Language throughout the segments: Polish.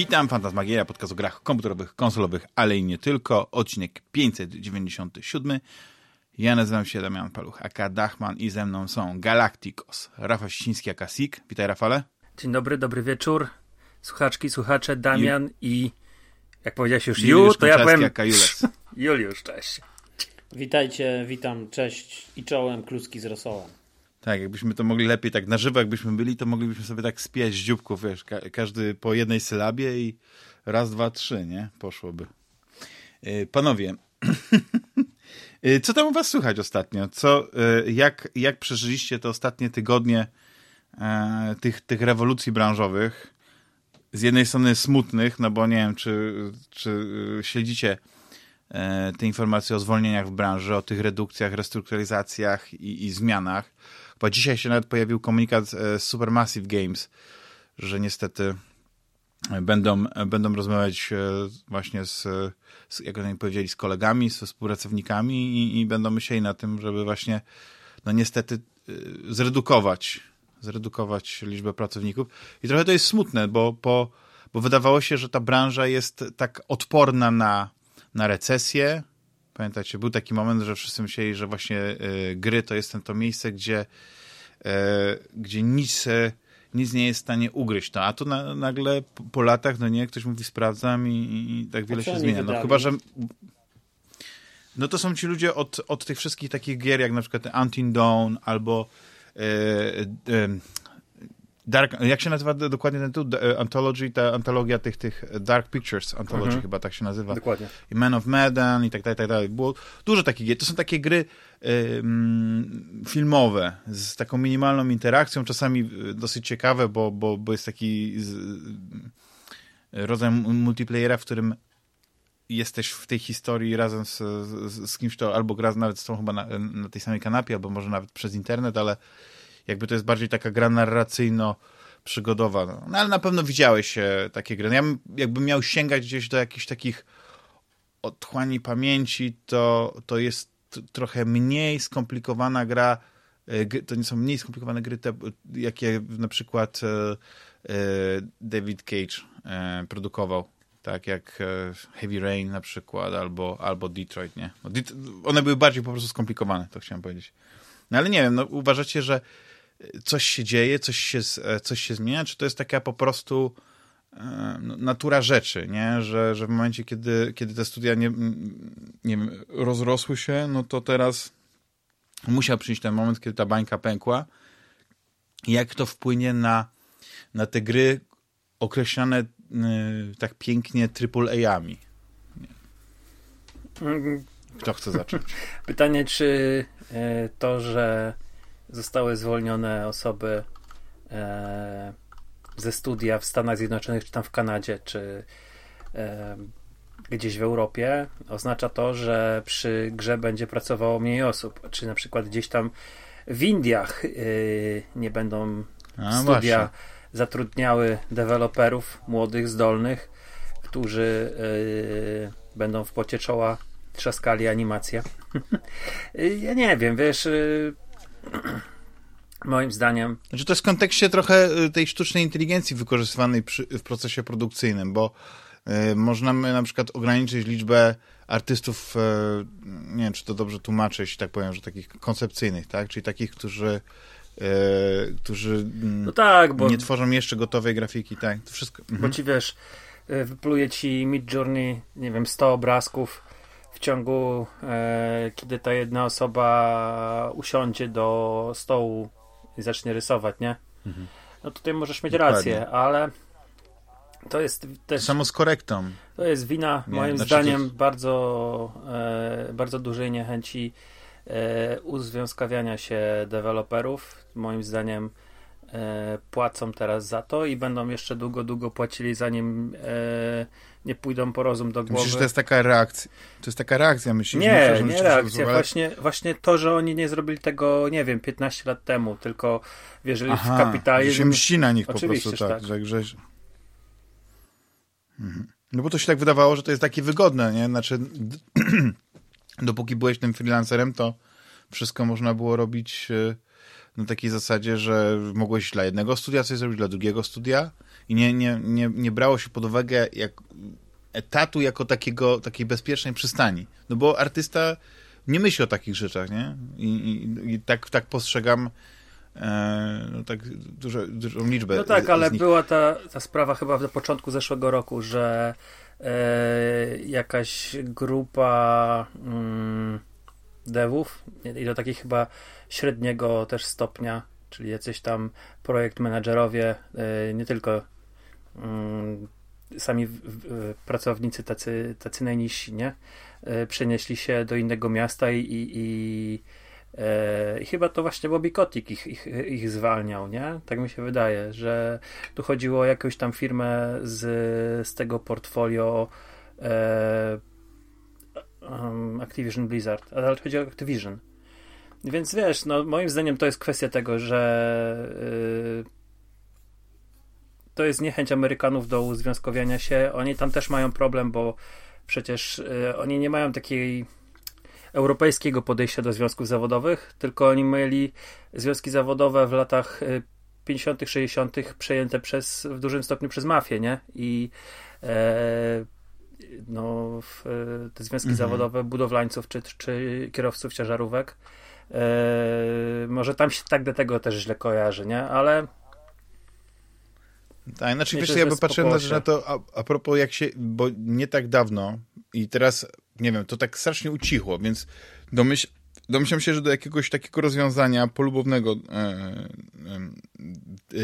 Witam, Fantasmagieria, podcast o grach komputerowych, konsolowych, ale i nie tylko. Odcinek 597. Ja nazywam się Damian Paluch, aka Dachman i ze mną są Galacticos, Rafał Ściński, aka Sik. Witaj Rafale. Dzień dobry, dobry wieczór. Słuchaczki, słuchacze, Damian Ju... i jak powiedziałeś już Ju, to ja powiem aka Jules. Juliusz, cześć. Witajcie, witam, cześć i czołem kluski z rosołem. Tak, jakbyśmy to mogli lepiej, tak na żywo jakbyśmy byli, to moglibyśmy sobie tak spijać dzióbków, wiesz, ka każdy po jednej sylabie i raz, dwa, trzy, nie? Poszłoby. Yy, panowie, yy, co tam u was słychać ostatnio? Co, yy, jak, jak przeżyliście te ostatnie tygodnie e, tych, tych rewolucji branżowych? Z jednej strony smutnych, no bo nie wiem, czy, czy śledzicie e, te informacje o zwolnieniach w branży, o tych redukcjach, restrukturyzacjach i, i zmianach bo dzisiaj się nawet pojawił komunikat z Supermassive Games, że niestety będą, będą rozmawiać właśnie z, z jak oni powiedzieli, z kolegami, ze współpracownikami i, i będą myśleli na tym, żeby właśnie, no niestety, zredukować, zredukować liczbę pracowników. I trochę to jest smutne, bo, bo, bo wydawało się, że ta branża jest tak odporna na, na recesję, Pamiętacie, był taki moment, że wszyscy myśleli, że właśnie y, gry to jest to miejsce, gdzie, y, gdzie nic, nic nie jest w stanie ugryźć. No, a tu na, nagle po, latach, no nie, ktoś mówi sprawdzam i, i tak wiele się zmienia. No chyba, że no to są ci ludzie od, od tych wszystkich takich gier, jak na przykład Until Dawn albo Dark, jak się nazywa dokładnie ten tu? E, Anthology, ta antologia tych, tych Dark Pictures Anthology mhm. chyba tak się nazywa. Dokładnie. I Man of Medan i tak dalej, tak dalej. Było dużo takich gier. To są takie gry y, filmowe z taką minimalną interakcją, czasami y, dosyć ciekawe, bo, bo, bo jest taki z, rodzaj multiplayera, w którym jesteś w tej historii razem z, z, z kimś, to albo gra nawet z tą chyba na, na tej samej kanapie, albo może nawet przez internet, ale jakby to jest bardziej taka gra narracyjno-przygodowa. No. no ale na pewno widziałeś e, takie gry. No, ja jakbym miał sięgać gdzieś do jakichś takich otchłani pamięci, to, to jest trochę mniej skomplikowana gra. E, to nie są mniej skomplikowane gry, te, jakie na przykład e, David Cage produkował. Tak jak Heavy Rain na przykład, albo, albo Detroit, nie? One były bardziej po prostu skomplikowane, to chciałem powiedzieć. No ale nie wiem, no uważacie, że coś się dzieje, coś się, e, coś się zmienia, czy to jest taka po prostu e, no, natura rzeczy, nie? Że, że w momencie, kiedy, kiedy te studia nie, nie wiem, rozrosły się, no to teraz musiał przyjść ten moment, kiedy ta bańka pękła. Jak to wpłynie na, na te gry określane y, tak pięknie AAA-ami? Kto chce zacząć? Pytanie, czy to, że zostały zwolnione osoby e, ze studia w Stanach Zjednoczonych, czy tam w Kanadzie, czy e, gdzieś w Europie, oznacza to, że przy grze będzie pracowało mniej osób. Czy na przykład gdzieś tam w Indiach y, nie będą A, studia właśnie. zatrudniały deweloperów młodych, zdolnych, którzy y, będą w pocie czoła trzaskali animację. ja nie wiem, wiesz, y, Moim zdaniem. Znaczy to jest w kontekście trochę y, tej sztucznej inteligencji wykorzystywanej przy, w procesie produkcyjnym, bo y, można na przykład ograniczyć liczbę artystów, y, nie wiem, czy to dobrze tłumaczę, jeśli tak powiem, że takich koncepcyjnych, tak? Czyli takich, którzy y, którzy mm, no tak, bo... nie tworzą jeszcze gotowej grafiki, tak? To wszystko. Mhm. Bo ci wiesz, y, wypluje ci Mid Journey, nie wiem, 100 obrazków ciągu, e, kiedy ta jedna osoba usiądzie do stołu i zacznie rysować, nie? Mhm. No tutaj możesz mieć Dokładnie. rację, ale to jest też... Samo z korektą. To jest wina, nie, moim znaczy zdaniem, jest... bardzo, e, bardzo dużej niechęci e, uzwiązkawiania się deweloperów. Moim zdaniem płacą teraz za to i będą jeszcze długo, długo płacili, zanim e, nie pójdą po rozum do głowy. Myślisz, że to jest taka reakcja? To jest taka reakcja, myślisz? Nie, że nie reakcja. Właśnie, właśnie to, że oni nie zrobili tego, nie wiem, 15 lat temu, tylko wierzyli Aha, w kapitalizm. się mści na nich Oczywiście, po prostu, tak, tak. Że, że... Mhm. No bo to się tak wydawało, że to jest takie wygodne, nie? Znaczy, dopóki byłeś tym freelancerem, to wszystko można było robić na takiej zasadzie, że mogłeś dla jednego studia coś zrobić, dla drugiego studia i nie, nie, nie, nie brało się pod uwagę jak, etatu jako takiego, takiej bezpiecznej przystani. No bo artysta nie myśli o takich rzeczach, nie? I, i, i tak, tak postrzegam e, no tak dużo, dużą liczbę. No tak, ale była ta, ta sprawa chyba na początku zeszłego roku, że e, jakaś grupa mm, devów i do takich chyba średniego też stopnia, czyli jacyś tam projekt menadżerowie, e, nie tylko mm, sami pracownicy tacy, tacy najniżsi, nie? E, przenieśli się do innego miasta i, i, i, e, i chyba to właśnie Bobby Kotick ich, ich, ich zwalniał, nie? Tak mi się wydaje, że tu chodziło o jakąś tam firmę z, z tego portfolio e, um, Activision Blizzard, ale chodzi o Activision. Więc wiesz, no moim zdaniem to jest kwestia tego, że yy, to jest niechęć Amerykanów do uzwiązkowiania się. Oni tam też mają problem, bo przecież y, oni nie mają takiej europejskiego podejścia do związków zawodowych, tylko oni mieli związki zawodowe w latach 50., 60. przejęte przez, w dużym stopniu przez mafię, nie? I e, no, w, te związki mhm. zawodowe budowlańców czy, czy kierowców ciężarówek. E, może tam się tak do tego też źle kojarzy, nie? Ale tak, znaczy wiesz, ja by patrzyłem na to a, a propos jak się, bo nie tak dawno i teraz, nie wiem, to tak strasznie ucichło, więc domyśl, domyślam się, że do jakiegoś takiego rozwiązania polubownego e, e,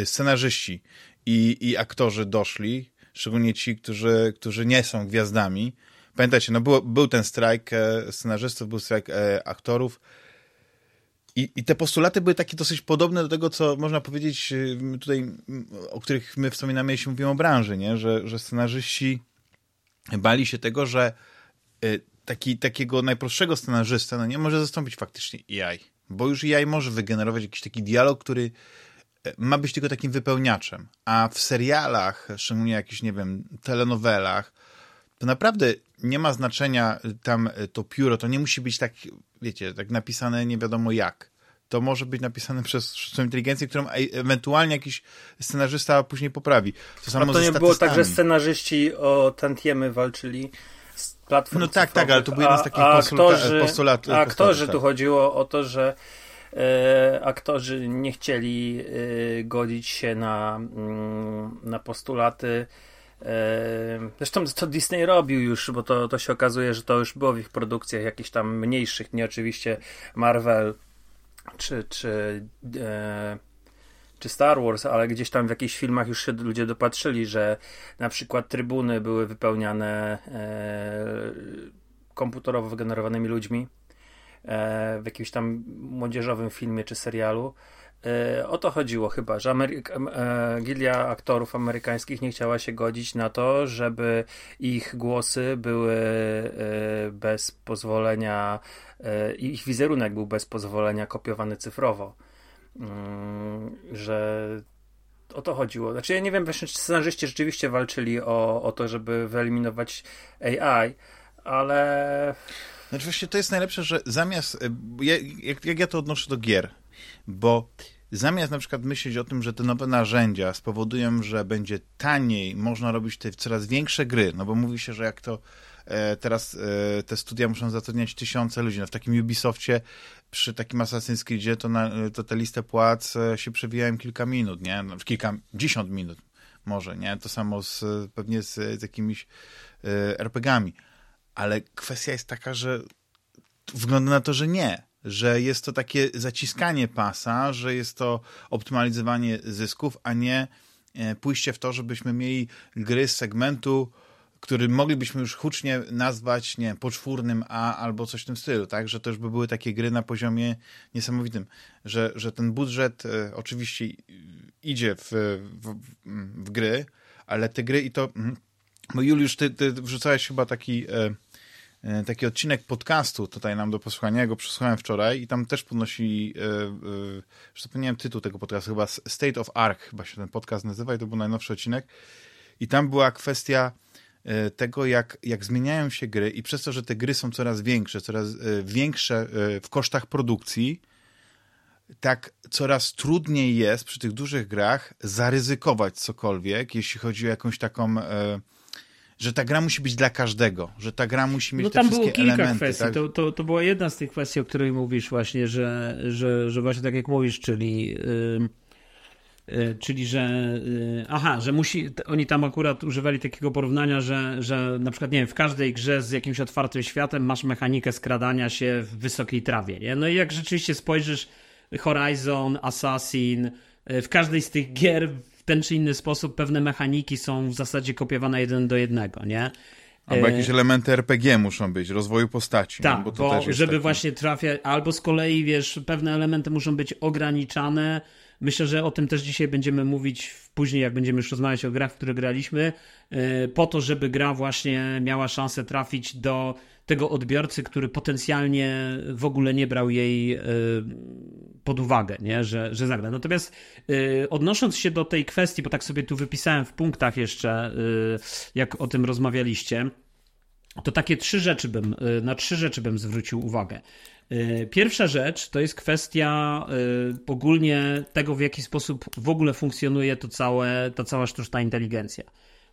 e, scenarzyści i, i aktorzy doszli, szczególnie ci, którzy, którzy nie są gwiazdami. Pamiętajcie, no był, był ten strajk e, scenarzystów, był strajk e, aktorów, i, I te postulaty były takie dosyć podobne do tego, co można powiedzieć y, tutaj, o których my wspominamy, jeśli mówimy o branży, nie? Że, że scenarzyści bali się tego, że y, taki, takiego najprostszego scenarzysta no nie może zastąpić faktycznie AI, bo już AI może wygenerować jakiś taki dialog, który y, ma być tylko takim wypełniaczem, a w serialach, szczególnie jakichś, nie wiem, telenowelach, to naprawdę nie ma znaczenia tam to pióro, to nie musi być tak, wiecie, tak napisane nie wiadomo jak. To może być napisane przez sztuczną inteligencję, którą e ewentualnie jakiś scenarzysta później poprawi. To samo a to nie było tak, że scenarzyści o tantiemy walczyli z platform No tak, tak, ale to był jeden z takich a, aktorzy, postulat, A aktorzy, tak. tu chodziło o to, że e, aktorzy nie chcieli e, godzić się na, mm, na postulaty Zresztą co Disney robił już, bo to, to się okazuje, że to już było w ich produkcjach jakichś tam mniejszych, nie oczywiście Marvel czy, czy, e, czy Star Wars, ale gdzieś tam w jakichś filmach już się ludzie dopatrzyli, że na przykład trybuny były wypełniane e, komputerowo wygenerowanymi ludźmi e, w jakimś tam młodzieżowym filmie czy serialu o to chodziło chyba, że Ameryka, e, Gildia Aktorów Amerykańskich nie chciała się godzić na to, żeby ich głosy były e, bez pozwolenia, ich wizerunek był bez pozwolenia kopiowany cyfrowo. Mm, że o to chodziło. Znaczy ja nie wiem czy scenarzyści rzeczywiście walczyli o, o to, żeby wyeliminować AI, ale... Znaczy właśnie to jest najlepsze, że zamiast... Jak, jak ja to odnoszę do gier, bo zamiast na przykład myśleć o tym, że te nowe narzędzia spowodują, że będzie taniej, można robić te coraz większe gry, no bo mówi się, że jak to e, teraz e, te studia muszą zatrudniać tysiące ludzi, no w takim Ubisoftie przy takim Assassin's Creedzie to, na, to te listę płac e, się przewijają kilka minut, nie? No, kilkadziesiąt minut może, nie? To samo z, pewnie z, z jakimiś e, RPGami. Ale kwestia jest taka, że wygląda na to, że nie że jest to takie zaciskanie pasa, że jest to optymalizowanie zysków, a nie e, pójście w to, żebyśmy mieli gry z segmentu, który moglibyśmy już hucznie nazwać, nie poczwórnym A albo coś w tym stylu, tak? Że to już by były takie gry na poziomie niesamowitym, że, że ten budżet e, oczywiście idzie w, w, w, gry, ale te gry i to... Mm, bo Juliusz, ty, ty wrzucałeś chyba taki... E, taki odcinek podcastu tutaj nam do posłuchania, go przesłuchałem wczoraj i tam też podnosi, e, e, że zapomniałem tytuł tego podcastu, chyba State of Ark, chyba się ten podcast nazywa i to był najnowszy odcinek. I tam była kwestia tego, jak, jak zmieniają się gry i przez to, że te gry są coraz większe, coraz większe w kosztach produkcji, tak coraz trudniej jest przy tych dużych grach zaryzykować cokolwiek, jeśli chodzi o jakąś taką... E, że ta gra musi być dla każdego, że ta gra musi mieć no, tam było kilka elementy, kwestii. Tak? To, to, to była jedna z tych kwestii, o której mówisz właśnie, że, że, że właśnie tak jak mówisz, czyli... Yy czyli że e, aha, że musi, oni tam akurat używali takiego porównania, że, że na przykład, nie wiem, w każdej grze z jakimś otwartym światem masz mechanikę skradania się w wysokiej trawie, nie? No i jak rzeczywiście spojrzysz Horizon, Assassin, e, w każdej z tych gier ten czy inny sposób pewne mechaniki są w zasadzie kopiowane jeden do jednego, nie? Albo jakieś elementy RPG muszą być, rozwoju postaci. Tak, bo, bo żeby taki... właśnie trafiać, albo z kolei, wiesz, pewne elementy muszą być ograniczane, Myślę, że o tym też dzisiaj będziemy mówić później, jak będziemy już rozmawiać o grach, w które graliśmy, e, po to, żeby gra właśnie miała szansę trafić do tego odbiorcy, który potencjalnie w ogóle nie brał jej e, pod uwagę, nie? Że, że zagra. Natomiast e, odnosząc się do tej kwestii, bo tak sobie tu wypisałem w punktach jeszcze, jak o tym rozmawialiście, to takie trzy rzeczy bym, na trzy rzeczy bym zwrócił uwagę. Pierwsza rzecz to jest kwestia ogólnie tego, w jaki sposób w ogóle funkcjonuje to całe, ta cała sztuczna inteligencja.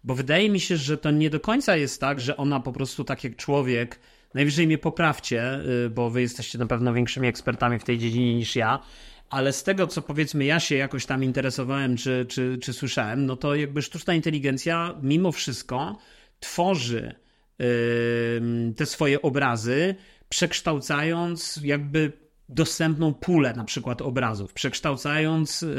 Bo wydaje mi się, że to nie do końca jest tak, że ona po prostu tak jak człowiek, najwyżej mnie poprawcie, y, bo wy jesteście na pewno większymi ekspertami w tej dziedzinie niż ja, ale z tego, co powiedzmy ja się jakoś tam interesowałem czy, czy, czy słyszałem, no to jakby sztuczna inteligencja mimo wszystko tworzy te swoje obrazy przekształcając jakby dostępną pulę na przykład obrazów, przekształcając y,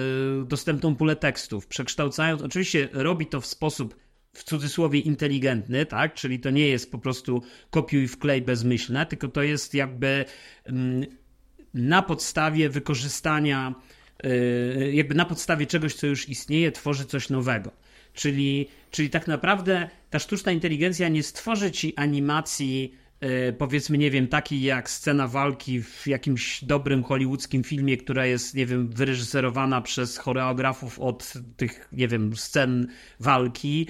dostępną pulę tekstów, przekształcając, oczywiście robi to w sposób w cudzysłowie inteligentny, tak? Czyli to nie jest po prostu kopiuj wklej bezmyślne, tylko to jest jakby mm, na podstawie wykorzystania, y, jakby na podstawie czegoś, co już istnieje, tworzy coś nowego. Czyli, czyli tak naprawdę ta sztuczna inteligencja nie stworzy ci animacji E, powiedzmy, nie wiem, taki jak scena walki w jakimś dobrym hollywoodzkim filmie, która jest, nie wiem, wyreżyserowana przez choreografów od tych, nie wiem, scen walki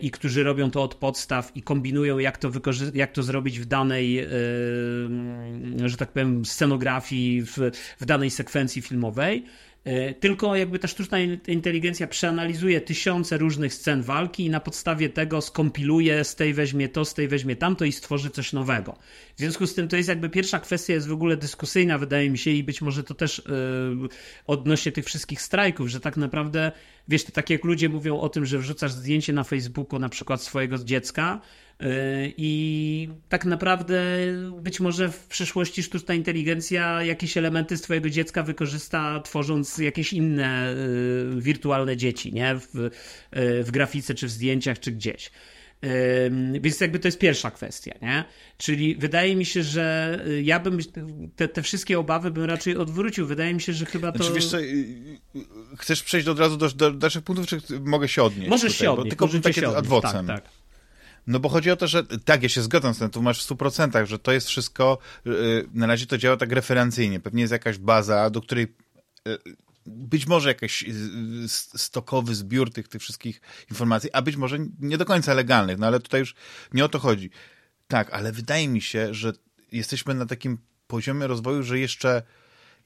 i którzy robią to od podstaw i kombinują, jak to, jak to zrobić w danej, yy, że tak powiem, scenografii, w, w danej sekwencji filmowej. E, tylko jakby ta sztuczna inteligencja przeanalizuje tysiące różnych scen walki i na podstawie tego skompiluje, z tej weźmie to, z tej weźmie tamto i stworzy coś nowego. W związku z tym to jest jakby pierwsza kwestia jest w ogóle dyskusyjna, wydaje mi się, i być może to też yy, odnośnie tych wszystkich strajków, że tak naprawdę, wiesz, to tak jak ludzie mówią o tym, że wrzucasz zdjęcie na Facebooku na przykład swojego dziecka, i tak naprawdę być może w przyszłości sztuczna inteligencja jakieś elementy z twojego dziecka wykorzysta, tworząc jakieś inne y, wirtualne dzieci, nie? W, y, w grafice, czy w zdjęciach, czy gdzieś. Więc jakby to jest pierwsza kwestia, nie? Czyli wydaje mi się, że ja bym te, te wszystkie obawy bym raczej odwrócił. Wydaje mi się, że chyba to. Znaczy, wiesz co, chcesz przejść od razu do, do dalszych punktów, czy mogę się odnieść? Możesz tutaj, się odnieść. Tylko takie adwocem. Tak, tak. No bo chodzi o to, że tak, ja się zgadzam z tym, tu masz w 100%, że to jest wszystko, yy, na razie to działa tak referencyjnie. Pewnie jest jakaś baza, do której yy, być może jakiś yy, stokowy zbiór tych, tych wszystkich informacji, a być może nie do końca legalnych, no ale tutaj już nie o to chodzi. Tak, ale wydaje mi się, że jesteśmy na takim poziomie rozwoju, że jeszcze,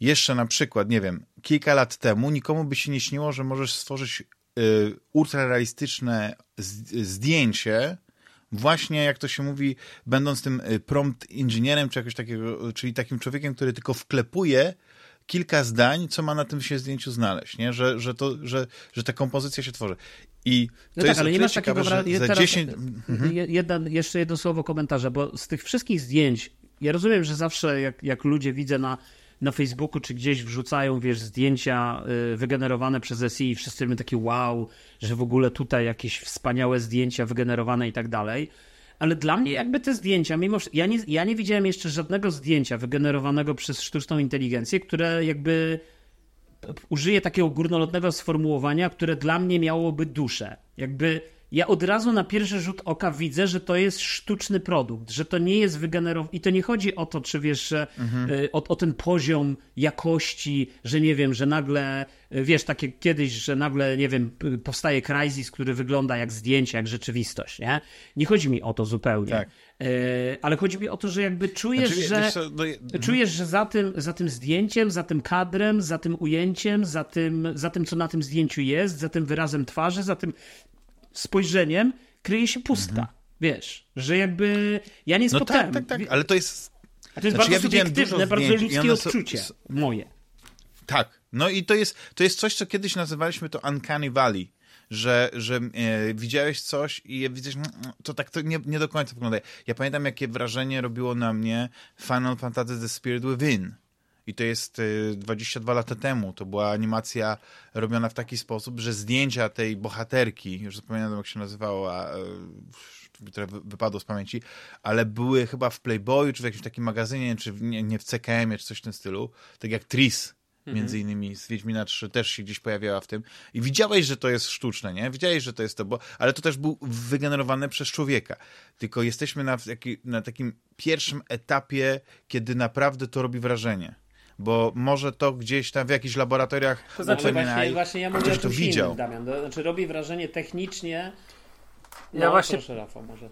jeszcze na przykład, nie wiem, kilka lat temu nikomu by się nie śniło, że możesz stworzyć y, ultrarealistyczne zdjęcie właśnie, jak to się mówi, będąc tym y, prompt inżynierem, czy jakoś takiego, czyli takim człowiekiem, który tylko wklepuje kilka zdań, co ma na tym się zdjęciu znaleźć, nie? Że, że, to, że, że ta kompozycja się tworzy. I to no tak, jest ale nie masz ciekawe, takiego za 10... Mhm. Jeden, jeszcze jedno słowo komentarza, bo z tych wszystkich zdjęć, ja rozumiem, że zawsze jak, jak ludzie widzę na na Facebooku czy gdzieś wrzucają, wiesz, zdjęcia y, wygenerowane przez SI i wszyscy robią takie wow, że w ogóle tutaj jakieś wspaniałe zdjęcia wygenerowane i tak dalej. Ale dla mnie jakby te zdjęcia, mimo że ja nie, ja nie widziałem jeszcze żadnego zdjęcia wygenerowanego przez sztuczną inteligencję, które jakby użyje takiego górnolotnego sformułowania, które dla mnie miałoby duszę. Jakby ja od razu na pierwszy rzut oka widzę, że to jest sztuczny produkt, że to nie jest wygenerowany. I to nie chodzi o to, czy wiesz, że Mhm. y, o, o ten poziom jakości, że nie wiem, że nagle, y, wiesz, takie kiedyś, że nagle, nie wiem, powstaje Crysis, który wygląda jak zdjęcie, jak rzeczywistość, nie? Nie chodzi mi o to zupełnie. Tak. Y, ale chodzi mi o to, że jakby czujesz, Znaczy, że. co, no, je- Czujesz, że za tym, za tym zdjęciem, za tym kadrem, za tym ujęciem, za tym, za tym, co na tym zdjęciu jest, za tym wyrazem twarzy, za tym spojrzeniem kryje się pustka. Wiesz, że jakby ja nie Mhm. no spotkałem. tak, tak, tak, ale to jest... A to jest Znaczy, bardzo ja subiektywne, bardzo zdjęć ludzkie odczucie. s- Moje. Tak. No i to jest, to jest coś, co kiedyś nazywaliśmy to Uncanny Valley. Że, że e, widziałeś coś i widzisz, mm, mm, to tak to nie, nie do końca wygląda. Ja pamiętam, jakie wrażenie robiło na mnie Final Fantasy The Spirit Within. I to jest e, 22 lata temu. To była animacja robiona w taki sposób, że zdjęcia tej bohaterki, już zapomniałem jak się nazywała, e, które wy- wypadło z pamięci, ale były chyba w Playboyu, czy w jakimś takim magazynie, czy w, nie, nie w CKM-ie, czy coś w tym stylu. Tak jak Tris, między innymi z Wiedźmina 3 też się gdzieś pojawiała w tym. I widziałeś, że to jest sztuczne, nie? Widziałeś, że to jest to, bo, ale to też był wygenerowane przez człowieka. Tylko jesteśmy na, taki, na takim pierwszym etapie, kiedy naprawdę to robi wrażenie. Bo może to gdzieś tam w jakichś laboratoriach To znaczy Właśnie, właśnie ja mówię o to czymś widział. innym, Damian. To znaczy robi wrażenie technicznie. No, Ja właśnie- Proszę, Rafał, może.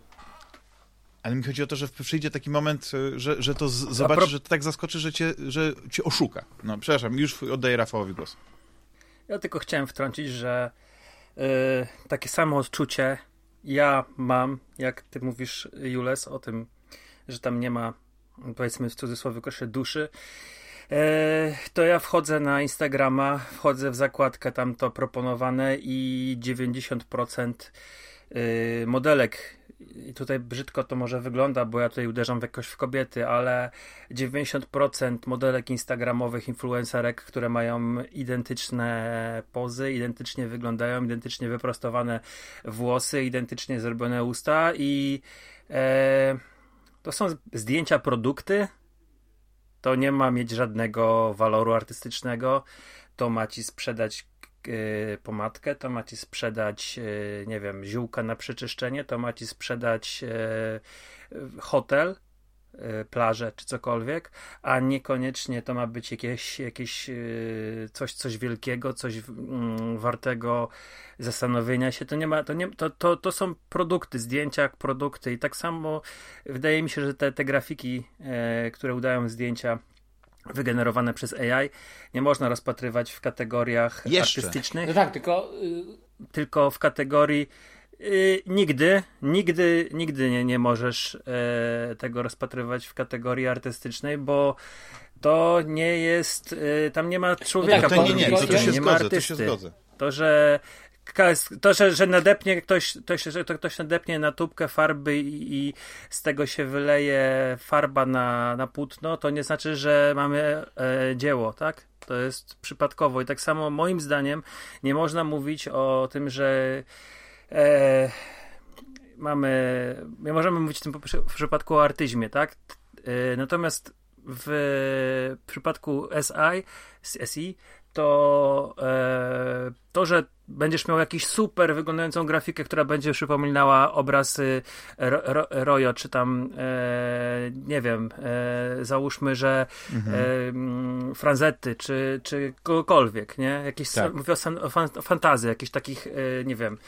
Ale mi chodzi o to, że przyjdzie taki moment, y, że, że to z, zobaczysz, pro- że to tak zaskoczy, że cię, że cię oszuka. No, przepraszam, już oddaję Rafałowi głos. Ja tylko chciałem wtrącić, że y, takie samo odczucie ja mam, jak ty mówisz, Jules, o tym, że tam nie ma, powiedzmy w cudzysłowie, koszy duszy. E, to ja wchodzę na Instagrama, wchodzę w zakładkę tam to proponowane i 90% y, modelek. I tutaj brzydko to może wygląda, bo ja tutaj uderzam jakoś w kobiety, ale 90% modelek instagramowych, influencerek, które mają identyczne pozy, identycznie wyglądają, identycznie wyprostowane włosy, identycznie zrobione usta i e, to są zdjęcia produkty, to nie ma mieć żadnego waloru artystycznego, to ma ci sprzedać e, pomadkę, to ma ci sprzedać, e, nie wiem, ziółka na przeczyszczenie, to ma ci sprzedać e, hotel, plażę czy cokolwiek, a niekoniecznie to ma być jakieś, jakieś e, coś, coś wielkiego, coś mm, wartego zastanowienia się. To nie ma, to, nie, to, to, to są produkty, zdjęcia jak produkty i tak samo wydaje mi się, że te, te grafiki, e, które udają zdjęcia wygenerowane przez AI, nie można rozpatrywać w kategoriach Jeszcze. artystycznych No tak, tylko y, tylko w kategorii y, nigdy, nigdy, nigdy nie, nie możesz e, tego rozpatrywać w kategorii artystycznej, bo to nie jest, y, tam nie ma człowieka. tak, To nie, nie, to, to się nie ma zgodzę, to się zgodzę. To, że to, że, że nadepnie ktoś, ktoś, że to ktoś nadepnie na tubkę farby i, i z tego się wyleje farba na, na płótno, to nie znaczy, że mamy e, dzieło, tak? To jest przypadkowo. I tak samo moim zdaniem nie można mówić o tym, że e, mamy, nie możemy mówić w tym w przypadku o artyzmie, tak? E, natomiast w przypadku SI, SI to e, to, że będziesz miał jakiś super wyglądającą grafikę, która będzie przypominała obrazy ro, ro, Royo, czy tam e, nie wiem, e, załóżmy, że e, mm, Franzety, czy, czy kogokolwiek, nie? Jakieś, Tak. mówię o, fan, fantazji, jakichś takich, e, nie wiem, e,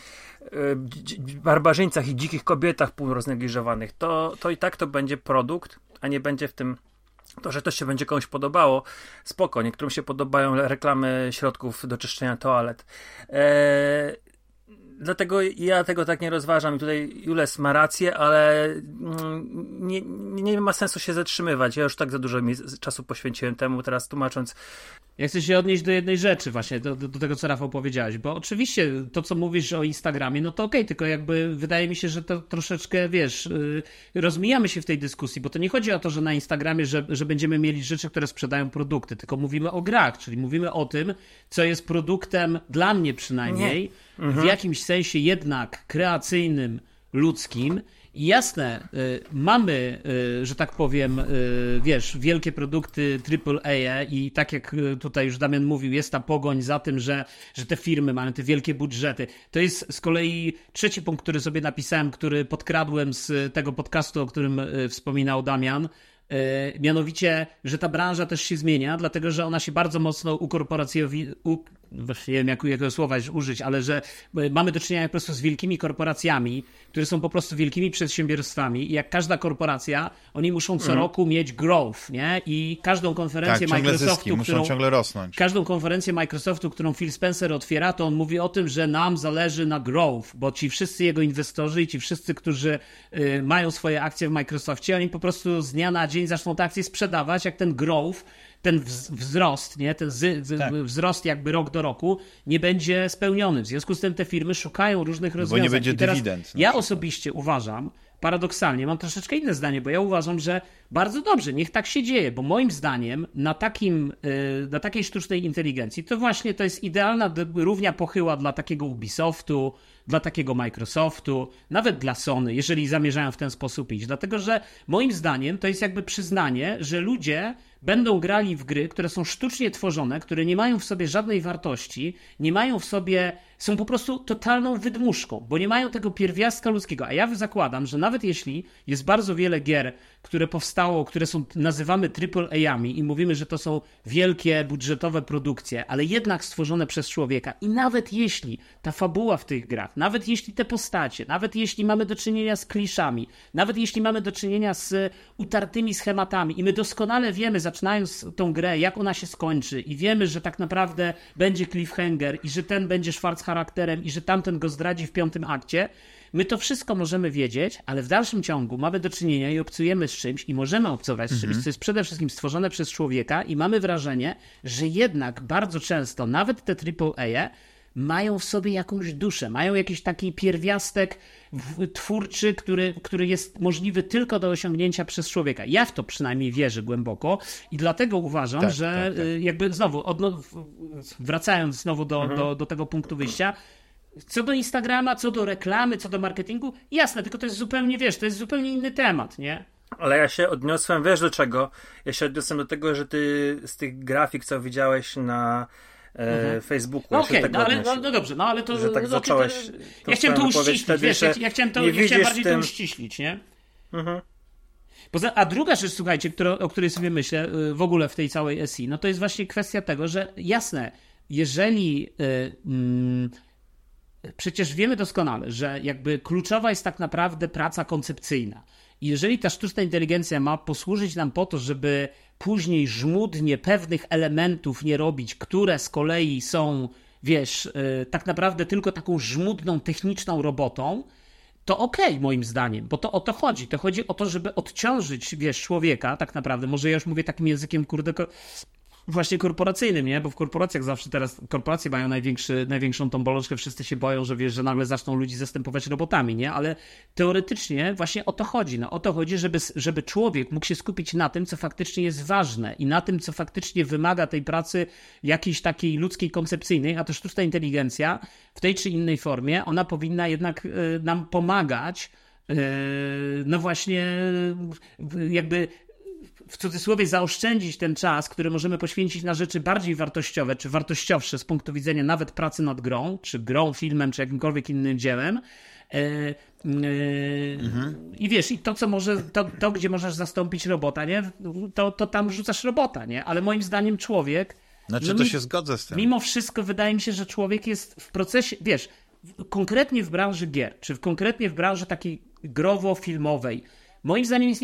barbarzyńcach i dzikich kobietach półroznegliżowanych, to, to i tak to będzie produkt, a nie będzie w tym to, że to się będzie komuś podobało, spoko. Niektórym się podobają reklamy środków do czyszczenia toalet. Eee, dlatego ja tego tak nie rozważam. I tutaj Jules ma rację, ale mm, nie, nie ma sensu się zatrzymywać. Ja już tak za dużo czasu poświęciłem temu, teraz tłumacząc Ja chcę się odnieść do jednej rzeczy właśnie, do, do, tego, co Rafał powiedziałeś, bo oczywiście to, co mówisz o Instagramie, no to okej, tylko jakby wydaje mi się, że to troszeczkę, wiesz, yy, rozmijamy się w tej dyskusji, bo to nie chodzi o to, że na Instagramie, że, że będziemy mieli rzeczy, które sprzedają produkty, tylko mówimy o grach, czyli mówimy o tym, co jest produktem, dla mnie przynajmniej, w jakimś sensie jednak kreacyjnym, ludzkim I jasne, y, mamy, y, że tak powiem, y, wiesz, wielkie produkty AAA i tak jak tutaj już Damian mówił, jest ta pogoń za tym, że, że te firmy mają te wielkie budżety. To jest z kolei trzeci punkt, który sobie napisałem, który podkradłem z tego podcastu, o którym wspominał Damian. Mianowicie, że ta branża też się zmienia, dlatego że ona się bardzo mocno ukorporacjowi, nie wiem jak, jakiego słowa użyć, ale że e, mamy do czynienia po prostu z wielkimi korporacjami, które są po prostu wielkimi przedsiębiorstwami i jak każda korporacja, oni muszą co mm. roku mieć growth, nie? I każdą konferencję tak, Microsoftu, zyski, którą, muszą ciągle rosnąć. Każdą konferencję Microsoftu, którą Phil Spencer otwiera, to on mówi o tym, że nam zależy na growth, bo ci wszyscy jego inwestorzy i ci wszyscy, którzy y, mają swoje akcje w Microsoftie, oni po prostu z dnia na dzień zaczną te akcje sprzedawać, jak ten growth ten wzrost, nie, ten z, z, tak. wzrost jakby rok do roku nie będzie spełniony. W związku z tym te firmy szukają różnych rozwiązań. Bo nie będzie dywidend. Ja osobiście uważam, paradoksalnie, mam troszeczkę inne zdanie, bo ja uważam, że bardzo dobrze, niech tak się dzieje, bo moim zdaniem na, takim, y, na takiej sztucznej inteligencji to właśnie to jest idealna równia pochyła dla takiego Ubisoftu, dla takiego Microsoftu, nawet dla Sony, jeżeli zamierzają w ten sposób iść. Dlatego, że moim zdaniem to jest jakby przyznanie, że ludzie będą grali w gry, które są sztucznie tworzone, które nie mają w sobie żadnej wartości, nie mają w sobie, są po prostu totalną wydmuszką, bo nie mają tego pierwiastka ludzkiego. A ja zakładam, że nawet jeśli jest bardzo wiele gier, które powstało, które są, nazywamy AAA-ami i mówimy, że to są wielkie, budżetowe produkcje, ale jednak stworzone przez człowieka i nawet jeśli ta fabuła w tych grach, nawet jeśli te postacie, nawet jeśli mamy do czynienia z kliszami, nawet jeśli mamy do czynienia z utartymi schematami i my doskonale wiemy, zaczynając tą grę, jak ona się skończy i wiemy, że tak naprawdę będzie cliffhanger i że ten będzie Schwarz charakterem i że tamten go zdradzi w piątym akcie, My to wszystko możemy wiedzieć, ale w dalszym ciągu mamy do czynienia i obcujemy z czymś i możemy obcować z czymś, mhm. co jest przede wszystkim stworzone przez człowieka i mamy wrażenie, że jednak bardzo często nawet te AAA mają w sobie jakąś duszę, mają jakiś taki pierwiastek twórczy, który, który jest możliwy tylko do osiągnięcia przez człowieka. Ja w to przynajmniej wierzę głęboko i dlatego uważam, tak, że tak, tak. Y, jakby znowu, wracając znowu do, mhm. do, do tego punktu wyjścia, co do Instagrama, co do reklamy, co do marketingu, jasne, tylko to jest zupełnie, wiesz, to jest zupełnie inny temat, nie? Ale ja się odniosłem, wiesz do czego? Ja się odniosłem do tego, że ty z tych grafik, co widziałeś na mhm. Facebooku. No okej, okay, no, ale, no, no, dobrze, no ale to... Że tak no, zacząłeś to, Ja chciałem to uściślić, wtedy, wiesz, ja, ja, chciałem to, ja chciałem bardziej tym... to uściślić, nie? Mhm. Poza, a druga rzecz, słuchajcie, która, o której sobie myślę y, w ogóle w tej całej SI, no to jest właśnie kwestia tego, że jasne, jeżeli y, mm, przecież wiemy doskonale, że jakby kluczowa jest tak naprawdę praca koncepcyjna. I jeżeli ta sztuczna inteligencja ma posłużyć nam po to, żeby później żmudnie pewnych elementów nie robić, które z kolei są, wiesz, yy, tak naprawdę tylko taką żmudną, techniczną robotą, to okej, okay, moim zdaniem, bo to o to chodzi. To chodzi o to, żeby odciążyć, wiesz, człowieka, tak naprawdę. Może ja już mówię takim językiem, kurde, właśnie korporacyjnym, nie? Bo w korporacjach zawsze teraz, korporacje mają największy, największą tą bolączkę, wszyscy się boją, że wiesz, że nagle zaczną ludzi zastępować robotami, nie? Ale teoretycznie właśnie o to chodzi, no o to chodzi, żeby, żeby człowiek mógł się skupić na tym, co faktycznie jest ważne i na tym, co faktycznie wymaga tej pracy jakiejś takiej ludzkiej, koncepcyjnej, a to sztuczna inteligencja w tej czy innej formie, ona powinna jednak y, nam pomagać y, no właśnie jakby w cudzysłowie zaoszczędzić ten czas, który możemy poświęcić na rzeczy bardziej wartościowe, czy wartościowsze z punktu widzenia nawet pracy nad grą, czy grą, filmem, czy jakimkolwiek innym dziełem. E, e, mhm. I wiesz, i to, co może, to, to, gdzie możesz zastąpić robota, nie? To, to tam rzucasz robota, nie? Ale moim zdaniem człowiek. Znaczy, no, to mi, się zgodzę z tym. Mimo wszystko wydaje mi się, że człowiek jest w procesie, wiesz, konkretnie w branży gier, czy w, konkretnie w branży takiej growo-filmowej, moim zdaniem jest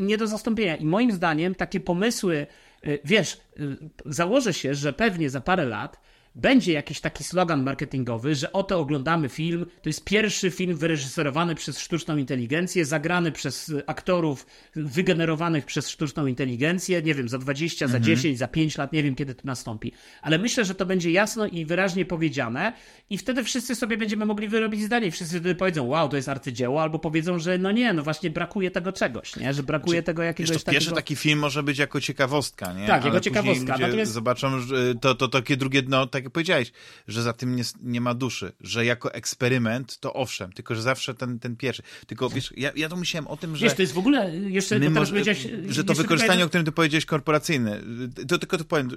nie do zastąpienia. I moim zdaniem takie pomysły, y, wiesz, y, założę się, że pewnie za parę lat będzie jakiś taki slogan marketingowy, że oto oglądamy film, to jest pierwszy film wyreżyserowany przez sztuczną inteligencję, zagrany przez aktorów wygenerowanych przez sztuczną inteligencję, nie wiem, za 20, mhm. za 10, za 5 lat, nie wiem kiedy to nastąpi. Ale myślę, że to będzie jasno i wyraźnie powiedziane i wtedy wszyscy sobie będziemy mogli wyrobić zdanie i wszyscy wtedy powiedzą, wow, to jest arcydzieło, albo powiedzą, że no nie, no właśnie brakuje tego czegoś, nie? Że brakuje znaczy, tego jakiegoś takiego... Pierwszy taki film może być jako ciekawostka, nie? Tak, Ale jako ciekawostka. Natomiast... Zobaczą, że to, to takie drugie dno, tak tak jak powiedziałeś, że za tym nie, nie ma duszy, że jako eksperyment to owszem, tylko że zawsze ten, ten pierwszy. Tylko wiesz, ja, ja to myślałem o tym, że... Wiesz, to jest w ogóle, jeszcze My może, powiedziałeś... że to wykorzystanie, o którym ty powiedziałeś, korporacyjne, to tylko to powiem,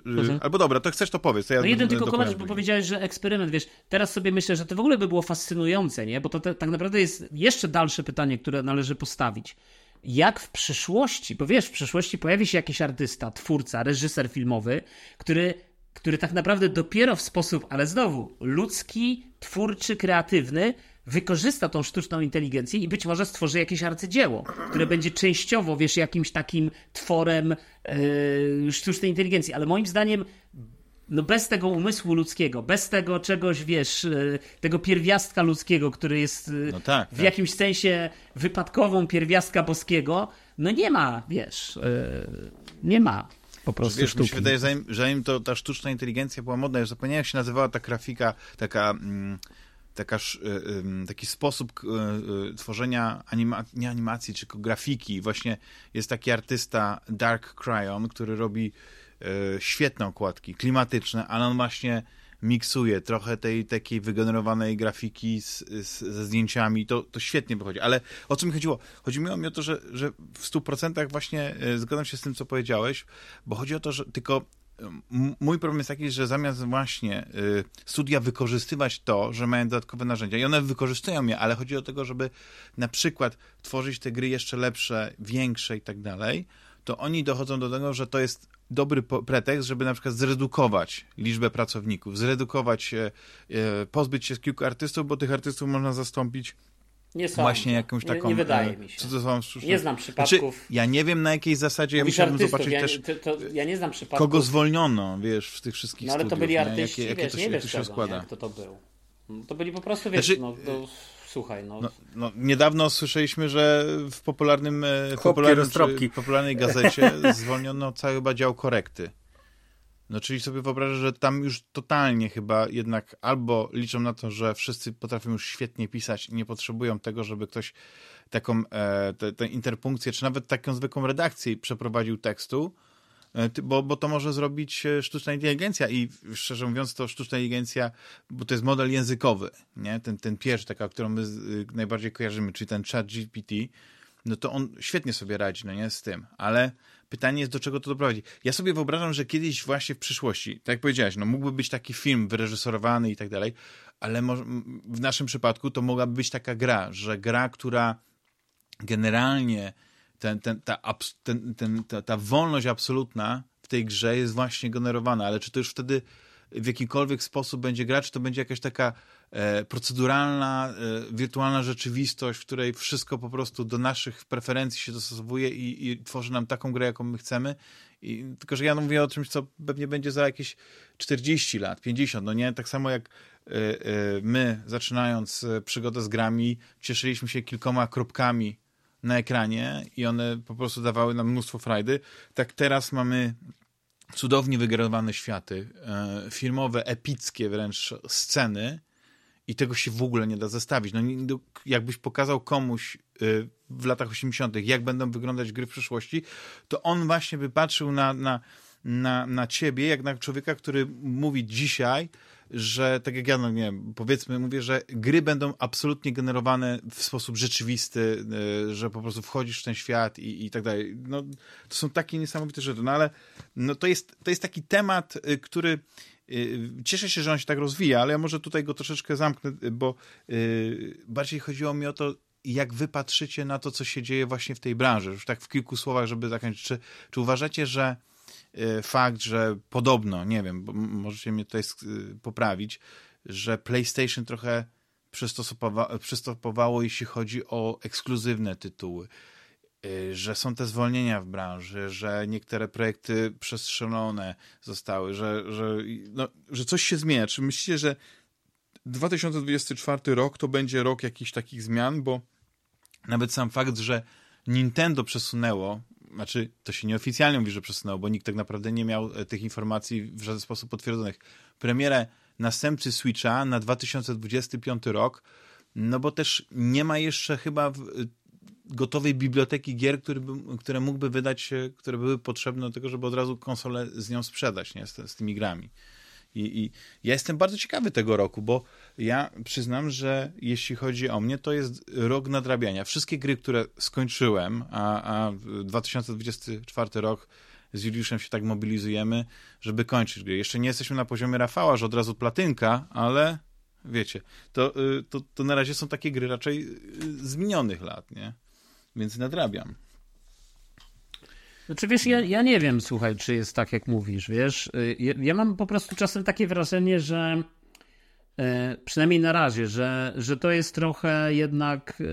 albo dobra, to chcesz, to powiedz. To ja No jeden tylko komentarz, bo powiedziałeś, że eksperyment, wiesz, teraz sobie myślę, że to w ogóle by było fascynujące, nie? Bo to te, tak naprawdę jest jeszcze dalsze pytanie, które należy postawić. Jak w przyszłości, bo wiesz, w przyszłości pojawi się jakiś artysta, twórca, reżyser filmowy, który, który tak naprawdę dopiero w sposób, ale znowu, ludzki, twórczy, kreatywny, wykorzysta tą sztuczną inteligencję i być może stworzy jakieś arcydzieło, które będzie częściowo, wiesz, jakimś takim tworem yy, sztucznej inteligencji. Ale moim zdaniem no bez tego umysłu ludzkiego, bez tego czegoś, wiesz, e, tego pierwiastka ludzkiego, który jest e, No tak, w tak. jakimś sensie wypadkową pierwiastka boskiego, no nie ma, wiesz, e, nie ma po prostu Wiesz, mi sztuki. się wydaje, zanim, zanim to ta sztuczna inteligencja była modna, ja zapomniałem, jak się nazywała ta grafika, taka, mm, taka, y, taki sposób y, y, tworzenia anima, nie animacji, tylko grafiki. Właśnie jest taki artysta Dark Cryon, który robi świetne okładki, klimatyczne, ale on właśnie miksuje trochę tej takiej wygenerowanej grafiki z, z, ze zdjęciami, to, to świetnie wychodzi. Ale o co mi chodziło? Chodziło mi o to, że, że w 100% właśnie y, zgadzam się z tym, co powiedziałeś, bo chodzi o to, że tylko mój problem jest taki, że zamiast właśnie y, studia wykorzystywać to, że mają dodatkowe narzędzia i one wykorzystują je, ale chodzi o tego, żeby na przykład tworzyć te gry jeszcze lepsze, większe i tak dalej, to oni dochodzą do tego, że to jest dobry pretekst, żeby na przykład zredukować liczbę pracowników, zredukować, e, e, pozbyć się z kilku artystów, bo tych artystów można zastąpić Nie sądzę. właśnie jakąś taką... Nie, nie wydaje e, mi się. Co to są Nie znam przypadków. Znaczy, ja nie wiem na jakiej zasadzie, ja musiałbym artystów, zobaczyć ja, też, to, to, ja nie znam przypadków. kogo zwolniono, wiesz, w tych wszystkich No ale to studiów, byli nie? artyści, jakie, jakie wiesz, to nie się, jak wiesz to się tego, składa. nie, kto to był. No, To byli po prostu, wiesz, Znaczy, no, to, słuchaj, no, No, no, niedawno słyszeliśmy, że w popularnym, e, popularnym popularnej gazecie zwolniono cały chyba dział korekty. No czyli sobie wyobrażasz, że tam już totalnie chyba jednak albo liczą na to, że wszyscy potrafią już świetnie pisać i nie potrzebują tego, żeby ktoś taką e, tę interpunkcję, czy nawet taką zwykłą redakcję przeprowadził tekstu, bo, bo to może zrobić e, sztuczna inteligencja i szczerze mówiąc to sztuczna inteligencja, bo to jest model językowy, nie? Ten, ten pierwszy, taka, którą my y, najbardziej kojarzymy, czyli ten chat GPT, no to on świetnie sobie radzi, no nie, z tym, ale pytanie jest, do czego to doprowadzi. Ja sobie wyobrażam, że kiedyś właśnie w przyszłości, tak jak powiedziałeś, no mógłby być taki film wyreżyserowany i tak dalej, ale w naszym przypadku to mogłaby być taka gra, że gra, która generalnie ten, ten, ta, abs- ten, ten, ta, ta wolność absolutna w tej grze jest właśnie generowana, ale czy to już wtedy w jakikolwiek sposób będzie gra, czy to będzie jakaś taka e, proceduralna, e, wirtualna rzeczywistość, w której wszystko po prostu do naszych preferencji się dostosowuje i, i tworzy nam taką grę, jaką my chcemy. I, tylko, że ja mówię o czymś, co pewnie będzie za jakieś 40 lat, 50, no nie? Tak samo jak e, e, my, zaczynając e, przygodę z grami, cieszyliśmy się kilkoma kropkami na ekranie i one po prostu dawały nam mnóstwo frajdy. Tak teraz mamy cudownie wygenerowane światy, e, filmowe, epickie wręcz sceny i tego się w ogóle nie da zestawić. No, jakbyś pokazał komuś y, w latach 80., jak będą wyglądać gry w przyszłości, to on właśnie by patrzył na, na, na, na ciebie, jak na człowieka, który mówi dzisiaj, że tak jak ja, no nie wiem, powiedzmy, mówię, że gry będą absolutnie generowane w sposób rzeczywisty, y, że po prostu wchodzisz w ten świat i, i tak dalej. No, to są takie niesamowite rzeczy, no ale no, to, jest, to jest taki temat, y, który y, cieszę się, że on się tak rozwija, ale ja może tutaj go troszeczkę zamknę, bo bardziej chodziło mi o to, jak wy patrzycie na to, co się dzieje właśnie w tej branży. Już tak w kilku słowach, żeby zakończyć. Czy, czy uważacie, że fakt, że podobno, nie wiem, możecie mnie tutaj y, poprawić, że PlayStation trochę przystosowa- przystopowało, jeśli chodzi o ekskluzywne tytuły, y, że są te zwolnienia w branży, że niektóre projekty przestrzelone zostały, że, że, no, że coś się zmienia. Czy myślicie, że 2024 rok to będzie rok jakichś takich zmian, bo nawet sam fakt, że Nintendo przesunęło, znaczy to się nieoficjalnie mówi, że przesunęło, bo nikt tak naprawdę nie miał e, tych informacji w żaden sposób potwierdzonych. Premierę następcy Switcha na 2025 rok, no bo też nie ma jeszcze chyba w, gotowej biblioteki gier, który by, które mógłby wydać, które były potrzebne do tego, żeby od razu konsolę z nią sprzedać, nie? Z, z tymi grami. I, I ja jestem bardzo ciekawy tego roku, bo ja przyznam, że jeśli chodzi o mnie, to jest rok nadrabiania. Wszystkie gry, które skończyłem, a, a 2024 rok z Juliuszem się tak mobilizujemy, żeby kończyć gry. Jeszcze nie jesteśmy na poziomie Rafała, że od razu platynka, ale wiecie, to, y, to, to na razie są takie gry raczej y, z minionych lat, nie? Więc nadrabiam. Znaczy wiesz, ja, ja nie wiem, słuchaj, czy jest tak, jak mówisz, wiesz. Y, ja, ja mam po prostu czasem takie wrażenie, że e, przynajmniej na razie, że, że to jest trochę jednak e,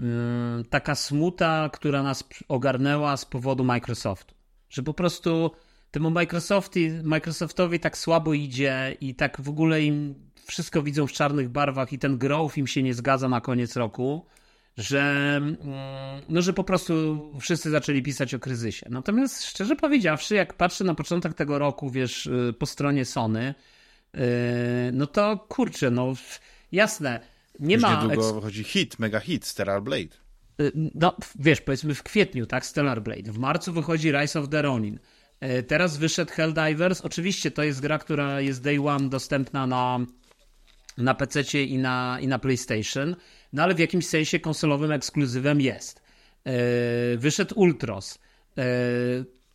e, taka smuta, która nas ogarnęła z powodu Microsoftu. Że po prostu temu Microsofti, Microsoftowi tak słabo idzie i tak w ogóle im wszystko widzą w czarnych barwach i ten growth im się nie zgadza na koniec roku że, mm, no, że po prostu wszyscy zaczęli pisać o kryzysie. Natomiast szczerze powiedziawszy, jak patrzę na początek tego roku, wiesz, y, po stronie Sony, y, no to kurczę, no jasne, nie Już ma... niedługo wychodzi hit, mega hit, Stellar Blade. Y, no, wiesz, powiedzmy w kwietniu, tak, Stellar Blade. W marcu wychodzi Rise of the Ronin. Teraz wyszedł Helldivers. Oczywiście to jest gra, która jest day one dostępna na, na PC i na, i na PlayStation no ale w jakimś sensie konsolowym ekskluzywem jest. E, wyszedł Ultros. E,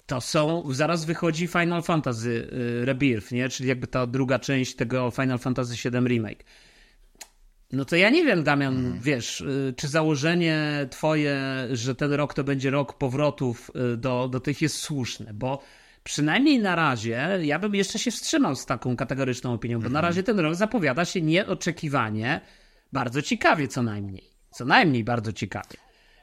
to są, zaraz wychodzi Final Fantasy e, Rebirth, nie? czyli jakby ta druga część tego Final Fantasy VII Remake. No to ja nie wiem, Damian, hmm. wiesz, czy założenie twoje, że ten rok to będzie rok powrotów do, do tych jest słuszne, bo przynajmniej na razie ja bym jeszcze się wstrzymał z taką kategoryczną opinią, bo na mhm. razie ten rok zapowiada się nieoczekiwanie bardzo ciekawie co najmniej. Co najmniej bardzo ciekawie.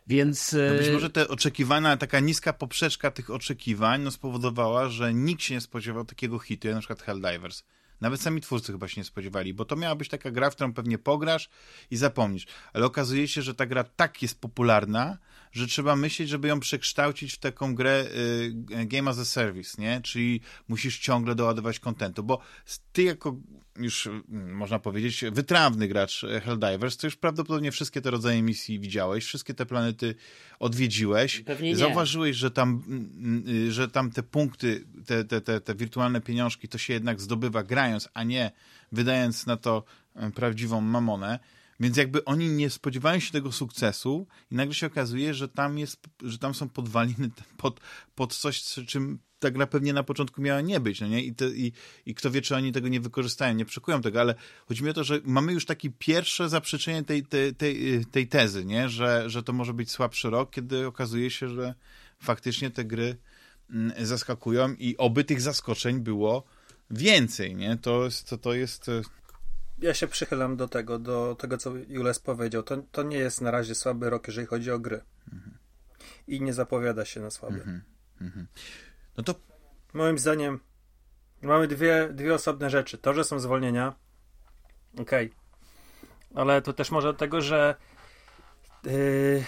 Więc... No być e, może te oczekiwania, taka niska poprzeczka tych oczekiwań no spowodowała, że nikt się nie spodziewał takiego hitu, jak na przykład Helldivers. Nawet sami twórcy chyba się nie spodziewali, bo to miała być taka gra, w którą pewnie pograsz i zapomnisz. Ale okazuje się, że ta gra tak jest popularna, że trzeba myśleć, żeby ją przekształcić w taką grę y, Game as a Service, nie? Czyli musisz ciągle doładować kontentu, bo ty jako już mm, można powiedzieć wytrawny gracz Helldivers, to już prawdopodobnie wszystkie te rodzaje misji widziałeś, wszystkie te planety odwiedziłeś. Pewnie nie. Zauważyłeś, że tam, mm, y, że tam te punkty, te, te, te, te wirtualne pieniążki to się jednak zdobywa grając, a nie wydając na to prawdziwą mamonę. Więc jakby oni nie spodziewają się tego sukcesu i nagle się okazuje, że tam jest, że tam są podwaliny pod, pod coś, czym ta gra pewnie na początku miała nie być, no nie? I, te, i, I kto wie, czy oni tego nie wykorzystają, nie przekują tego, ale chodzi mi o to, że mamy już takie pierwsze zaprzeczenie tej, tej, tej, tej tezy, nie? Że, że to może być słabszy rok, kiedy okazuje się, że faktycznie te gry mm, zaskakują i oby tych zaskoczeń było więcej, nie? To to, to jest ja się przychylam do tego, do tego, co Jules powiedział. To, to nie jest na razie słaby rok, jeżeli chodzi o gry. Mhm. I nie zapowiada się na słaby. Mhm. Mhm. No to. Moim zdaniem mamy dwie, dwie osobne rzeczy. To, że są zwolnienia. Okej. Okay. Ale to też może dlatego, że yy,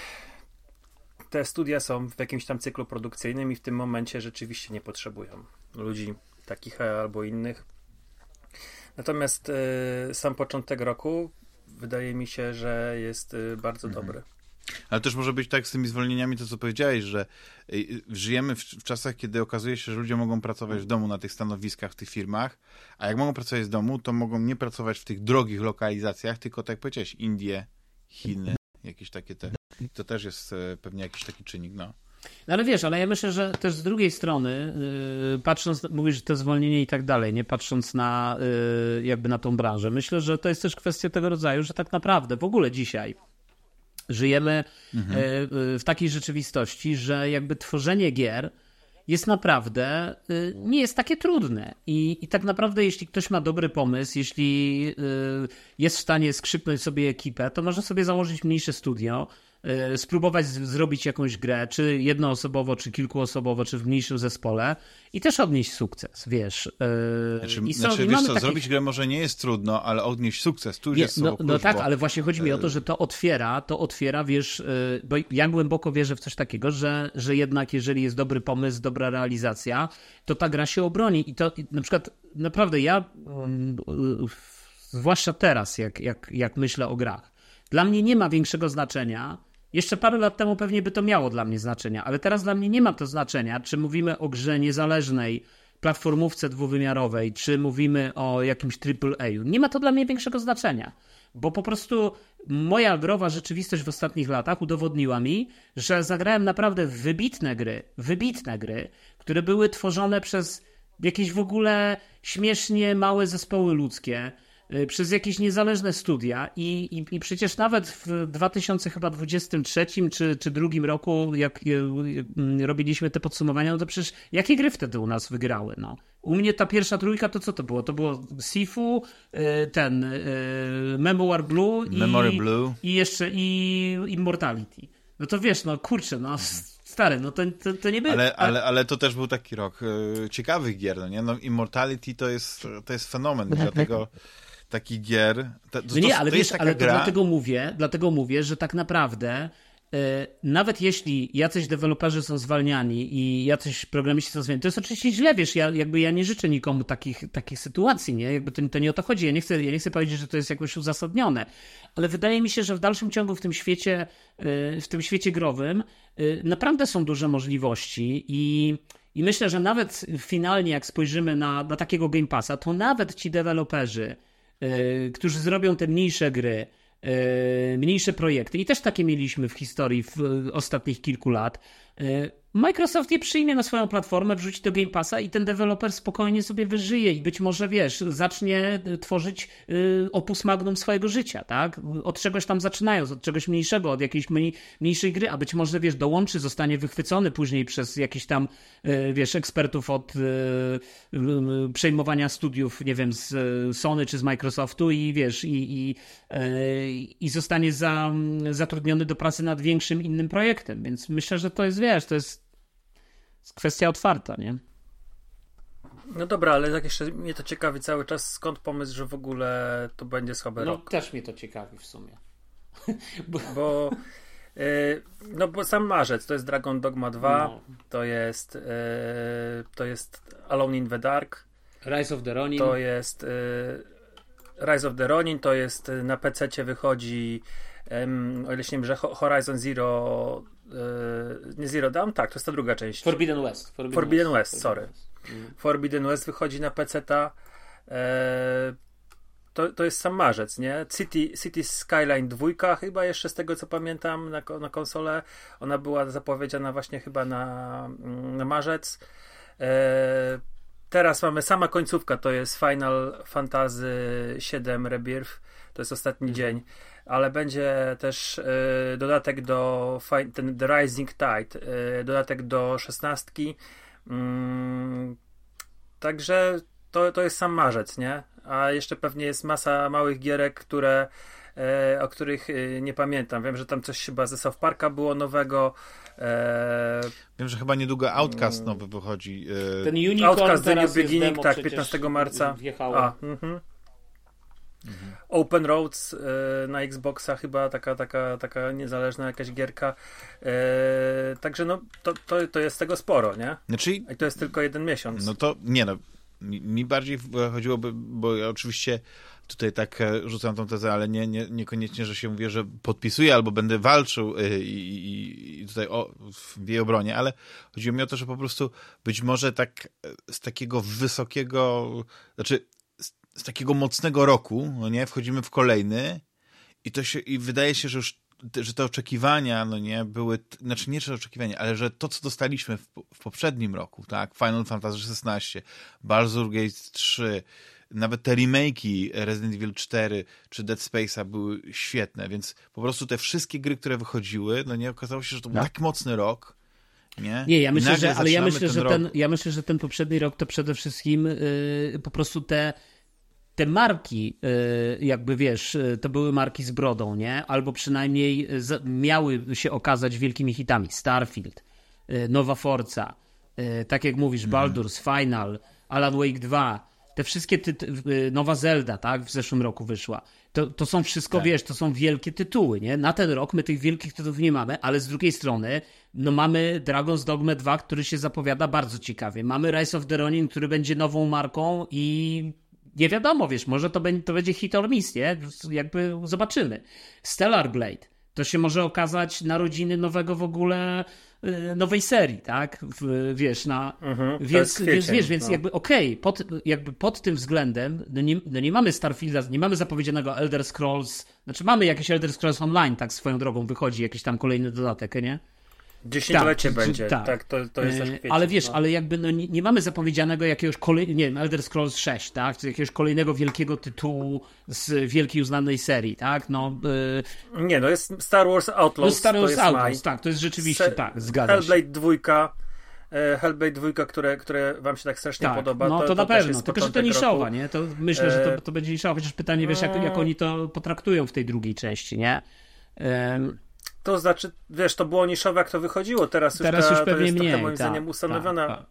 te studia są w jakimś tam cyklu produkcyjnym i w tym momencie rzeczywiście nie potrzebują ludzi takich albo innych Natomiast y, sam początek roku wydaje mi się, że jest y, bardzo mhm. dobry. Ale też może być tak z tymi zwolnieniami, to co powiedziałeś, że y, żyjemy w, w, czasach, kiedy okazuje się, że ludzie mogą pracować w domu na tych stanowiskach, w tych firmach, a jak mogą pracować z domu, to mogą nie pracować w tych drogich lokalizacjach, tylko tak jak powiedziałeś, Indie, Chiny, jakieś takie te. To też jest e, pewnie jakiś taki czynnik, no. No ale wiesz, ale ja myślę, że też z drugiej strony, yy, patrząc, mówisz, że to zwolnienie i tak dalej, nie patrząc na yy, jakby na tą branżę, myślę, że to jest też kwestia tego rodzaju, że tak naprawdę w ogóle dzisiaj żyjemy mhm. yy, w takiej rzeczywistości, że jakby tworzenie gier jest naprawdę, y, nie jest takie trudne. I, I tak naprawdę, jeśli ktoś ma dobry pomysł, jeśli y, jest w stanie skrzyknąć sobie ekipę, to może sobie założyć mniejsze studio, spróbować zrobić jakąś grę, czy jednoosobowo, czy kilkuosobowo, czy w mniejszym zespole i też odnieść sukces, wiesz. E, znaczy, I są, znaczy, i wiesz co, takich... zrobić grę może nie jest trudno, ale odnieść sukces, tu już jest No, no tak, bo... ale właśnie chodzi mi o to, że to otwiera, to otwiera, wiesz, e, bo ja głęboko wierzę w coś takiego, że, że jednak jeżeli jest dobry pomysł, dobra realizacja, to ta gra się obroni i to na przykład naprawdę ja mm, zwłaszcza teraz, jak, jak, jak myślę o grach, dla mnie nie ma większego znaczenia, jeszcze parę lat temu pewnie by to miało dla mnie znaczenia, ale teraz dla mnie nie ma to znaczenia, czy mówimy o grze niezależnej, platformówce dwuwymiarowej, czy mówimy o jakimś AAA, nie ma to dla mnie większego znaczenia. Bo po prostu moja growa rzeczywistość w ostatnich latach udowodniła mi, że zagrałem naprawdę wybitne gry, wybitne gry, które były tworzone przez jakieś w ogóle śmiesznie małe zespoły ludzkie, przez jakieś niezależne studia i, i, i przecież nawet w 2023 czy, czy drugim roku, jak y, y, robiliśmy te podsumowania, no to przecież jakie gry wtedy u nas wygrały, no. U mnie ta pierwsza trójka to co to było? To było Sifu, ten Memoir Blue i, Memory Blue. i jeszcze i Immortality. No to wiesz, no kurczę, no stary, no to, to, to nie było. Ale, ale, ale to też był taki rok ciekawych gier, no nie? No Immortality to jest, to jest fenomen, dlatego taki gier... To, to, no nie, ale to wiesz, ale to dlatego mówię, dlatego mówię, że tak naprawdę E, nawet jeśli jacyś deweloperzy są zwalniani i jacyś programiści są zwalniani, to jest oczywiście źle, wiesz, ja, jakby ja nie życzę nikomu takich, takich sytuacji, nie? Jakby to, to nie o to chodzi. Ja nie, chcę, ja nie chcę powiedzieć, że to jest jakoś uzasadnione, ale wydaje mi się, że w dalszym ciągu w tym świecie, e, w tym świecie growym e, naprawdę są duże możliwości i i myślę, że nawet finalnie, jak spojrzymy na, na takiego Game Passa, to nawet ci deweloperzy, którzy zrobią te mniejsze gry, E, mniejsze projekty i też takie mieliśmy w historii w ostatnich kilku lat. Microsoft je przyjmie na swoją platformę, wrzuci do Game Passa i ten deweloper spokojnie sobie wyżyje i być może, wiesz, zacznie y, tworzyć y, opus magnum swojego życia, tak? Od czegoś tam zaczynając, od czegoś mniejszego, od jakiejś mniej, mniejszej gry, a być może, wiesz, dołączy, zostanie wychwycony później przez jakichś tam, y, wiesz, ekspertów od przejmowania studiów, nie wiem, z Sony czy z Microsoftu i, wiesz, i, i, i zostanie za, zatrudniony do pracy nad większym innym projektem, więc myślę, że to jest, wiesz, to jest jest kwestia otwarta, nie? No dobra, ale tak jeszcze mnie to ciekawi cały czas, skąd pomysł, że w ogóle to będzie słaby no, rok? też mnie to ciekawi w sumie. bo, bo yy, no bo sam marzec to jest Dragon Dogma 2, no. to jest yy, to jest Alone in the Dark, Rise of the Ronin, to jest yy, Rise of the Ronin, to jest na PC wychodzi o ile się nie mylę, Horizon Zero nie Zero Dawn? Tak, to jest ta druga część. Forbidden West. Forbidden, Forbidden West, West, sorry. Mm. Forbidden West wychodzi na PC-ta. E, to, to jest sam marzec, nie? City, City Skyline 2 chyba jeszcze z tego co pamiętam na, na konsolę. Ona była zapowiedziana właśnie chyba na, mm, na marzec. E, teraz mamy sama końcówka, to jest Final Fantasy VII Rebirth. To jest ostatni mm. dzień ale będzie też y, dodatek do ten The Rising Tide, y, dodatek do szesnastki. Mm, także to, to jest sam marzec, nie? A jeszcze pewnie jest masa małych gierek, które e, o których nie pamiętam. Wiem, że tam coś chyba ze South Parka było nowego. E... Wiem, że chyba niedługo Outcast mm. nowy wychodzi. Ten Unicorn Outcast The New Beginning, tak, 15 marca. Wjechało. A, mhm. Mhm. Open Roads e, na Xboxa chyba taka, taka, taka niezależna jakaś gierka. E, także no, to, to, to jest tego sporo, nie? Znaczy, I to jest tylko jeden miesiąc. No to nie no. Mi, mi bardziej chodziłoby, bo ja oczywiście tutaj tak e, rzucam tą tezę, ale nie, nie, niekoniecznie, że się mówię, że podpisuję albo będę walczył i, i, i tutaj o, w jej obronie, ale chodziło mi o to, że po prostu być może tak z takiego wysokiego, znaczy z takiego mocnego roku, no nie, wchodzimy w kolejny i to się, i wydaje się, że już że te oczekiwania, no nie, były, znaczy nie że oczekiwania, ale że to, co dostaliśmy w, w poprzednim roku, tak, Final Fantasy XVI, Baldur's Gate 3, nawet te remake'i Resident Evil 4 czy Dead Space'a były świetne, więc po prostu te wszystkie gry, które wychodziły, no nie, okazało się, że to był no. tak mocny rok, nie? Nie, ja myślę, że, ale ja myślę, ten że ten, ja myślę, że ten poprzedni rok to przede wszystkim yy, po prostu te te marki, y, jakby wiesz, y, to były marki z brodą, nie? Albo przynajmniej miały się okazać wielkimi hitami. Starfield, y, Nowa Forza, tak jak mówisz, mhm. Baldur's, Final, Alan Wake 2, te wszystkie Nowa Zelda, tak, w zeszłym roku wyszła. To, to są wszystko, tak. wiesz, to są wielkie tytuły, nie? Na ten rok my tych wielkich tytułów nie mamy, ale z drugiej strony, no mamy Dragon's Dogma 2, który się zapowiada bardzo ciekawie. Mamy Rise of the Ronin, który będzie nową marką i nie wiadomo, wiesz, może to, będzie, to będzie hit or miss, nie? Jakby zobaczymy. Stellar Blade. To się może okazać narodziny nowego w ogóle e, nowej serii, tak? Wiesz, na. Mhm, więc, jest więc kwiecień, wiesz, więc no. jakby okej, pod, jakby pod tym względem no nie, no nie mamy Starfielda, nie mamy zapowiedzianego Elder Scrolls, znaczy mamy jakieś Elder Scrolls Online, tak swoją drogą wychodzi jakiś tam kolejny dodatek, nie? Dziesięciolecie Tak, będzie. tak. Tak, to, to jest też kwiecień. Ale wiesz, no. ale jakby no, nie, nie mamy zapowiedzianego jakiegoś kolejnego, nie wiem, Elder Scrolls 6, tak? Czy jakiegoś kolejnego wielkiego tytułu z wielkiej uznanej serii, tak? No, yy, Nie, no jest Star Wars Outlaws. no Star to Wars Outlaws, tak, to jest rzeczywiście, Se- tak, zgadza się. Hellblade 2. e, Hellblade 2, które, które wam się tak strasznie Tak, podoba. no to, na też pewno, tylko że to niszowa, roku. nie? To myślę, że E, to, to będzie niszowa, chociaż pytanie, wiesz, jak, jak oni to potraktują w tej drugiej części, nie? Em, To znaczy, wiesz, to było niszowe, jak to wychodziło. Teraz już, Teraz ta, już to pewnie jest trochę mniej, moim tak, zdaniem ustanowiona, tak,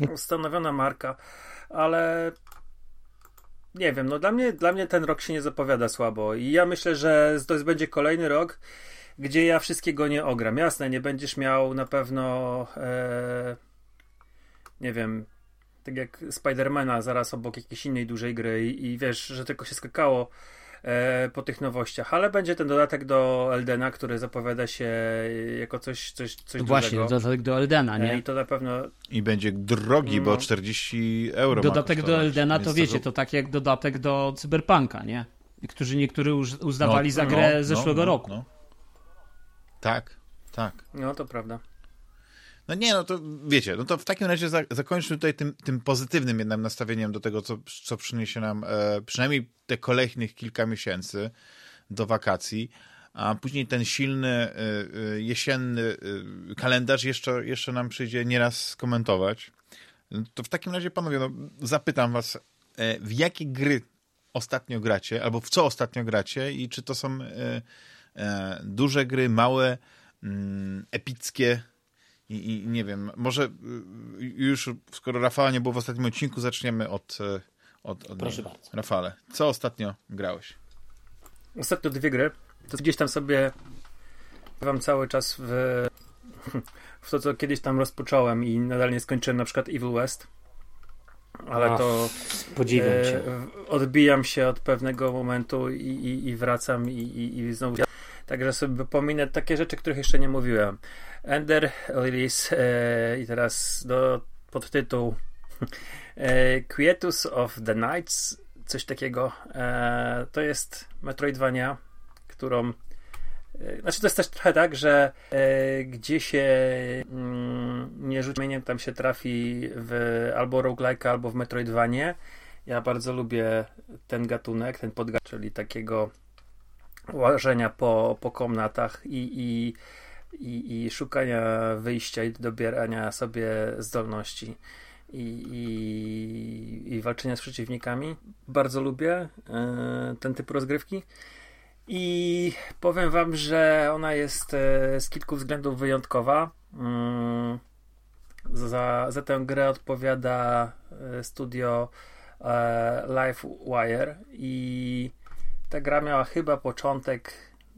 tak. ustanowiona marka, ale nie wiem, no dla mnie, dla mnie ten rok się nie zapowiada słabo i ja myślę, że to jest- będzie kolejny rok, gdzie ja wszystkiego nie ogram. Jasne, nie będziesz miał na pewno e, nie wiem, tak jak Spidermana zaraz obok jakiejś innej dużej gry i, i wiesz, że tylko się skakało po tych nowościach, ale będzie ten dodatek do Eldena, który zapowiada się jako coś, coś, coś Właśnie, dużego. dodatek do Eldena, E, nie? I to na pewno I będzie drogi, bo No. 40 euro. ma Dodatek do Eldena to wiecie, to tak jak dodatek do Cyberpunka, nie? Którzy niektórzy uz- uznawali za grę zeszłego roku. No. Tak, tak. No to prawda. No nie, no to wiecie, no to w takim razie za, zakończmy tutaj tym, tym pozytywnym jednak nastawieniem do tego, co, co przyniesie nam e, przynajmniej te kolejnych kilka miesięcy do wakacji, a później ten silny e, e, jesienny e, kalendarz jeszcze, jeszcze nam przyjdzie nieraz skomentować. No To w takim razie, panowie, no, zapytam was, e, w jakie gry ostatnio gracie, albo w co ostatnio gracie i czy to są e, duże gry, małe, mm, epickie, i, I nie wiem, może y, już skoro Rafała nie było w ostatnim odcinku, zaczniemy od, y, od, od Proszę bardzo. Rafale, co ostatnio grałeś? Ostatnio dwie gry. To gdzieś tam sobie wam cały czas w, w to, co kiedyś tam rozpocząłem i nadal nie skończyłem, na przykład Evil West. Ale Ach, to Podziwiam e, cię. w- odbijam się od pewnego momentu i, i, i wracam i, i, i znowu. Także sobie pominę takie rzeczy, których jeszcze nie mówiłem. Ender Lilies e, i teraz do podtytuł e, Quietus of the Nights, coś takiego. E, to jest Metroidvania, którą e, znaczy to jest też trochę tak, że e, gdzie się mm, nie rzuci mieniem, tam się trafi w albo roguelike, albo w Metroidvanie. Ja bardzo lubię ten gatunek, ten podgatunek, czyli takiego łażenia po, po komnatach i, i, i, i szukania wyjścia i dobierania sobie zdolności i, i, i walczenia z przeciwnikami. Bardzo lubię e, ten typ rozgrywki. I powiem wam, że ona jest e, z kilku względów wyjątkowa. Mm, za, za tę grę odpowiada e, studio LiveWire i ta gra miała chyba początek,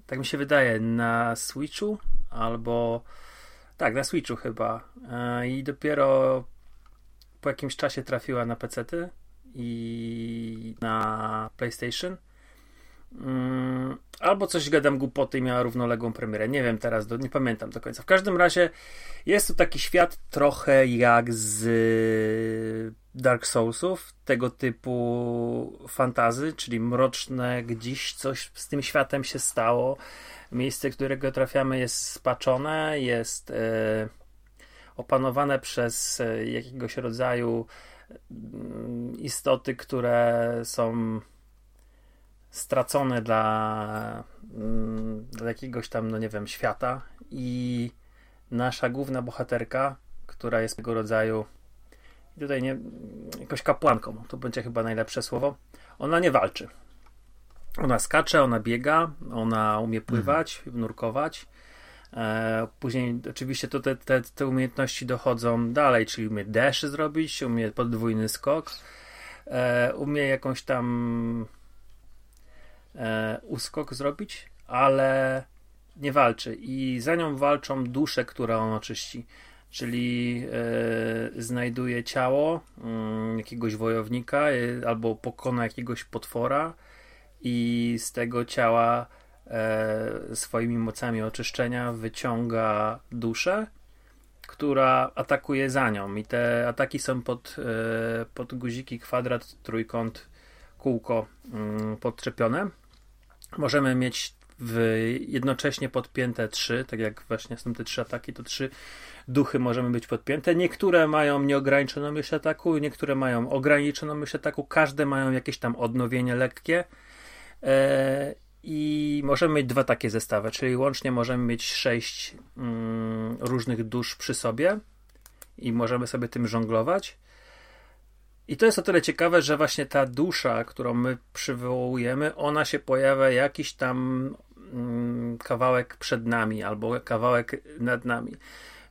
tak mi się wydaje, na Switchu albo tak, na Switchu chyba. E, I dopiero po jakimś czasie trafiła na PC-ty i na PlayStation. Mm, albo coś gadam głupoty i miała równoległą premierę. Nie wiem teraz, do, nie pamiętam do końca. W każdym razie jest to taki świat trochę jak z Dark Soulsów, tego typu fantazy, czyli mroczne, gdzieś coś z tym światem się stało. Miejsce, którego trafiamy jest spaczone, jest e, opanowane przez e, jakiegoś rodzaju istoty, które są stracone dla, mm, dla jakiegoś tam, no nie wiem, świata i nasza główna bohaterka, która jest tego rodzaju tutaj nie, jakoś kapłanką, to będzie chyba najlepsze słowo, ona nie walczy. Ona skacze, ona biega, ona umie pływać, nurkować. E, później oczywiście to te, te, te umiejętności dochodzą dalej, czyli umie dash zrobić, umie podwójny skok, e, umie jakąś tam e, uskok zrobić, ale nie walczy. I za nią walczą dusze, które on oczyści. Czyli e, znajduje ciało mm, jakiegoś wojownika e, albo pokona jakiegoś potwora i z tego ciała e, swoimi mocami oczyszczenia wyciąga duszę, która atakuje za nią. I te ataki są pod, e, pod guziki, kwadrat, trójkąt, kółko mm, podczepione. Możemy mieć w, jednocześnie podpięte trzy, tak jak właśnie są te trzy ataki, to trzy duchy możemy być podpięte. Niektóre mają nieograniczoną myśl ataku, niektóre mają ograniczoną myśl ataku, każde mają jakieś tam odnowienie lekkie. E, I możemy mieć dwa takie zestawy, czyli łącznie możemy mieć sześć mm, różnych dusz przy sobie i możemy sobie tym żonglować. I to jest o tyle ciekawe, że właśnie ta dusza, którą my przywołujemy, ona się pojawia jakiś tam mm, kawałek przed nami albo kawałek nad nami.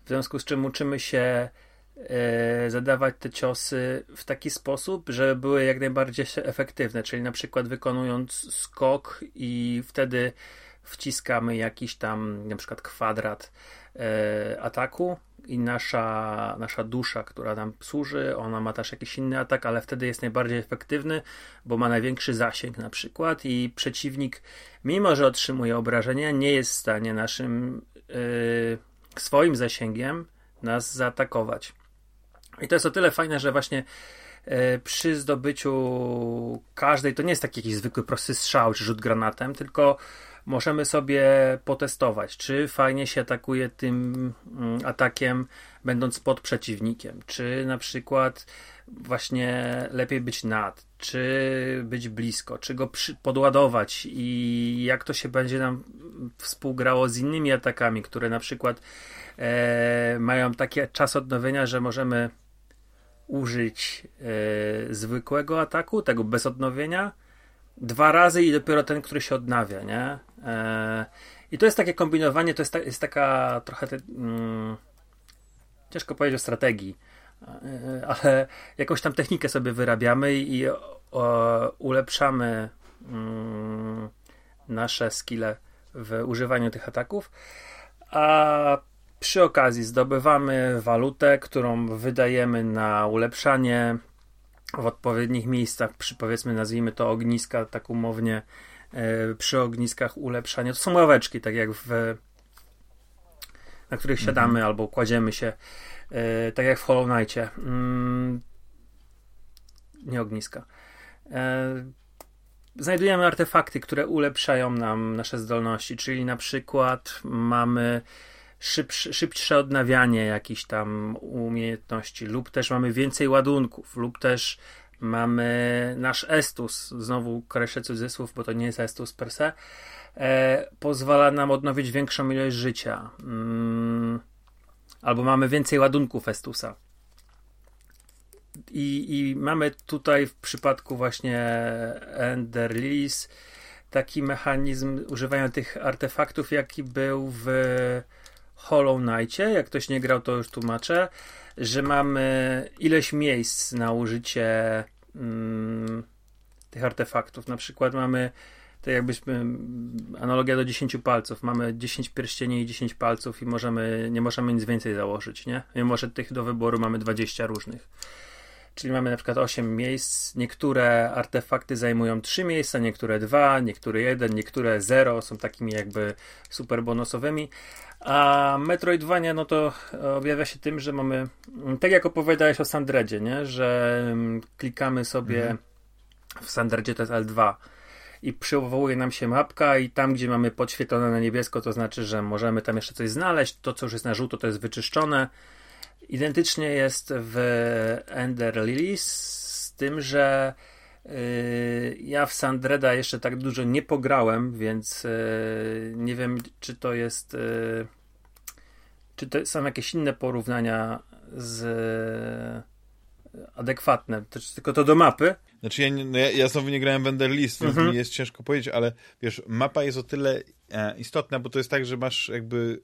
W związku z czym uczymy się e, zadawać te ciosy w taki sposób, żeby były jak najbardziej efektywne, czyli na przykład wykonując skok i wtedy wciskamy jakiś tam na przykład kwadrat e, ataku i nasza, nasza dusza, która nam służy, ona ma też jakiś inny atak, ale wtedy jest najbardziej efektywny, bo ma największy zasięg na przykład i przeciwnik, mimo że otrzymuje obrażenia, nie jest w stanie naszym yy, swoim zasięgiem nas zaatakować. I to jest o tyle fajne, że właśnie e, przy zdobyciu każdej, to nie jest taki jakiś zwykły prosty strzał czy rzut granatem, tylko możemy sobie potestować, czy fajnie się atakuje tym mm, atakiem, będąc pod przeciwnikiem, czy na przykład właśnie lepiej być nad, czy być blisko, czy go podładować i jak to się będzie nam współgrało z innymi atakami, które na przykład e, mają taki czas odnowienia, że możemy użyć e, zwykłego ataku, tego bez odnowienia, dwa razy i dopiero ten, który się odnawia, nie? E, I to jest takie kombinowanie, to jest, ta, jest taka trochę te, mm, ciężko powiedzieć o strategii, e, ale jakąś tam technikę sobie wyrabiamy i o, ulepszamy mm, nasze skille w używaniu tych ataków, a przy okazji zdobywamy walutę, którą wydajemy na ulepszanie w odpowiednich miejscach, przy powiedzmy nazwijmy to ogniska, tak umownie e, przy ogniskach ulepszania. To są ławeczki, tak jak w na których mhm. siadamy albo kładziemy się, e, tak jak w Hollow Knightie. Mm, nie ogniska. E, znajdujemy artefakty, które ulepszają nam nasze zdolności, czyli na przykład mamy szybsze, szybsze odnawianie jakichś tam umiejętności, lub też mamy więcej ładunków, lub też mamy nasz Estus, znowu kreszę cudzysłów, bo to nie jest Estus per se, e, pozwala nam odnowić większą ilość życia. Mm, albo mamy więcej ładunków Estusa. I, I mamy tutaj w przypadku właśnie Ender taki mechanizm używania tych artefaktów, jaki był w Hollow Knightie, jak ktoś nie grał, to już tłumaczę, że mamy ileś miejsc na użycie mm, tych artefaktów. Na przykład mamy, tak jakbyśmy, analogia do 10 palców. Mamy 10 pierścieni i 10 palców i możemy, nie możemy nic więcej założyć, nie? Mimo, że tych do wyboru mamy 20 różnych. Czyli mamy na przykład 8 miejsc. Niektóre artefakty zajmują 3 miejsca, niektóre 2, niektóre 1, niektóre 0. Są takimi jakby super bonusowymi. A Metroidvania, no to objawia się tym, że mamy, tak jak opowiadałeś o Sandredzie, nie? że mm, klikamy sobie mhm. w Sandredzie to jest L2 i przywołuje nam się mapka i tam, gdzie mamy podświetlone na niebiesko, to znaczy, że możemy tam jeszcze coś znaleźć. To, co już jest na żółto, to jest wyczyszczone. Identycznie jest w Ender Lilies, z tym, że yy, ja w Sandreda jeszcze tak dużo nie pograłem, więc yy, nie wiem, czy to jest. Yy, czy to są jakieś inne porównania z adekwatne, to, tylko to do mapy. Znaczy ja, no ja, ja znowu nie grałem w Ender List, więc mhm. mi jest ciężko powiedzieć, ale wiesz, mapa jest o tyle e, istotna, bo to jest tak, że masz jakby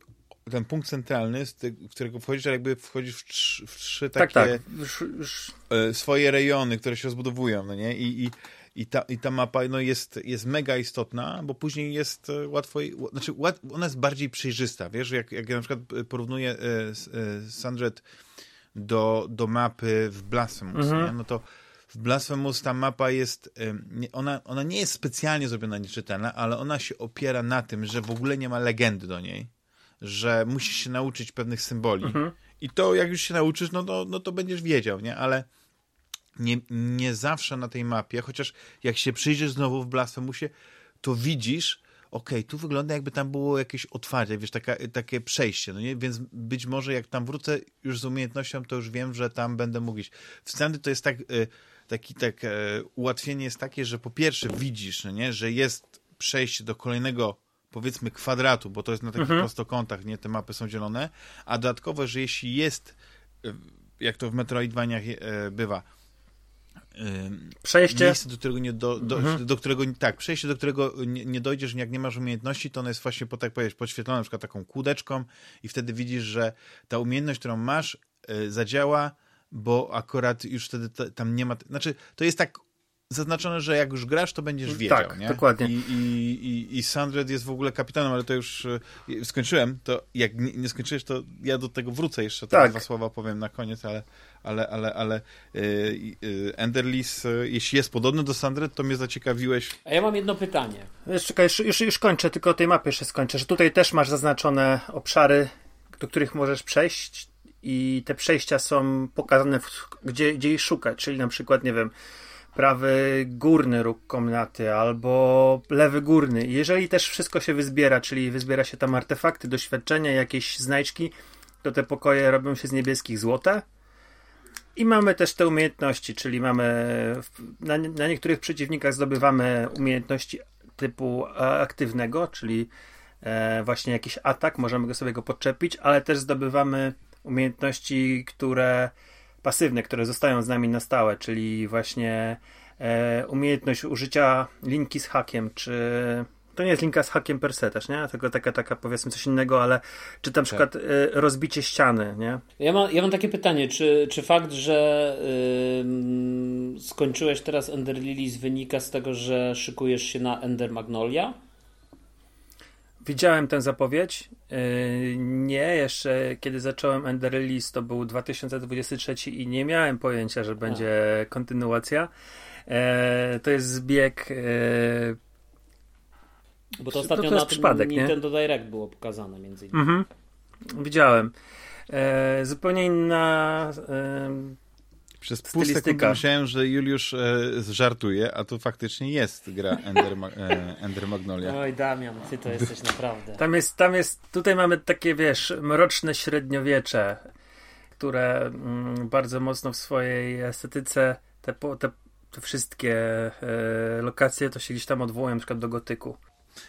ten punkt centralny, z którego wchodzisz, ale jakby wchodzisz w trzy, w trzy tak, takie tak, tak. E, swoje rejony, które się rozbudowują, no nie? I, i, i, ta, i ta mapa no jest, jest mega istotna, bo później jest e, łatwo, znaczy łat, ona jest bardziej przejrzysta, wiesz, jak, jak ja na przykład porównuję e, Sandred do, do mapy w Blasphemous, mhm. no to w Blasphemous ta mapa jest, ona, ona nie jest specjalnie zrobiona nieczytelna, ale ona się opiera na tym, że w ogóle nie ma legendy do niej, że musisz się nauczyć pewnych symboli mhm. i to jak już się nauczysz, no to, no to będziesz wiedział, nie? Ale nie, nie zawsze na tej mapie, chociaż jak się przyjrzysz znowu w Blasphemousie, to widzisz, okej, okay, tu wygląda jakby tam było jakieś otwarcie, wiesz, taka, takie przejście, no nie? Więc być może jak tam wrócę już z umiejętnością, to już wiem, że tam będę mógł iść. W Sandy to jest tak, y, taki, tak, e, ułatwienie jest takie, że po pierwsze widzisz, no nie? Że jest przejście do kolejnego powiedzmy kwadratu, bo to jest na takich mhm. prostokątach, nie? Te mapy są dzielone, a dodatkowo, że jeśli jest, y, jak to w Metroidvaniach e, bywa, przejście miejsce, do którego nie do, do, mhm. do którego tak, przejście, do którego nie, nie, dojdziesz, jak nie masz umiejętności, to ono jest właśnie, po, tak powiedzieć, podświetlone na przykład taką kółdeczką i wtedy widzisz, że ta umiejętność, którą masz, y, zadziała, bo akurat już wtedy tam nie ma, znaczy to jest tak zaznaczone, że jak już grasz, to będziesz wiedział. Tak, nie? dokładnie. I, i, i, I Sandred jest w ogóle kapitanem, ale to już y, skończyłem. To jak nie, nie skończyłeś, to ja do tego wrócę jeszcze. Tak. Dwa słowa powiem na koniec, ale, ale, ale, ale yy, yy, Enderlis, yy, jeśli jest podobny do Sandred, to mnie zaciekawiłeś. A ja mam jedno pytanie. Czekaj, już, już, już kończę, tylko o tej mapie jeszcze skończę, że tutaj też masz zaznaczone obszary, do których możesz przejść i te przejścia są pokazane, w, gdzie, gdzie ich szukać, czyli na przykład, nie wiem, prawy górny róg komnaty albo lewy górny. Jeżeli też wszystko się wyzbiera, czyli wyzbiera się tam artefakty, doświadczenia, jakieś znajdźki, to te pokoje robią się z niebieskich złota. I mamy też te umiejętności, czyli mamy na, na niektórych przeciwnikach zdobywamy umiejętności typu aktywnego, czyli e, właśnie jakiś atak, możemy go sobie go podczepić, ale też zdobywamy umiejętności, które pasywne, które zostają z nami na stałe, czyli właśnie e, umiejętność użycia linki z hakiem, czy to nie jest linka z hakiem per se też, nie? Tylko taka, taka powiedzmy coś innego, ale czy na tak. przykład tak. y, rozbicie ściany, nie? Ja mam, ja mam takie pytanie, czy, czy fakt, że y, skończyłeś teraz Ender Lilies wynika z tego, że szykujesz się na Ender Magnolia? Widziałem tę zapowiedź. Y, nie, jeszcze kiedy zacząłem Ender Release to był 2023 i nie miałem pojęcia, że będzie kontynuacja. E, to jest zbieg e, bo to ostatnio to, na przypadek, Nintendo nie? Direct było pokazane między innymi. Mhm. Widziałem. E, zupełnie inna e, Przez pół sekundy myślałem, że Juliusz e, żartuje, a to faktycznie jest gra Ender, e, Ender Magnolia. Oj, Damian, ty to jesteś naprawdę. Tam jest, tam jest, tutaj mamy takie, wiesz, mroczne średniowiecze, które mm, bardzo mocno w swojej estetyce te, te, te wszystkie e, lokacje to się gdzieś tam odwołują, na przykład do gotyku.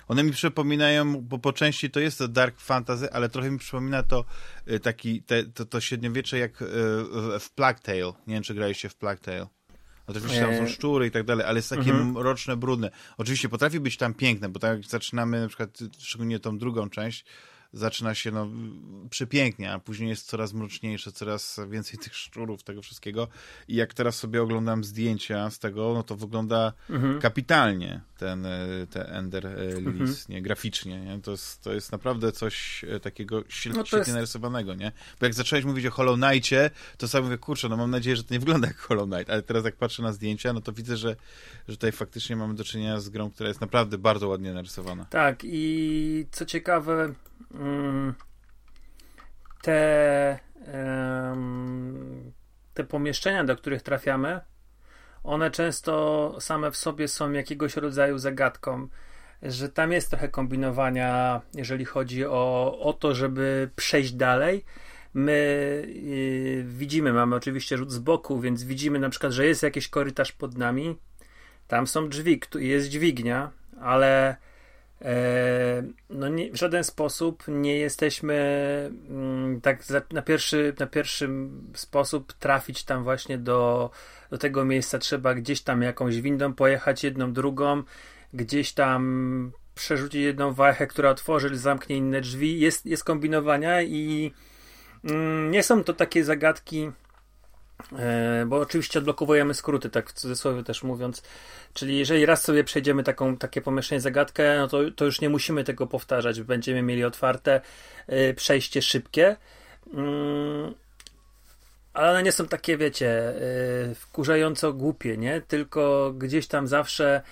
One mi przypominają, bo po części to jest to dark fantasy, ale trochę mi przypomina to y, taki, te, to, to średniowiecze jak y, w Plague Tale. Nie wiem, czy graliście w Plague Tale. Oczywiście tam są szczury i tak dalej, ale jest takie mhm. mroczne, brudne. Oczywiście potrafi być tam piękne, bo tak jak zaczynamy na przykład, szczególnie tą drugą część, zaczyna się no, przepięknie, a później jest coraz mroczniejsze, coraz więcej tych szczurów, tego wszystkiego. I jak teraz sobie oglądam zdjęcia z tego, no to wygląda mhm. kapitalnie ten, e, ten Ender Lilies, mhm. nie, graficznie. Nie? To, jest, to jest naprawdę coś e, takiego świetnie, no jest... narysowanego, nie? Bo jak zacząłeś mówić o Hollow Knightie, to sobie mówię, kurczę, no mam nadzieję, że to nie wygląda jak Hollow Knight, ale teraz jak patrzę na zdjęcia, no to widzę, że, że tutaj faktycznie mamy do czynienia z grą, która jest naprawdę bardzo ładnie narysowana. Tak i co ciekawe, te, te pomieszczenia, do których trafiamy, one często same w sobie są jakiegoś rodzaju zagadką, że tam jest trochę kombinowania, jeżeli chodzi o, o to, żeby przejść dalej. My yy, widzimy, mamy oczywiście rzut z boku, więc widzimy na przykład, że jest jakiś korytarz pod nami. Tam są drzwi, jest dźwignia, ale no nie, w żaden sposób nie jesteśmy mm, tak na pierwszy, na pierwszy sposób trafić tam właśnie do, do tego miejsca. Trzeba gdzieś tam jakąś windą pojechać, jedną, drugą, gdzieś tam przerzucić jedną wajchę, która otworzy, zamknie inne drzwi. Jest, jest kombinowania i mm, nie są to takie zagadki E, bo oczywiście odblokowujemy skróty, tak w cudzysłowie też mówiąc. Czyli jeżeli raz sobie przejdziemy taką, takie pomieszczenie, zagadkę, no to, to już nie musimy tego powtarzać. Będziemy mieli otwarte e, przejście szybkie. Mm, ale one nie są takie, wiecie, yy, wkurzająco głupie, nie? Tylko gdzieś tam zawsze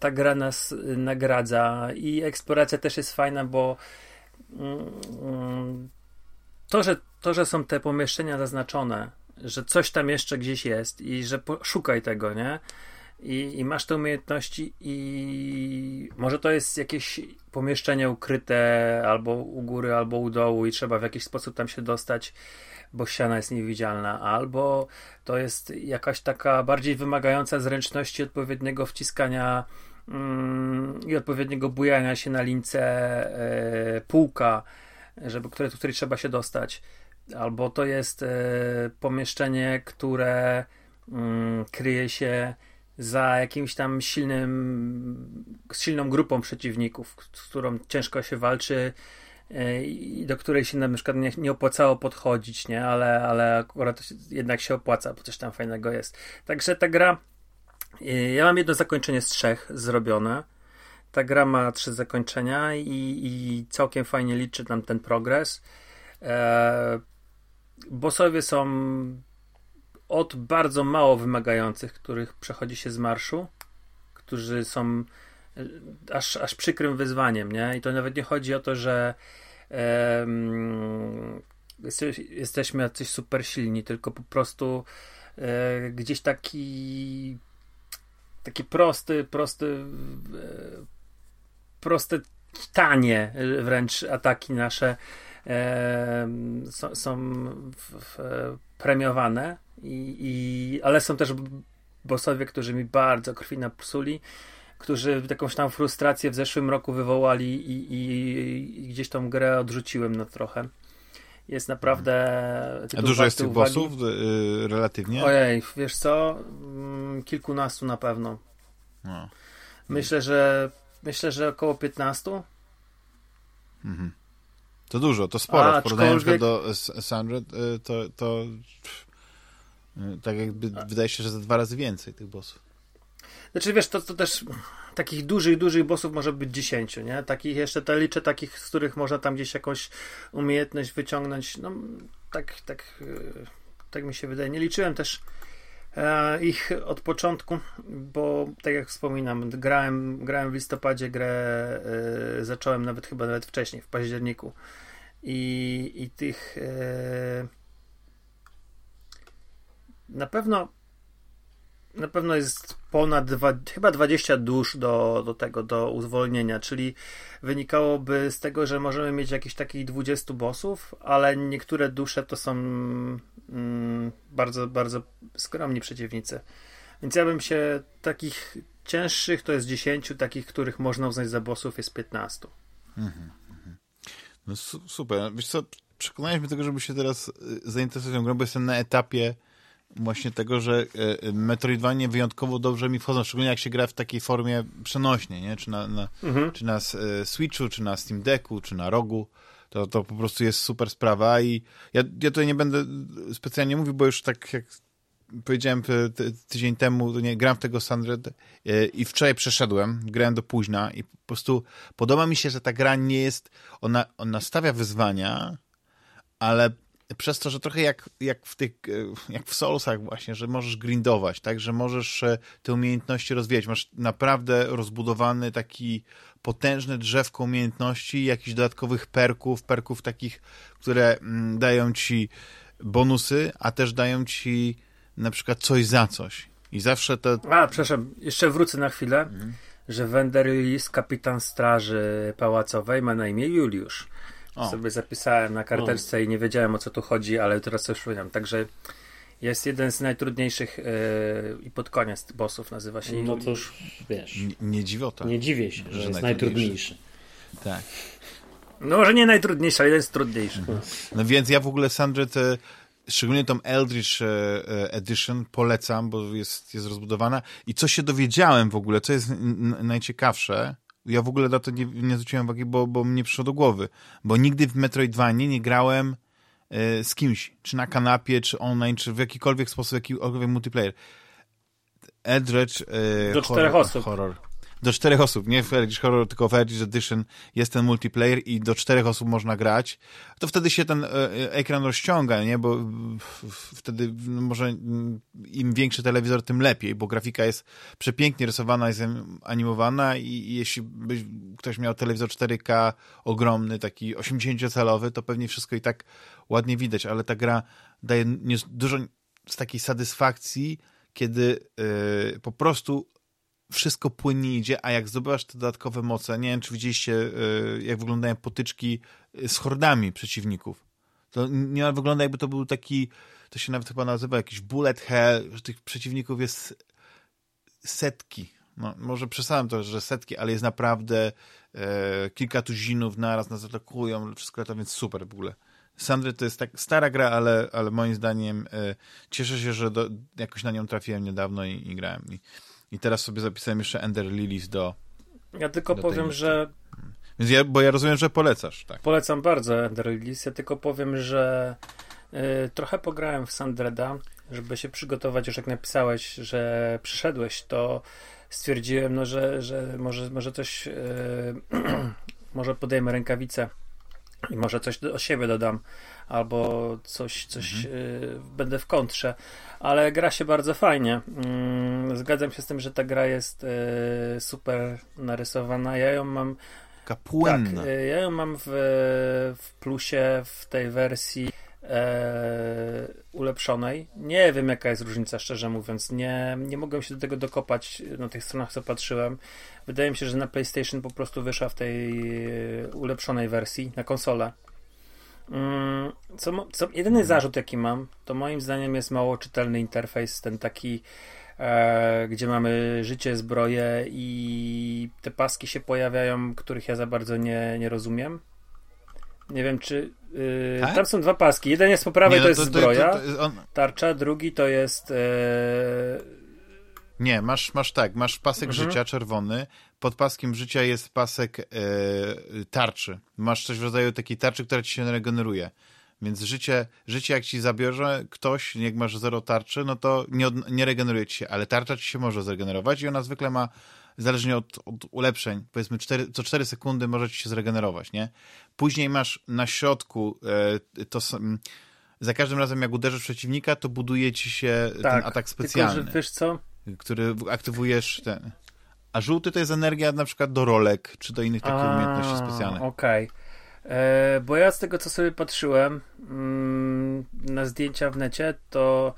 ta gra nas nagradza i eksploracja też jest fajna, bo mm, to, że, to, że są te pomieszczenia zaznaczone, że coś tam jeszcze gdzieś jest i że szukaj tego, nie? I, I, masz te umiejętności i może to jest jakieś pomieszczenie ukryte albo u góry, albo u dołu i trzeba w jakiś sposób tam się dostać, bo ściana jest niewidzialna, albo to jest jakaś taka bardziej wymagająca zręczności odpowiedniego wciskania mm, i odpowiedniego bujania się na lince e, półka, żeby, które, do której trzeba się dostać. Albo to jest e, pomieszczenie, które mm, kryje się za jakimś tam silnym, silną grupą przeciwników, z którą ciężko się walczy e, i do której się na przykład nie, nie opłacało podchodzić, nie? Ale, ale akurat jednak się opłaca, bo coś tam fajnego jest. Także ta gra, e, ja mam jedno zakończenie z trzech zrobione. Ta gra ma trzy zakończenia i, i całkiem fajnie liczy nam ten progres. E, bossowie są od bardzo mało wymagających, których przechodzi się z marszu, którzy są e, aż, aż przykrym wyzwaniem, nie? I to nawet nie chodzi o to, że um, jesteśmy jacyś super silni, tylko po prostu e, gdzieś taki taki prosty, prosty e, proste, tanie wręcz ataki nasze są, są w, w, premiowane i, i, ale są też bossowie, którzy mi bardzo krwi napsuli, którzy jakąś tam frustrację w zeszłym roku wywołali i, i, i gdzieś tą grę odrzuciłem na trochę. Jest naprawdę. A dużo jest tych uwagi. bossów yy, relatywnie? Ojej, wiesz co? Mm, kilkunastu na pewno. No. Myślę, że myślę, że około 15. Mhm. To dużo, to sporo. A, w porównaniu aczkolwiek... do Sandred, to, to tak jakby wydaje się, że za dwa razy więcej tych bossów. Znaczy wiesz, to, to też takich dużych, dużych bossów może być dziesięciu, nie? Takich jeszcze te liczę takich, z których można tam gdzieś jakąś umiejętność wyciągnąć. No tak, tak, tak mi się wydaje. Nie liczyłem też ich od początku, bo tak jak wspominam, grałem, grałem w listopadzie, grę e, zacząłem nawet chyba nawet wcześniej, w październiku. I, i tych e, na pewno na pewno jest ponad dwa, chyba 20 dusz do, do tego, do uwolnienia, czyli wynikałoby z tego, że możemy mieć jakieś takich 20 bossów, ale niektóre dusze to są mm, bardzo, bardzo skromni przeciwnicy. Więc ja bym się takich cięższych to jest 10, takich, których można uznać za bossów jest 15. Mhm, mhm. No su super. Wiesz co, do tego, żeby się teraz y, zainteresować tą grą, bo jestem na etapie właśnie tego, że e, e, Metroidvanie wyjątkowo dobrze mi wchodzą, szczególnie jak się gra w takiej formie przenośnej, nie? Czy na, na mhm. czy na e, Switchu, czy na Steam Decku, czy na Rogu. To, to po prostu jest super sprawa i ja, ja tutaj nie będę specjalnie mówił, bo już tak jak powiedziałem tydzień temu, nie, gram w tego Sandred i wczoraj przeszedłem, grałem do późna i po prostu podoba mi się, że ta gra nie jest, ona, ona stawia wyzwania, ale przez to, że trochę jak, jak w tych, e, jak w Soulsach właśnie, że możesz grindować, tak, że możesz e, te umiejętności rozwijać. Masz naprawdę rozbudowany taki potężne drzewko umiejętności, jakichś dodatkowych perków, perków takich, które mm, dają ci bonusy, a też dają ci na przykład coś za coś. I zawsze to... A, przepraszam, jeszcze wrócę na chwilę, mhm. że Wenderylis, kapitan straży pałacowej, ma na imię Juliusz. O. Sobie zapisałem na karteczce o. i nie wiedziałem o co tu chodzi, ale teraz już wiem. Także jest jeden z najtrudniejszych yy, i pod koniec bossów nazywa się. No to już wiesz. Nie, nie dziwota. Nie dziwię się, że, że jest najtrudniejszy. Tak. No może nie najtrudniejszy, ale jest trudniejszy. Mhm. No więc ja w ogóle Sandrze te, szczególnie tą Eldritch e, e, Edition polecam, bo jest, jest rozbudowana. I co się dowiedziałem w ogóle, co jest najciekawsze, ja w ogóle na to nie, nie zwróciłem uwagi, bo, bo mnie przyszło do głowy. Bo nigdy w Metroidvanie nie grałem y, z kimś. Czy na kanapie, czy online, czy w jakikolwiek sposób, jakikolwiek multiplayer. Edredge... Y, do czterech osób. Horror. Do czterech osób, nie w Eldritch Horror, tylko w Eldritch Edition jest ten multiplayer i do czterech osób można grać, to wtedy się ten e, e, ekran rozciąga, nie, bo wtedy no, może im większy telewizor, tym lepiej, bo grafika jest przepięknie rysowana, jest animowana i, jeśli by ktoś miał telewizor 4K ogromny, taki 80-calowy, to pewnie wszystko i tak ładnie widać, ale ta gra daje dużo z takiej satysfakcji, kiedy yy, po prostu wszystko płynnie idzie, a jak zdobywasz te dodatkowe moce, nie wiem, czy widzieliście, yy, jak wyglądają potyczki z hordami przeciwników. To nie wygląda jakby to był taki, to się nawet chyba nazywa jakiś bullet hell, że tych przeciwników jest setki. No, może przesadzam to, że setki, ale jest naprawdę e, kilka tuzinów naraz nas atakują, wszystko to, więc super w ogóle. Sandry to jest tak stara gra, ale, ale moim zdaniem e, cieszę się, że do, jakoś na nią trafiłem niedawno i, i grałem. I, I, teraz sobie zapisałem jeszcze Ender Lilies do. Ja tylko do powiem, że. Więc ja, bo ja rozumiem, że polecasz, tak. Polecam bardzo Ender Lilies. Ja tylko powiem, że y, trochę pograłem w Sandreda, żeby się przygotować, już jak napisałeś, że przyszedłeś, to stwierdziłem, no, że, że może, może coś, y, może podejmę rękawice i może coś do, siebie dodam, albo coś, coś mhm. y, będę w kontrze, ale gra się bardzo fajnie. Mm, zgadzam się z tym, że ta gra jest y, super narysowana. Ja ją mam. Kapłynna. Tak, y, ja ją mam w, w plusie w tej wersji e, ulepszonej. Nie wiem, jaka jest różnica, szczerze mówiąc. Nie, nie mogłem się do tego dokopać na tych stronach, co patrzyłem. Wydaje mi się, że na PlayStation po prostu wyszła w tej e, ulepszonej wersji na konsolę. Mm, co, co, jedyny zarzut, jaki mam, to moim zdaniem jest mało czytelny interfejs, ten taki, e, gdzie mamy życie, zbroje i te paski się pojawiają, których ja za bardzo nie, nie rozumiem. Nie wiem, czy. Yy, tak? Tam są dwa paski. Jeden jest po prawej, nie, no, to, to, jest zbroja, to, to, on... tarcza, drugi to jest. Yy... Nie, masz, masz tak, masz pasek mhm. życia czerwony, pod paskiem życia jest pasek yy, tarczy. Masz coś w rodzaju takiej tarczy, która ci się regeneruje. Więc życie, życie jak ci zabierze ktoś, jak masz zero tarczy, no to nie, od, nie regeneruje ci się, ale tarcza ci się może zregenerować i ona zwykle ma zależnie od, od ulepszeń, powiedzmy 4, co 4 sekundy możecie się zregenerować, nie? Później masz na środku e, to za każdym razem jak uderzysz przeciwnika, to buduje ci się tak, ten atak specjalny. Tylko, że wiesz co? Który aktywujesz ten. A żółty to jest energia na przykład do rolek, czy do innych takich A, umiejętności specjalnych. Okej. Okay. E, bo ja z tego, co sobie patrzyłem mm, na zdjęcia w necie, to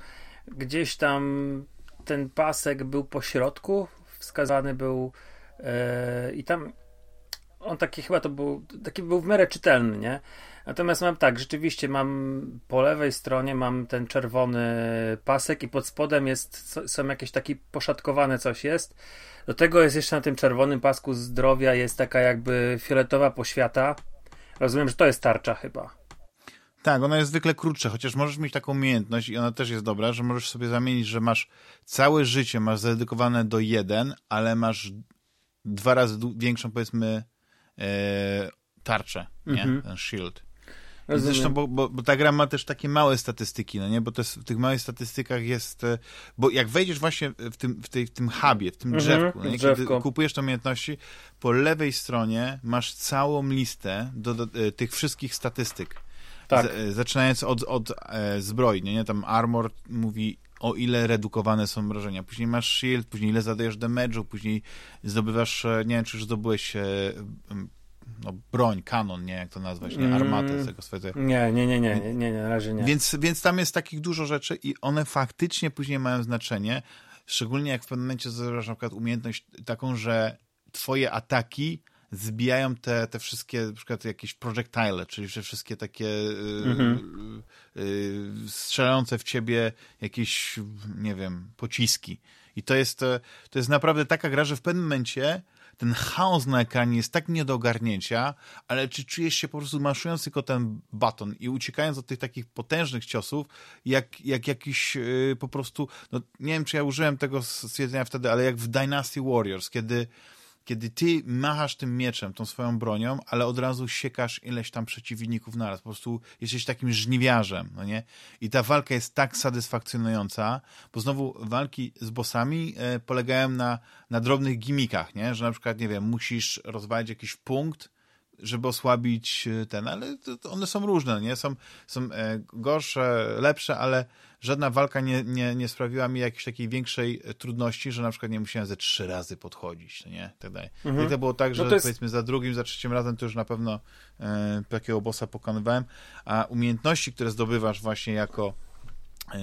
gdzieś tam ten pasek był po środku, wskazany był yy, i tam on taki chyba to był, taki był w miarę czytelny, nie? Natomiast mam tak, rzeczywiście mam po lewej stronie mam ten czerwony pasek i pod spodem jest, są jakieś takie poszatkowane coś jest. Do tego jest jeszcze na tym czerwonym pasku zdrowia jest taka jakby fioletowa poświata. Rozumiem, że to jest tarcza chyba. Tak, ona jest zwykle krótsza, chociaż możesz mieć taką umiejętność i ona też jest dobra, że możesz sobie zamienić, że masz całe życie masz zadedykowane do jeden, ale masz dwa razy większą, powiedzmy, tarczę, nie? Mhm. Ten shield. Rozumiem. Zresztą, bo, bo, bo, ta gra ma też takie małe statystyki, no nie? Bo to jest, w tych małych statystykach jest. E, bo jak wejdziesz właśnie w tym, w tej, w tym hubie, w tym mhm, drzewku, no nie? kiedy kupujesz te umiejętności, po lewej stronie masz całą listę do, do, e, tych wszystkich statystyk. Tak. Z, zaczynając od, od e, zbroi, nie, nie? Tam Armor mówi o ile redukowane są mrożenia. Później masz shield, później ile zadajesz damage'u, później zdobywasz, e, nie wiem, czy już zdobyłeś e, no, broń, kanon, nie jak to nazwać, nie, armatę z tego swojego. Nie, nie, nie, nie, nie, nie, na razie nie. Więc, więc tam jest takich dużo rzeczy i one faktycznie później mają znaczenie, szczególnie jak w pewnym momencie zdobywasz na przykład umiejętność taką, że twoje ataki zbijają te, te wszystkie, na przykład jakieś projectile, czyli że wszystkie takie y, mhm. y, y, strzelające w ciebie jakieś, nie wiem, pociski. I to jest, to jest naprawdę taka gra, że w pewnym momencie ten chaos na ekranie jest tak nie do ogarnięcia, ale czy czujesz się po prostu maszując tylko ten baton i uciekając od tych takich potężnych ciosów, jak, jak jakiś yy, po prostu, no nie wiem, czy ja użyłem tego stwierdzenia wtedy, ale jak w Dynasty Warriors, kiedy kiedy ty machasz tym mieczem, tą swoją bronią, ale od razu siekasz ileś tam przeciwników naraz. Po prostu jesteś takim żniwiarzem, no nie? I ta walka jest tak satysfakcjonująca, bo znowu walki z bossami e, polegają na, na drobnych gimikach, nie? Że na przykład, nie wiem, musisz rozwalić jakiś punkt, żeby osłabić e, ten, ale one są różne, nie? Są, są e, gorsze, lepsze, ale żadna walka nie, nie, nie sprawiła mi jakiejś takiej większej e, trudności, że na przykład nie musiałem ze trzy razy podchodzić, no nie? Tak dalej. Mhm. I to było tak, no że no jest... powiedzmy za drugim, za trzecim razem to już na pewno e, takiego bossa pokonywałem, a umiejętności, które zdobywasz właśnie jako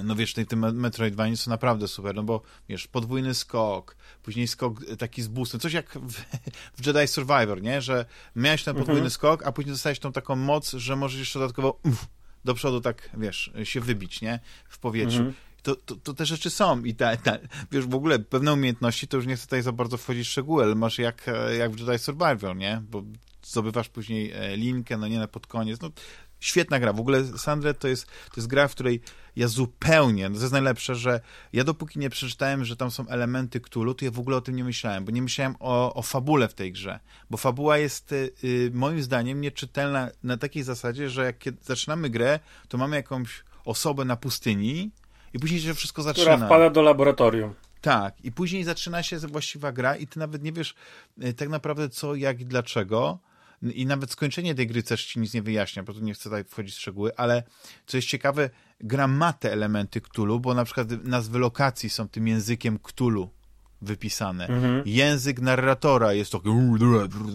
no wiesz, tej, tym Metroidvania są naprawdę super, no bo wiesz, podwójny skok, później skok taki z boostem, coś jak w, w Jedi Survivor, nie, że miałeś ten podwójny mhm. skok, a później dostałeś tą taką moc, że możesz jeszcze dodatkowo uf, do przodu tak, wiesz, się wybić, nie, w powietrzu. Mhm. To, to, to, te rzeczy są i ta, ta, wiesz, w ogóle pewne umiejętności, to już nie chcę tutaj za bardzo wchodzić w szczegóły, ale masz jak, jak w Jedi Survivor, nie, bo zdobywasz później e, linkę, no nie, na pod koniec, no świetna gra. W ogóle Sandre to jest, to jest gra, w której ja zupełnie, no to jest najlepsze, że ja dopóki nie przeczytałem, że tam są elementy Cthulhu, to ja w ogóle o tym nie myślałem, bo nie myślałem o, o fabule w tej grze, bo fabuła jest y, moim zdaniem nieczytelna na takiej zasadzie, że jak zaczynamy grę, to mamy jakąś osobę na pustyni i później się wszystko zaczyna. Która wpada do laboratorium. Tak, i później zaczyna się właściwa gra i ty nawet nie wiesz y, tak naprawdę co, jak i dlaczego, i nawet skończenie tej gry też ci nic nie wyjaśnia, bo tu nie chcę tutaj wchodzić w szczegóły, ale co jest ciekawe, gra ma te elementy Cthulhu, bo na przykład nazwy lokacji są tym językiem Cthulhu wypisane. Mhm. Język narratora jest taki,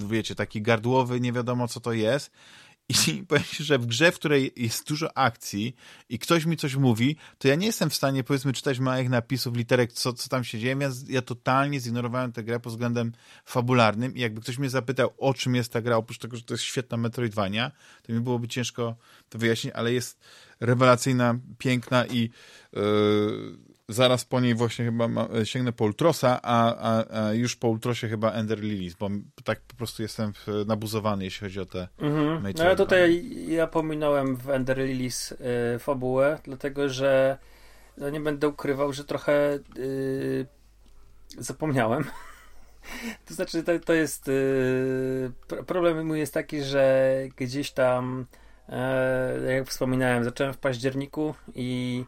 wiecie, taki gardłowy, nie wiadomo co to jest. I powiem ci, że w grze, w której jest dużo akcji i ktoś mi coś mówi, to ja nie jestem w stanie, powiedzmy, czytać małych napisów, literek, co, co tam się dzieje, więc ja totalnie zignorowałem tę grę pod względem fabularnym i jakby ktoś mnie zapytał, o czym jest ta gra, oprócz tego, że to jest świetna Metroidvania, to mi byłoby ciężko to wyjaśnić, ale jest rewelacyjna, piękna i yy, zaraz po niej właśnie chyba ma, sięgnę po Ultrosa, a, a, a, już po Ultrosie chyba Ender Lilies, bo tak po prostu jestem nabuzowany, jeśli chodzi o te mhm. No ale tutaj ja pominąłem w Ender Lilies y, fabułę, dlatego że no nie będę ukrywał, że trochę y, zapomniałem. To znaczy, to, to jest. Y, problem mój jest taki, że gdzieś tam, e, jak wspominałem, zacząłem w październiku i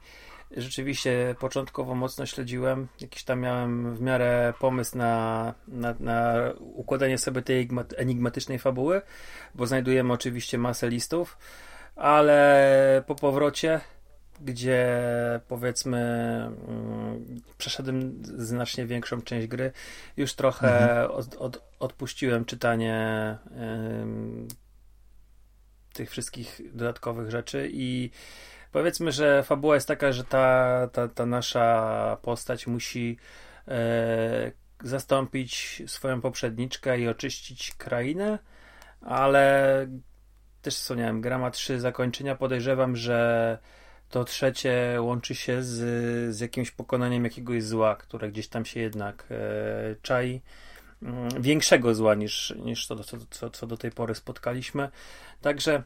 rzeczywiście początkowo mocno śledziłem. Jakiś tam miałem w miarę pomysł na, na, na układanie sobie tej enigmatycznej fabuły, bo znajdujemy oczywiście masę listów, ale po powrocie gdzie powiedzmy mm, przeszedłem znacznie większą część gry, już trochę mhm. od, od, odpuściłem czytanie tych wszystkich dodatkowych rzeczy i Powiedzmy, że fabuła jest taka, że ta, ta, ta nasza postać musi e, zastąpić swoją poprzedniczkę i oczyścić krainę, ale też wspomniałem, gra ma trzy zakończenia. Podejrzewam, że to trzecie łączy się z, z jakimś pokonaniem jakiegoś zła, które gdzieś tam się jednak e, czai. Mm, większego zła niż, niż to, co, co, co do tej pory spotkaliśmy. Także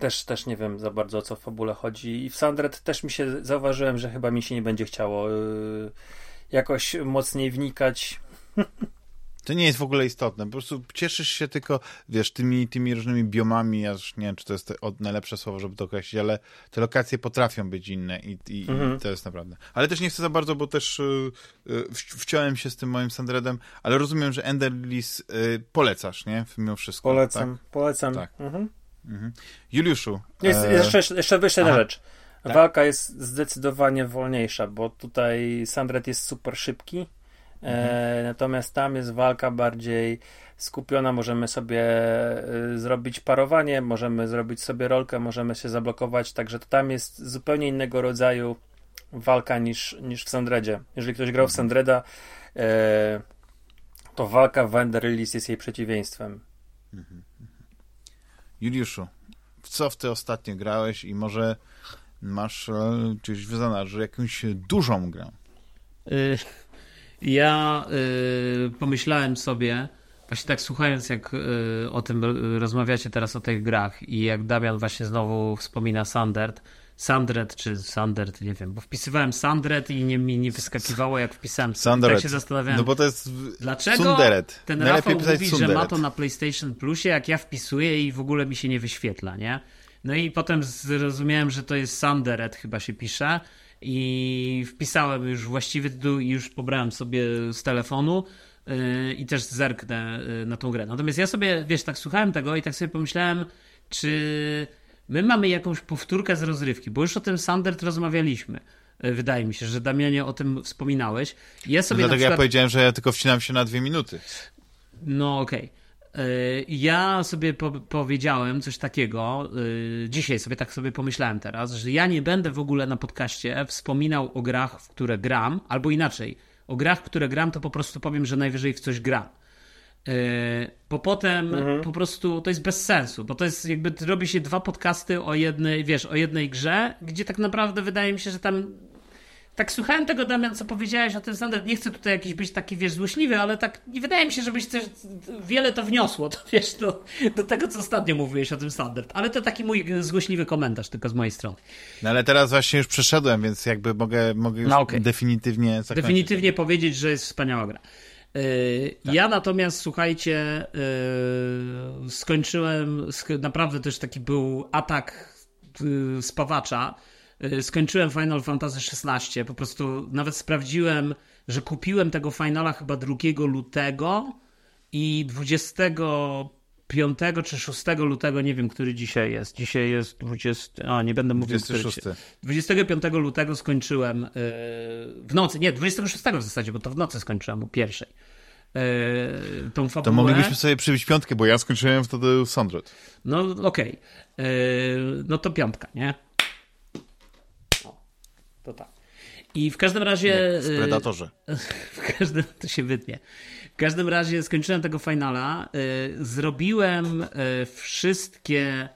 też, też nie wiem za bardzo o co w fabule chodzi. I w Sandred też mi się zauważyłem, że chyba mi się nie będzie chciało yy, jakoś mocniej wnikać. To nie jest w ogóle istotne. Po prostu cieszysz się tylko, wiesz, tymi, tymi różnymi biomami. Ja już nie wiem, czy to jest od najlepsze słowo, żeby to określić, ale te lokacje potrafią być inne i, i, mhm. i to jest naprawdę. Ale też nie chcę za bardzo, bo też yy, wciąłem się z tym moim Sandredem, ale rozumiem, że Enderlis yy, polecasz, nie? Mimo wszystko. Polecam, tak? polecam. Tak. Mhm. Mhm. Juliuszu. Jest, e... jeszcze, jeszcze wyższa jedna rzecz. Tak? Walka jest zdecydowanie wolniejsza, bo tutaj Sandret jest super szybki, e, mhm. natomiast tam jest walka bardziej skupiona. Możemy sobie e, zrobić parowanie, możemy zrobić sobie rolkę, możemy się zablokować, także to tam jest zupełnie innego rodzaju walka niż, niż w Sandredzie. Jeżeli ktoś grał w mhm. Sandreda, to walka w Ender Release jest jej przeciwieństwem. Mhm. Juliuszu, w co w ty ostatnio grałeś i może masz e, czyś że jakąś dużą grę? Y, ja y, pomyślałem sobie, właśnie tak słuchając jak y, o tym rozmawiacie teraz o tych grach i jak Damian właśnie znowu wspomina Sandert, Sandred czy Sandert, nie wiem, bo wpisywałem Sandred i nie, mi nie wyskakiwało jak wpisałem Sandret. Tak się zastanawiałem. No bo to jest Dlaczego Sunderet. ten Najlepiej Rafał mówi, że Sunderet. ma to na PlayStation Plusie, jak ja wpisuję i w ogóle mi się nie wyświetla, nie? No i potem zrozumiałem, że to jest Sanderet chyba się pisze i wpisałem już właściwy tytuł i już pobrałem sobie z telefonu yy, i też zerknę yy, na tą grę. Natomiast ja sobie, wiesz, tak słuchałem tego i tak sobie pomyślałem, czy my mamy jakąś powtórkę z rozrywki, bo już o tym Sandert rozmawialiśmy. Yy, Wydaje mi się, że Damianie o tym wspominałeś. Ja sobie Dlatego przykład... ja powiedziałem, że ja tylko wcinam się na dwie minuty. No okej. Yy, Ja sobie po powiedziałem coś takiego, yy, dzisiaj sobie tak sobie pomyślałem teraz, że ja nie będę w ogóle na podcaście wspominał o grach, w które gram, albo inaczej, o grach, w które gram, to po prostu powiem, że najwyżej w coś gram. Yy, Bo potem po prostu to jest bez sensu, bo to jest jakby robi się dwa podcasty o jednej, wiesz, o jednej grze, gdzie tak naprawdę wydaje mi się, że tam tak słuchałem tego, Damian, co powiedziałeś o tym standard. Nie chcę tutaj jakiś być taki, wiesz, złośliwy, ale tak nie wydaje mi się, żebyś też wiele to wniosło, to wiesz, do, do tego, co ostatnio mówiłeś o tym standard. Ale to taki mój złośliwy komentarz tylko z mojej strony. No ale teraz właśnie już przeszedłem, więc jakby mogę, mogę już No okej. definitywnie zakończyć. Definitywnie powiedzieć, że jest wspaniała gra. Yy, Ja natomiast, słuchajcie, yy, skończyłem, sk- naprawdę też taki był atak yy, spawacza. Skończyłem Final Fantasy XVI, po prostu nawet sprawdziłem, że kupiłem tego finala chyba 2 lutego i 25 czy 6 lutego, nie wiem, który dzisiaj jest. Dzisiaj jest 20, a nie będę mówił, który 26. 25 lutego skończyłem yy, w nocy, nie, 26 w zasadzie, bo to w nocy skończyłem o pierwszej. Yy, tą fabułę. To moglibyśmy sobie przybić piątkę, bo ja skończyłem wtedy Sandret. No okej. Yy, no to piątka, nie? O, to tak. I w każdym razie... W yy, Predatorze. w każdym, to się wytnie. W każdym razie skończyłem tego finala. y, Zrobiłem y, wszystkie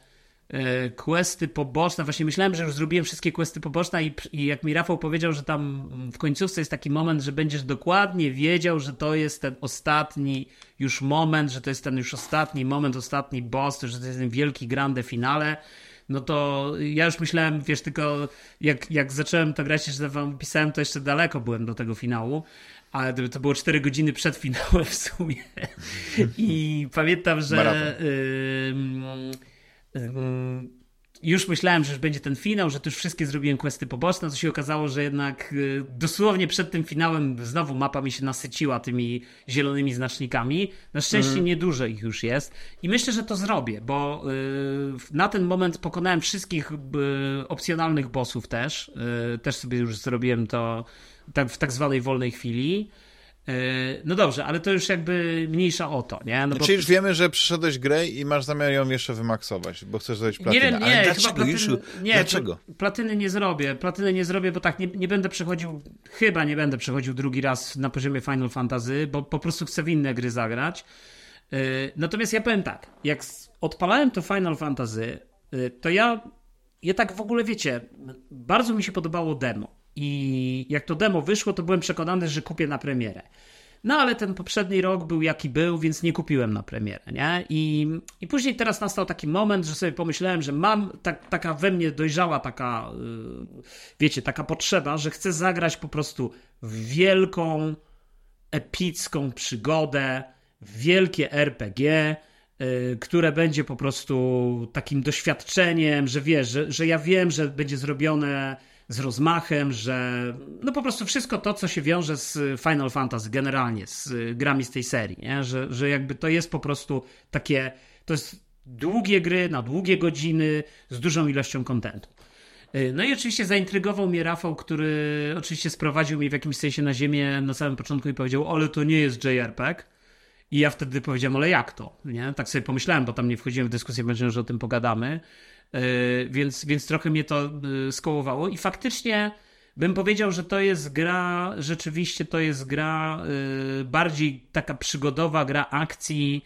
y, questy poboczne. Właśnie myślałem, że już zrobiłem wszystkie questy poboczne i, i jak mi Rafał powiedział, że tam w końcówce jest taki moment, że będziesz dokładnie wiedział, że to jest ten ostatni już moment, że to jest ten już ostatni moment, ostatni boss, że to jest ten wielki grande finale no to ja już myślałem, wiesz, tylko jak, jak zacząłem to grać, że wam pisałem, to jeszcze daleko byłem do tego finału, ale to- to było 4 godziny przed finałem w sumie. I pamiętam, że Maraton. Już myślałem, że już będzie ten finał, że tu już wszystkie zrobiłem questy poboczne, to się okazało, że jednak y, dosłownie przed tym finałem znowu mapa mi się nasyciła tymi zielonymi znacznikami. Na szczęście niedużo ich już jest i myślę, że to zrobię, bo y, na ten moment pokonałem wszystkich y, opcjonalnych bossów też. Też sobie już zrobiłem to tak, w tak zwanej wolnej chwili. Y, No dobrze, ale to już jakby mniejsza o to, nie? No Znaczy już wiemy, że przeszedłeś grę i masz zamiar ją jeszcze wymaksować, bo chcesz zrobić platynę. Nie wiem, nie, Ale dlaczego, platyny, Juszu? nie, Dlaczego? Platyny nie zrobię. Platyny nie zrobię, bo tak nie, nie będę przechodził, chyba nie będę przechodził drugi raz na poziomie Final Fantasy, bo po prostu chcę w inne gry zagrać. Yy, Natomiast ja powiem tak, jak odpalałem to Final Fantasy, yy, to ja, ja tak w ogóle wiecie, bardzo mi się podobało demo. I jak to demo wyszło, to byłem przekonany, że kupię na premierę. No ale ten poprzedni rok był jaki był, więc nie kupiłem na premierę, nie? I, i później teraz nastał taki moment, że sobie pomyślałem, że mam tak, taka we mnie dojrzała taka, yy, wiecie, taka potrzeba, że chcę zagrać po prostu wielką, epicką przygodę, wielkie RPG, y, które będzie po prostu takim doświadczeniem, że wiesz, że, że ja wiem, że będzie zrobione z rozmachem, że no po prostu wszystko to, co się wiąże z Final Fantasy generalnie, z grami z tej serii, nie? Że, że jakby to jest po prostu takie, to jest długie gry na długie godziny z dużą ilością kontentu. Y, No i oczywiście zaintrygował mnie Rafał, który oczywiście sprowadził mnie w jakimś sensie na ziemię na samym początku i powiedział, ale to nie jest JRPG. I ja wtedy powiedziałem, ale jak to? Nie? Tak sobie pomyślałem, bo tam nie wchodziłem w dyskusję, myślałem, że o tym pogadamy. Yy, więc, więc trochę mnie to yy, skołowało i faktycznie bym powiedział, że to jest gra, rzeczywiście to jest gra yy, bardziej taka przygodowa, gra akcji.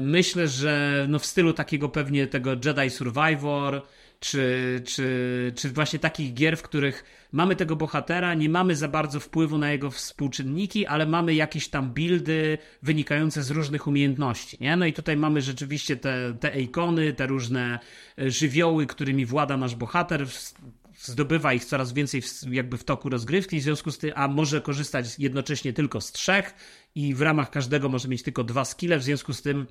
Myślę, że no w stylu takiego pewnie tego Jedi Survivor, czy, czy, czy właśnie takich gier, w których mamy tego bohatera, nie mamy za bardzo wpływu na jego współczynniki, ale mamy jakieś tam buildy wynikające z różnych umiejętności. Nie? No i tutaj mamy rzeczywiście te, te ikony, te różne e, żywioły, którymi włada nasz bohater zdobywa ich coraz więcej w, jakby w toku rozgrywki, w związku z tym, a może korzystać jednocześnie tylko z trzech i w ramach każdego może mieć tylko dwa skille, w związku z tym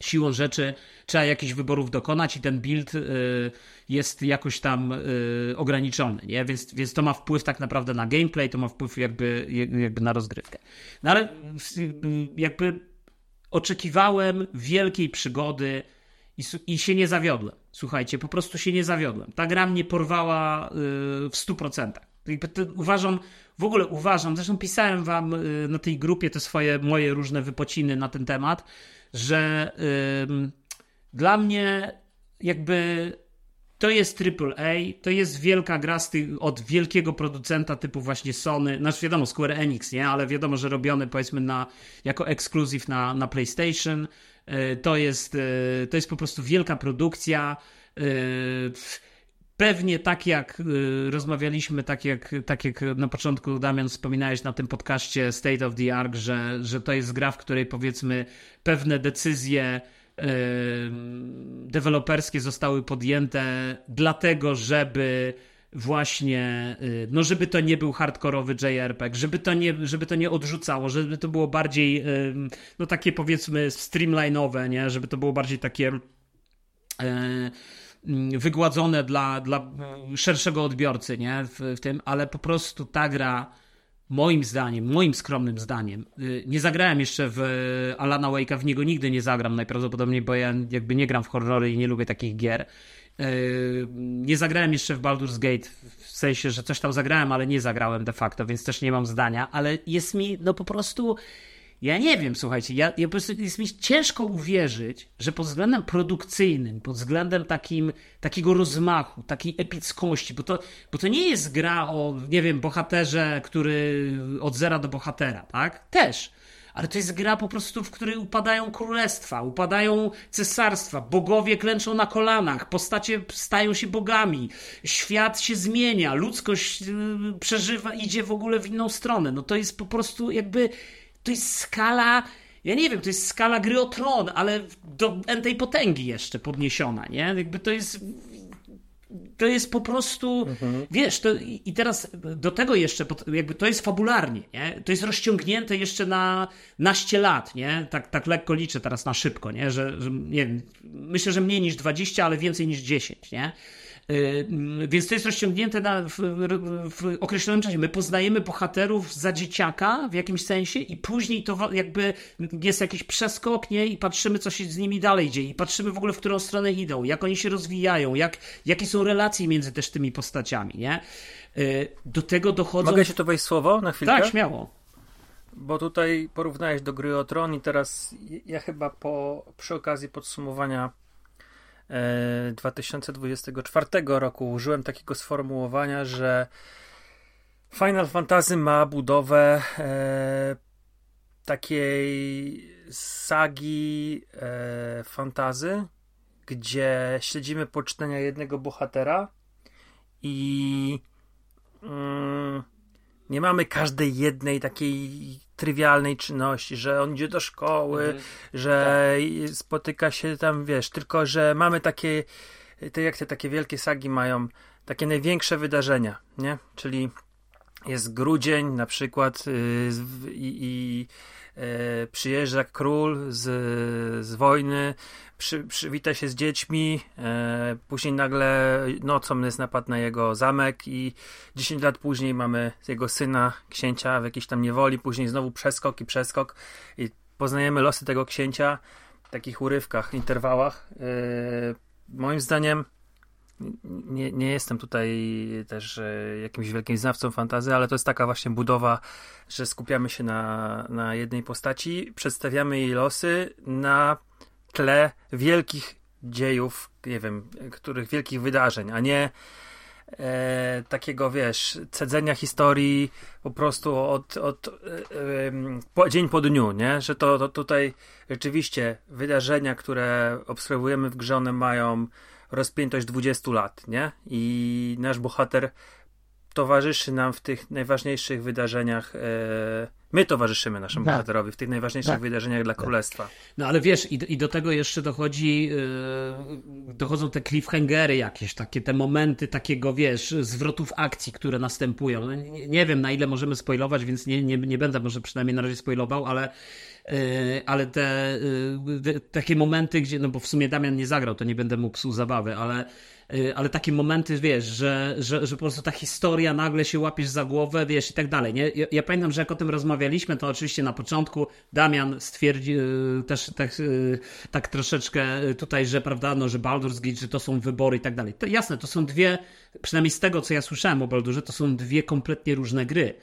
siłą rzeczy trzeba jakichś wyborów dokonać i ten build y, jest jakoś tam y, ograniczony, nie? Więc, więc to ma wpływ tak naprawdę na gameplay, to ma wpływ jakby, jakby na rozgrywkę. No ale y, jakby oczekiwałem wielkiej przygody i, i się nie zawiodłem. Słuchajcie, po prostu się nie zawiodłem. Ta gra mnie porwała w 100%. Uważam, w ogóle uważam, zresztą pisałem wam na tej grupie te swoje moje różne wypociny na ten temat, że dla mnie jakby to jest AAA, to jest wielka gra z tych, od wielkiego producenta typu właśnie Sony, znaczy wiadomo Square Enix, nie, ale wiadomo, że robiony powiedzmy na, jako ekskluzyw na, na PlayStation, yy, to jest, yy, to jest po prostu wielka produkcja, yy, Pewnie tak jak y, rozmawialiśmy, tak jak, tak jak na początku Damian wspominałeś na tym podcaście State of the Ark, że, że to jest gra, w której powiedzmy pewne decyzje y, deweloperskie zostały podjęte dlatego, żeby właśnie, y, no żeby to nie był hardkorowy JRPG, żeby to nie, żeby to nie odrzucało, żeby to było bardziej, no takie powiedzmy streamline'owe, nie, żeby to było bardziej takie wygładzone dla, dla szerszego odbiorcy, nie? W, w tym, ale po prostu ta gra moim zdaniem, moim skromnym zdaniem, y, nie zagrałem jeszcze w Alana Wake'a, w niego nigdy nie zagram najprawdopodobniej, bo ja jakby nie gram w horrory i nie lubię takich gier. Y, nie zagrałem jeszcze w Baldur's Gate, w sensie, że coś tam zagrałem, ale nie zagrałem de facto, więc też nie mam zdania, ale jest mi no po prostu ja nie wiem, słuchajcie, ja, ja po prostu jest mi ciężko uwierzyć, że pod względem produkcyjnym, pod względem takim, takiego rozmachu, takiej epickości, bo to, bo to nie jest gra o, nie wiem, bohaterze, który od zera do bohatera, tak? Też. Ale to jest gra po prostu, w której upadają królestwa, upadają cesarstwa, bogowie klęczą na kolanach, postacie stają się bogami, świat się zmienia, ludzkość y, przeżywa, idzie w ogóle w inną stronę. No to jest po prostu jakby to jest skala, ja nie wiem, to jest skala gry o tron, ale do tej potęgi jeszcze podniesiona, nie? Jakby to jest to jest po prostu, mhm. wiesz, to, i teraz do tego jeszcze, jakby to jest fabularnie, nie? To jest rozciągnięte jeszcze na naście lat, nie? Tak, tak lekko liczę teraz na szybko, nie? Że, że nie wiem, myślę, że mniej niż 20, ale więcej niż 10, nie? Y, więc to jest rozciągnięte na, w, w, określonym czasie. My poznajemy bohaterów za dzieciaka w jakimś sensie i później to jakby jest jakiś przeskok, nie? I patrzymy, co się z nimi dalej dzieje. I patrzymy w ogóle, w którą stronę idą, jak oni się rozwijają, jak, jakie są relacje między też tymi postaciami, nie? Y, do tego dochodzą... Mogę się to wejść słowo na chwilkę? Tak, śmiało. Bo tutaj porównałeś do gry o Tron i teraz ja chyba po, przy okazji podsumowania 2024 e, roku użyłem takiego sformułowania, że Final Fantasy ma budowę e, takiej sagi e, fantazy, gdzie śledzimy poczynania jednego bohatera i mm, nie mamy każdej jednej takiej trywialnej czynności, że on idzie do szkoły, mhm. że tak. spotyka się tam, wiesz, tylko że mamy takie, te jak te takie wielkie sagi mają, takie największe wydarzenia, nie? Czyli jest grudzień na przykład yy, i, przyjeżdża król z, z wojny, przy, przywita się z dziećmi, e, później nagle nocą jest napad na jego zamek i 10 lat później mamy jego syna, księcia w jakiejś tam niewoli, później znowu przeskok i przeskok i poznajemy losy tego księcia w takich urywkach, interwałach. E, moim zdaniem nie, nie jestem tutaj też e, jakimś wielkim znawcą fantazy, ale to jest taka właśnie budowa, że skupiamy się na, na jednej postaci, przedstawiamy jej losy na tle wielkich dziejów, nie wiem, których wielkich wydarzeń, a nie e, takiego, wiesz, cedzenia historii po prostu od, od e, e, po, dzień po dniu, nie? Że to, to tutaj rzeczywiście wydarzenia, które obserwujemy w grze, one mają rozpiętość 20 lat, nie? I nasz bohater towarzyszy nam w tych najważniejszych wydarzeniach. E, my towarzyszymy naszemu tak. bohaterowi w tych najważniejszych tak. wydarzeniach dla tak. królestwa. No ale wiesz, i, i do tego jeszcze dochodzi, yy, dochodzą te cliffhangery jakieś, takie te momenty takiego, wiesz, zwrotów akcji, które następują. No, nie, nie, wiem, na ile możemy spoilować, więc nie, nie, nie będę może przynajmniej na razie spoilował, ale yy, ale te, yy, takie momenty, gdzie, no bo w sumie Damian nie zagrał, to nie będę mu psuł zabawy, ale Y, ale takie momenty, wiesz, że, że, że po prostu ta historia nagle się łapiesz za głowę, wiesz, i tak dalej, nie? Ja, ja pamiętam, że jak o tym rozmawialiśmy, to oczywiście na początku Damian stwierdził też tak, tak troszeczkę tutaj, że prawda, no, że Baldur's Gate, że to są wybory i tak dalej. To jasne, to są dwie, przynajmniej z tego, co ja słyszałem o Baldurze, to są dwie kompletnie różne gry.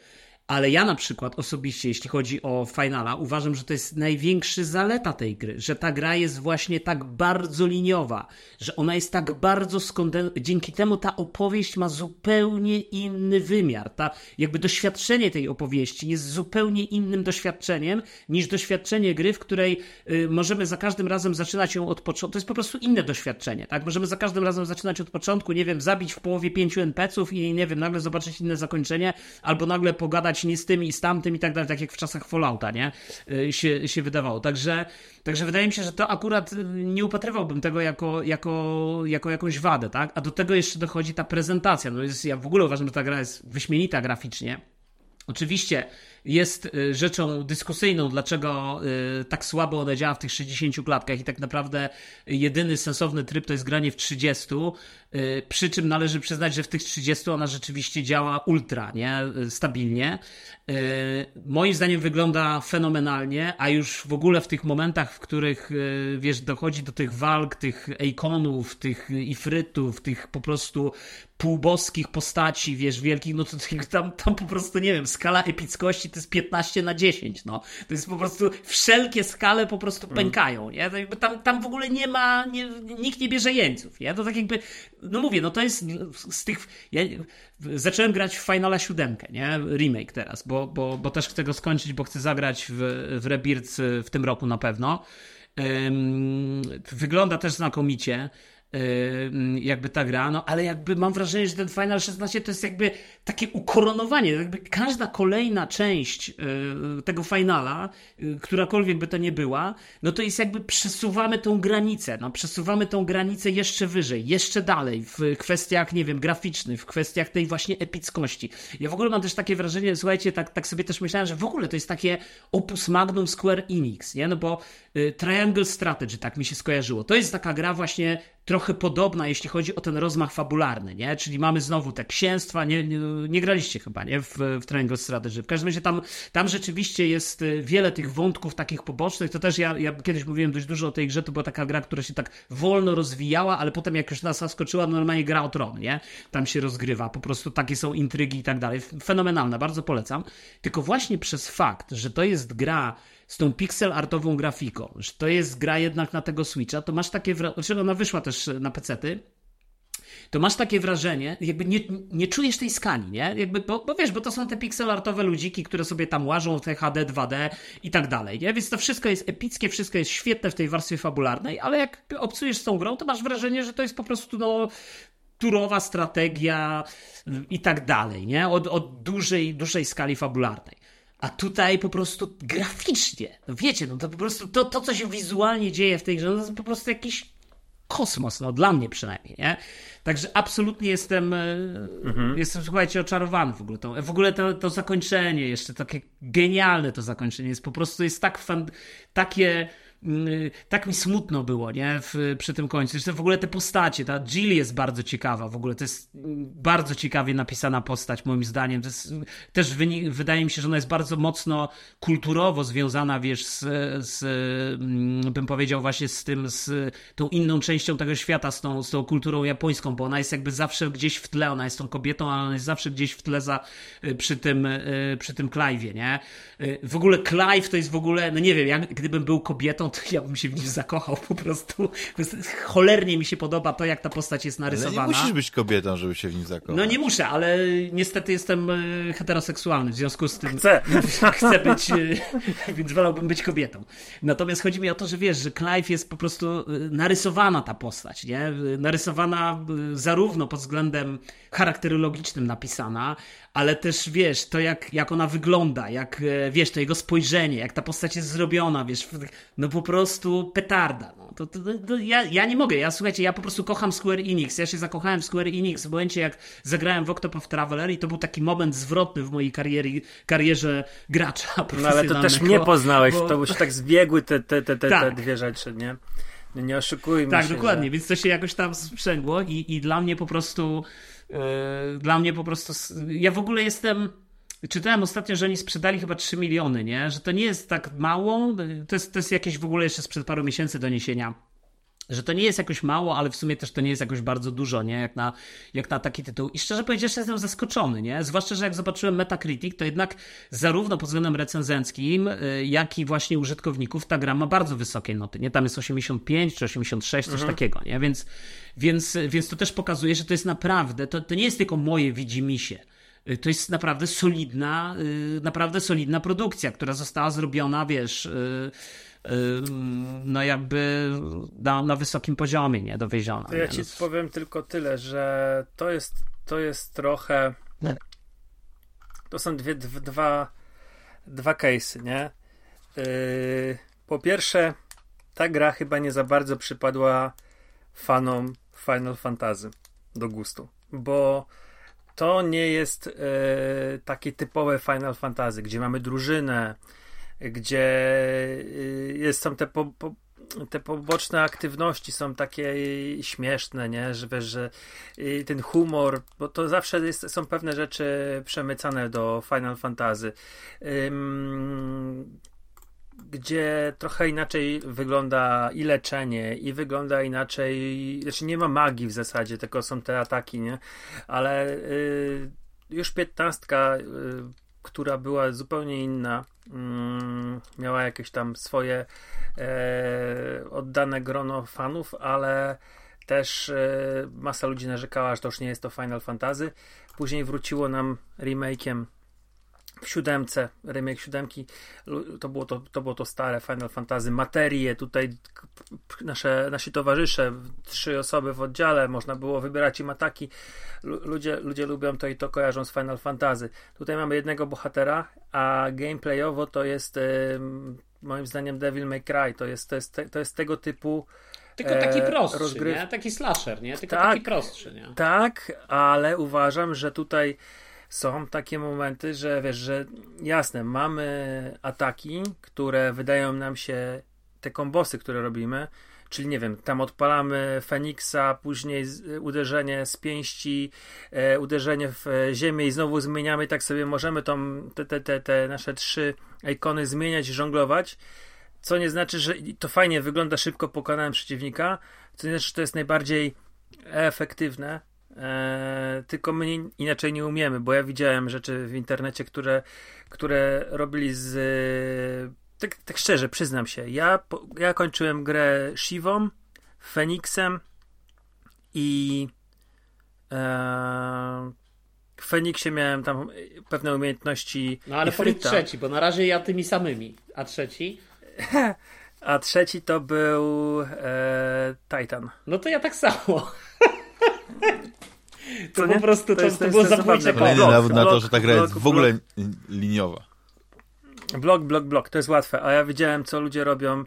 Ale ja na przykład osobiście, jeśli chodzi o Finala, uważam, że to jest największa zaleta tej gry, że ta gra jest właśnie tak bardzo liniowa, że ona jest tak bardzo skondensowana. Dzięki temu ta opowieść ma zupełnie inny wymiar. Ta, jakby doświadczenie tej opowieści jest zupełnie innym doświadczeniem niż doświadczenie gry, w której y, możemy za każdym razem zaczynać ją od początku. To jest po prostu inne doświadczenie, tak? Możemy za każdym razem zaczynać od początku, nie wiem, zabić w połowie pięciu NPC-ów i nie wiem, nagle zobaczyć inne zakończenie, albo nagle pogadać nie z tym i z tamtym i tak dalej, tak jak w czasach Fallouta, nie? Y, się, się wydawało. Także, także wydaje mi się, że to akurat y, nie upatrywałbym tego jako, jako, jako jakąś wadę, tak? A do tego jeszcze dochodzi ta prezentacja. No jest, ja w ogóle uważam, że ta gra jest wyśmienita graficznie. Oczywiście jest y, rzeczą dyskusyjną, dlaczego y, tak słabo ona działa w tych 60 klatkach i tak naprawdę jedyny sensowny tryb to jest granie w 30, y, przy czym należy przyznać, że w tych 30 ona rzeczywiście działa ultra, nie? Stabilnie. Moim zdaniem wygląda fenomenalnie, a już w ogóle w tych momentach, w których wiesz, dochodzi do tych walk, tych ejkonów, tych ifrytów, tych po prostu półboskich postaci, wiesz, wielkich, no to tam, tam po prostu, nie wiem, skala epickości to jest 15 na 10, no. To jest po prostu, wszelkie skale po prostu mm. pękają, nie? To jakby tam, tam w ogóle nie ma, nie, nikt nie bierze jeńców, nie? To tak jakby, no mówię, no to jest z tych, ja zacząłem grać w Finala 7, nie? Remake teraz, bo, bo, bo też chcę go skończyć, bo chcę zagrać w, w Rebirth w tym roku na pewno. Wygląda też znakomicie jakby ta gra, no ale jakby mam wrażenie, że ten Final 16 to jest jakby takie ukoronowanie, jakby każda kolejna część tego finala, y, którakolwiek by to nie była, no to jest jakby przesuwamy tą granicę, no przesuwamy tą granicę jeszcze wyżej, jeszcze dalej w kwestiach, nie wiem, graficznych, w kwestiach tej właśnie epickości. Ja w ogóle mam też takie wrażenie, słuchajcie, tak, tak sobie też myślałem, że w ogóle to jest takie opus magnum Square Enix, nie, no bo y, Triangle Strategy, tak mi się skojarzyło, to jest taka gra właśnie trochę podobna, jeśli chodzi o ten rozmach fabularny, nie? Czyli mamy znowu te księstwa, nie, nie, nie graliście chyba, nie? W, w Triangle Strategy. W każdym razie tam, tam rzeczywiście jest y, wiele tych wątków takich pobocznych, to też ja, ja kiedyś mówiłem dość dużo o tej grze, to była taka gra, która się tak wolno rozwijała, ale potem jak już nas zaskoczyła, normalnie gra o tron, nie? Tam się rozgrywa, po prostu takie są intrygi i tak dalej. Fenomenalna, bardzo polecam. Tylko właśnie przez fakt, że to jest gra z tą pixel artową grafiką, że to jest gra jednak na tego Switcha, to masz takie wrażenie, znaczy ona wyszła też na pecety, to masz takie wrażenie, jakby nie, nie czujesz tej skali, nie? Jakby, bo, bo wiesz, bo to są te pixelartowe ludziki, które sobie tam łażą te HD, 2D i tak dalej, nie? Więc to wszystko jest epickie, wszystko jest świetne w tej warstwie fabularnej, ale jak obcujesz z tą grą, to masz wrażenie, że to jest po prostu, no, turowa strategia i tak dalej, nie? Od, od dużej, dużej skali fabularnej. A tutaj po prostu graficznie, no wiecie, no to po prostu to, to co się wizualnie dzieje w tej grze, no to jest po prostu jakiś kosmos, no dla mnie przynajmniej, nie? Także absolutnie jestem, e, mhm. jestem, słuchajcie, oczarowany w ogóle. To, w ogóle to, to zakończenie jeszcze, takie genialne to zakończenie jest po prostu, jest tak fan, takie tak mi smutno było, nie, w, przy tym końcu. Zresztą w ogóle te postacie, ta Jill jest bardzo ciekawa, w ogóle to jest bardzo ciekawie napisana postać, moim zdaniem. Jest, też wynik, wydaje mi się, że ona jest bardzo mocno kulturowo związana, wiesz, z, z mm, bym powiedział właśnie z tym, z tą inną częścią tego świata, z tą, z tą kulturą japońską, bo ona jest jakby zawsze gdzieś w tle, ona jest tą kobietą, ale ona jest zawsze gdzieś w tle za, y, przy tym, y, przy tym Clive'ie, nie? Y, w ogóle Clive to jest w ogóle, no nie wiem, jak gdybym był kobietą, ja bym się w nim zakochał po prostu. Cholernie mi się podoba to, jak ta postać jest narysowana. Ale nie musisz być kobietą, żeby się w nim zakochać. No nie muszę, ale niestety jestem e, heteroseksualny, w związku z tym Chcę. chcę być, e, więc wolałbym być kobietą. Natomiast chodzi mi o to, że wiesz, że Clive jest po prostu e, narysowana ta postać, nie? Narysowana zarówno pod względem charakterologicznym napisana, ale też wiesz, to jak, jak ona wygląda, jak wiesz, to jego spojrzenie, jak ta postać jest zrobiona, wiesz, no po prostu petarda. No. To, to, to, ja, ja nie mogę, ja słuchajcie, ja po prostu kocham Square Enix, ja się zakochałem w Square Enix w momencie jak zagrałem w Octopath Traveler i to był taki moment zwrotny w mojej karierze, karierze gracza No ale to też mnie poznałeś, bo... to już tak zbiegły te, te, te, te, tak. te dwie rzeczy, nie? Nie oszukujmy tak, się. Tak, dokładnie, że... więc to się jakoś tam sprzęgło i, i dla mnie po prostu dla mnie po prostu ja w ogóle jestem Czytałem ostatnio, że oni sprzedali chyba 3 miliony, nie? Że to nie jest tak mało. To jest, to jest jakieś w ogóle jeszcze sprzed paru miesięcy doniesienia. Że to nie jest jakoś mało, ale w sumie też to nie jest jakoś bardzo dużo, nie? Jak na, jak na taki tytuł. I szczerze powiedziawszy, jestem zaskoczony, nie? Zwłaszcza, że jak zobaczyłem Metacritic, to jednak zarówno pod względem recenzenckim, y, jak i właśnie użytkowników ta gra ma bardzo wysokie noty, nie? Tam jest 85 czy 86, coś mhm. takiego, nie? Więc, więc, więc to też pokazuje, że to jest naprawdę, to, to nie jest tylko moje widzimisię Y, to jest naprawdę solidna, y, naprawdę solidna produkcja, która została zrobiona, wiesz, no jakby na, na wysokim poziomie, nie, dowieziona. To ja ci powiem tylko tyle, że to jest, to jest trochę to są dwie, dwa dwa case'y, nie? po pierwsze ta gra chyba nie za bardzo przypadła fanom Final Fantasy do gustu, bo to nie jest e, takie typowe Final Fantasy, gdzie mamy drużynę, gdzie e, jest, są te, po, po, te poboczne aktywności są takie śmieszne, nie? Że wiesz, że ten humor, bo to zawsze jest, są pewne rzeczy przemycane do Final Fantasy gdzie trochę inaczej wygląda i leczenie, i wygląda inaczej, znaczy nie ma magii w zasadzie, tylko są te ataki, nie? Ale y, już piętnastka, y, która była zupełnie inna, y, miała jakieś tam swoje e, oddane grono fanów, ale też e, masa ludzi narzekała, że to już nie jest to Final Fantasy. Później wróciło nam remake'iem w siódemce, remake siódemki, to było to, to było to stare Final Fantasy, materie, tutaj nasze, nasi towarzysze, trzy osoby w oddziale, można było wybierać im ataki, ludzie, ludzie lubią to i to kojarzą z Final Fantasy. Tutaj mamy jednego bohatera, a gameplayowo to jest moim zdaniem Devil May Cry, to jest, to jest, to jest tego typu tylko taki e, prostszy, rozgryw... nie? Taki slasher, nie? Tylko tak, taki prostszy, nie? Tak, ale uważam, że tutaj są takie momenty, że wiesz, że jasne, mamy ataki, które wydają nam się te kombosy, które robimy, czyli nie wiem, tam odpalamy Feniksa, później uderzenie z pięści, e, uderzenie w ziemię i znowu zmieniamy, tak sobie możemy tą, te, te, te, te nasze trzy ikony zmieniać żonglować, co nie znaczy, że to fajnie wygląda, szybko pokonałem przeciwnika, co nie znaczy, że to jest najbardziej efektywne, E, tylko my inaczej nie umiemy, bo ja widziałem rzeczy w internecie, które, które robili z. Tak, tak szczerze, przyznam się. Ja, ja kończyłem grę Shivą, Feniksem i. E, w Feniksie miałem tam pewne umiejętności. No ale powiedz trzeci, bo na razie ja tymi samymi. A trzeci? A trzeci to był e, Titan. No to ja tak samo. To po prostu to, to, jest, to, to było zabójcze Kolejny dowód na to, że ta gra jest w ogóle blok. liniowa. Blok, blok, blok, to jest łatwe. A ja widziałem, co ludzie robią e,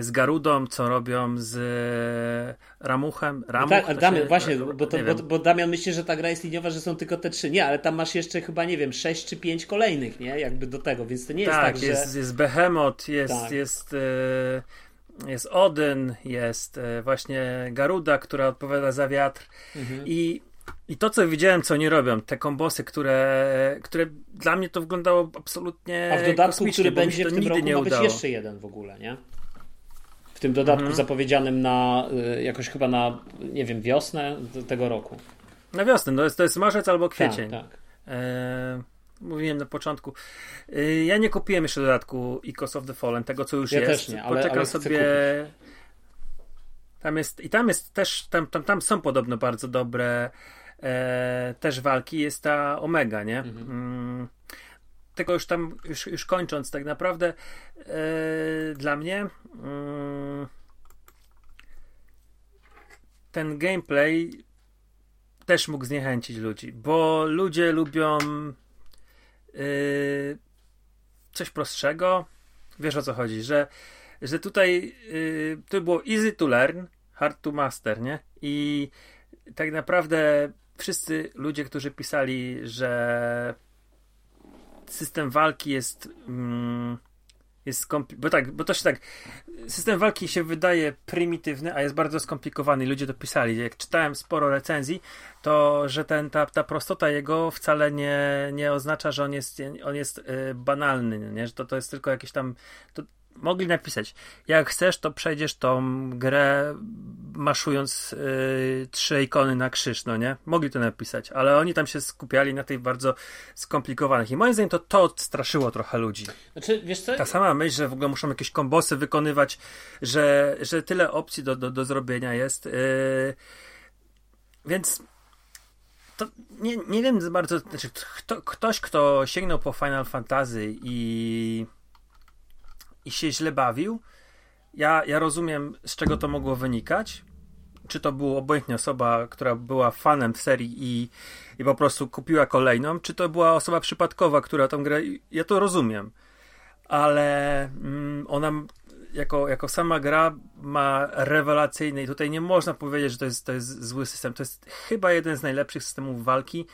z Garudą, co robią z e, Ramuchem. No Ramuch, tak, Damian, właśnie, bo, to, bo, bo, Damian myśli, że ta gra jest liniowa, że są tylko te trzy. Nie, ale tam masz jeszcze chyba, nie wiem, sześć czy pięć kolejnych, nie? Jakby do tego, więc to nie jest tak, tak jest, że... jest Behemoth, jest, tak. jest e, jest Odyn, jest e, właśnie Garuda, która odpowiada za wiatr mhm. i i to, co widziałem, co oni robią, te kombosy, które, które dla mnie to wyglądało absolutnie A w dodatku, który będzie w tym roku, nie ma być jeszcze jeden w ogóle, nie? W tym dodatku mhm. zapowiedzianym na y, jakoś chyba na, nie wiem, wiosnę tego roku. Na wiosnę, to jest, to jest marzec albo kwiecień. Tak, tak. E, mówiłem na początku. Y, ja nie kupiłem jeszcze dodatku Echoes of the Fallen, tego co już Ja jest. też nie, ale- Poczekam ale sobie. Tam jest, I tam jest też, tam, tam, tam są podobno bardzo dobre e, też walki. Jest ta Omega, nie? Mm, tego już tam, już, już kończąc, tak naprawdę e, dla mnie mm, ten gameplay też mógł zniechęcić ludzi, bo ludzie lubią yy, coś prostszego. Wiesz o co chodzi, że, że tutaj yy, to było easy to learn, hard to master, nie? I tak naprawdę wszyscy ludzie, którzy pisali, że system walki jest. Mm, jest skompli- bo tak, bo to się tak. System walki się wydaje prymitywny, a jest bardzo skomplikowany. Ludzie to pisali. Jak czytałem sporo recenzji, to że ten, ta, ta prostota jego wcale nie, nie oznacza, że on jest, on jest y, banalny, nie? że to, to jest tylko jakieś tam. To mogli napisać. Jak chcesz, to przejdziesz tą grę maszując y, trzy ikony na krzyż, no nie? Mogli to napisać, ale oni tam się skupiali na tych bardzo skomplikowanych. I moim zdaniem to to straszyło trochę ludzi. Znaczy, wiesz co? Ta sama myśl, że w ogóle muszą jakieś kombosy wykonywać, że, że tyle opcji do, do, do zrobienia jest. Yy, więc to nie, nie wiem za bardzo. Znaczy, kto, ktoś, kto sięgnął po Final Fantasy i, i się źle bawił, ja, ja rozumiem, z czego to mogło wynikać. Czy to była obojętnie osoba, która była fanem serii i, i po prostu kupiła kolejną, czy to była osoba przypadkowa, która tą grę. Ja to rozumiem ale mm, ona jako, jako sama gra ma rewelacyjny i tutaj nie można powiedzieć, że to jest, to jest zły system. To jest chyba jeden z najlepszych systemów walki,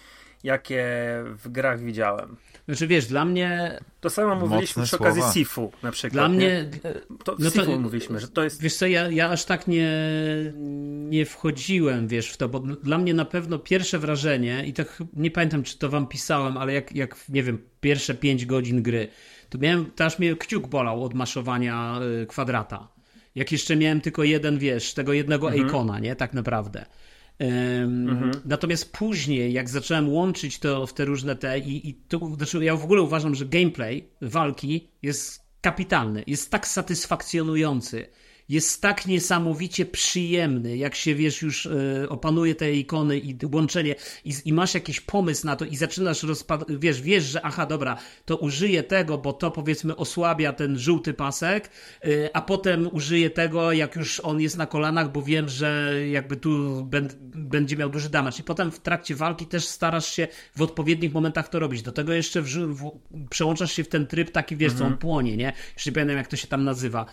jakie w grach widziałem. Znaczy wiesz, dla mnie, To samo mówiliśmy przy okazji słowa. Sifu na przykład. dla nie? mnie, To w no to- Sifu mówiliśmy, że to jest wiesz co, ja, ja aż tak nie, nie wchodziłem, wiesz, w to, bo dla mnie na pewno pierwsze wrażenie, i tak nie pamiętam, czy to wam pisałem, ale jak, jak nie wiem, pierwsze 5 godzin gry, to miałem, to aż mnie kciuk bolał od maszowania y, kwadrata. Jak jeszcze miałem tylko jeden, wiesz, tego jednego Mhm. ikona, nie? Tak naprawdę. Ym, Natomiast później, jak zacząłem łączyć to w te różne te i, i to, znaczy ja w ogóle uważam, że gameplay walki jest kapitalny, jest tak satysfakcjonujący, jest tak niesamowicie przyjemny, jak się wiesz, już e, opanuje te ikony i łączenie i, i masz jakiś pomysł na to i zaczynasz rozpad... wiesz, wiesz, że aha, dobra, to użyję tego, bo to powiedzmy osłabia ten żółty pasek, e, a potem użyję tego, jak już on jest na kolanach, bo wiem, że jakby tu będzie miał duży damage i potem w trakcie walki też starasz się w odpowiednich momentach to robić. Do tego jeszcze w, przełączasz się w ten tryb taki, wiesz, co on płonie, nie? Jeszcze nie pamiętam, jak to się tam nazywa.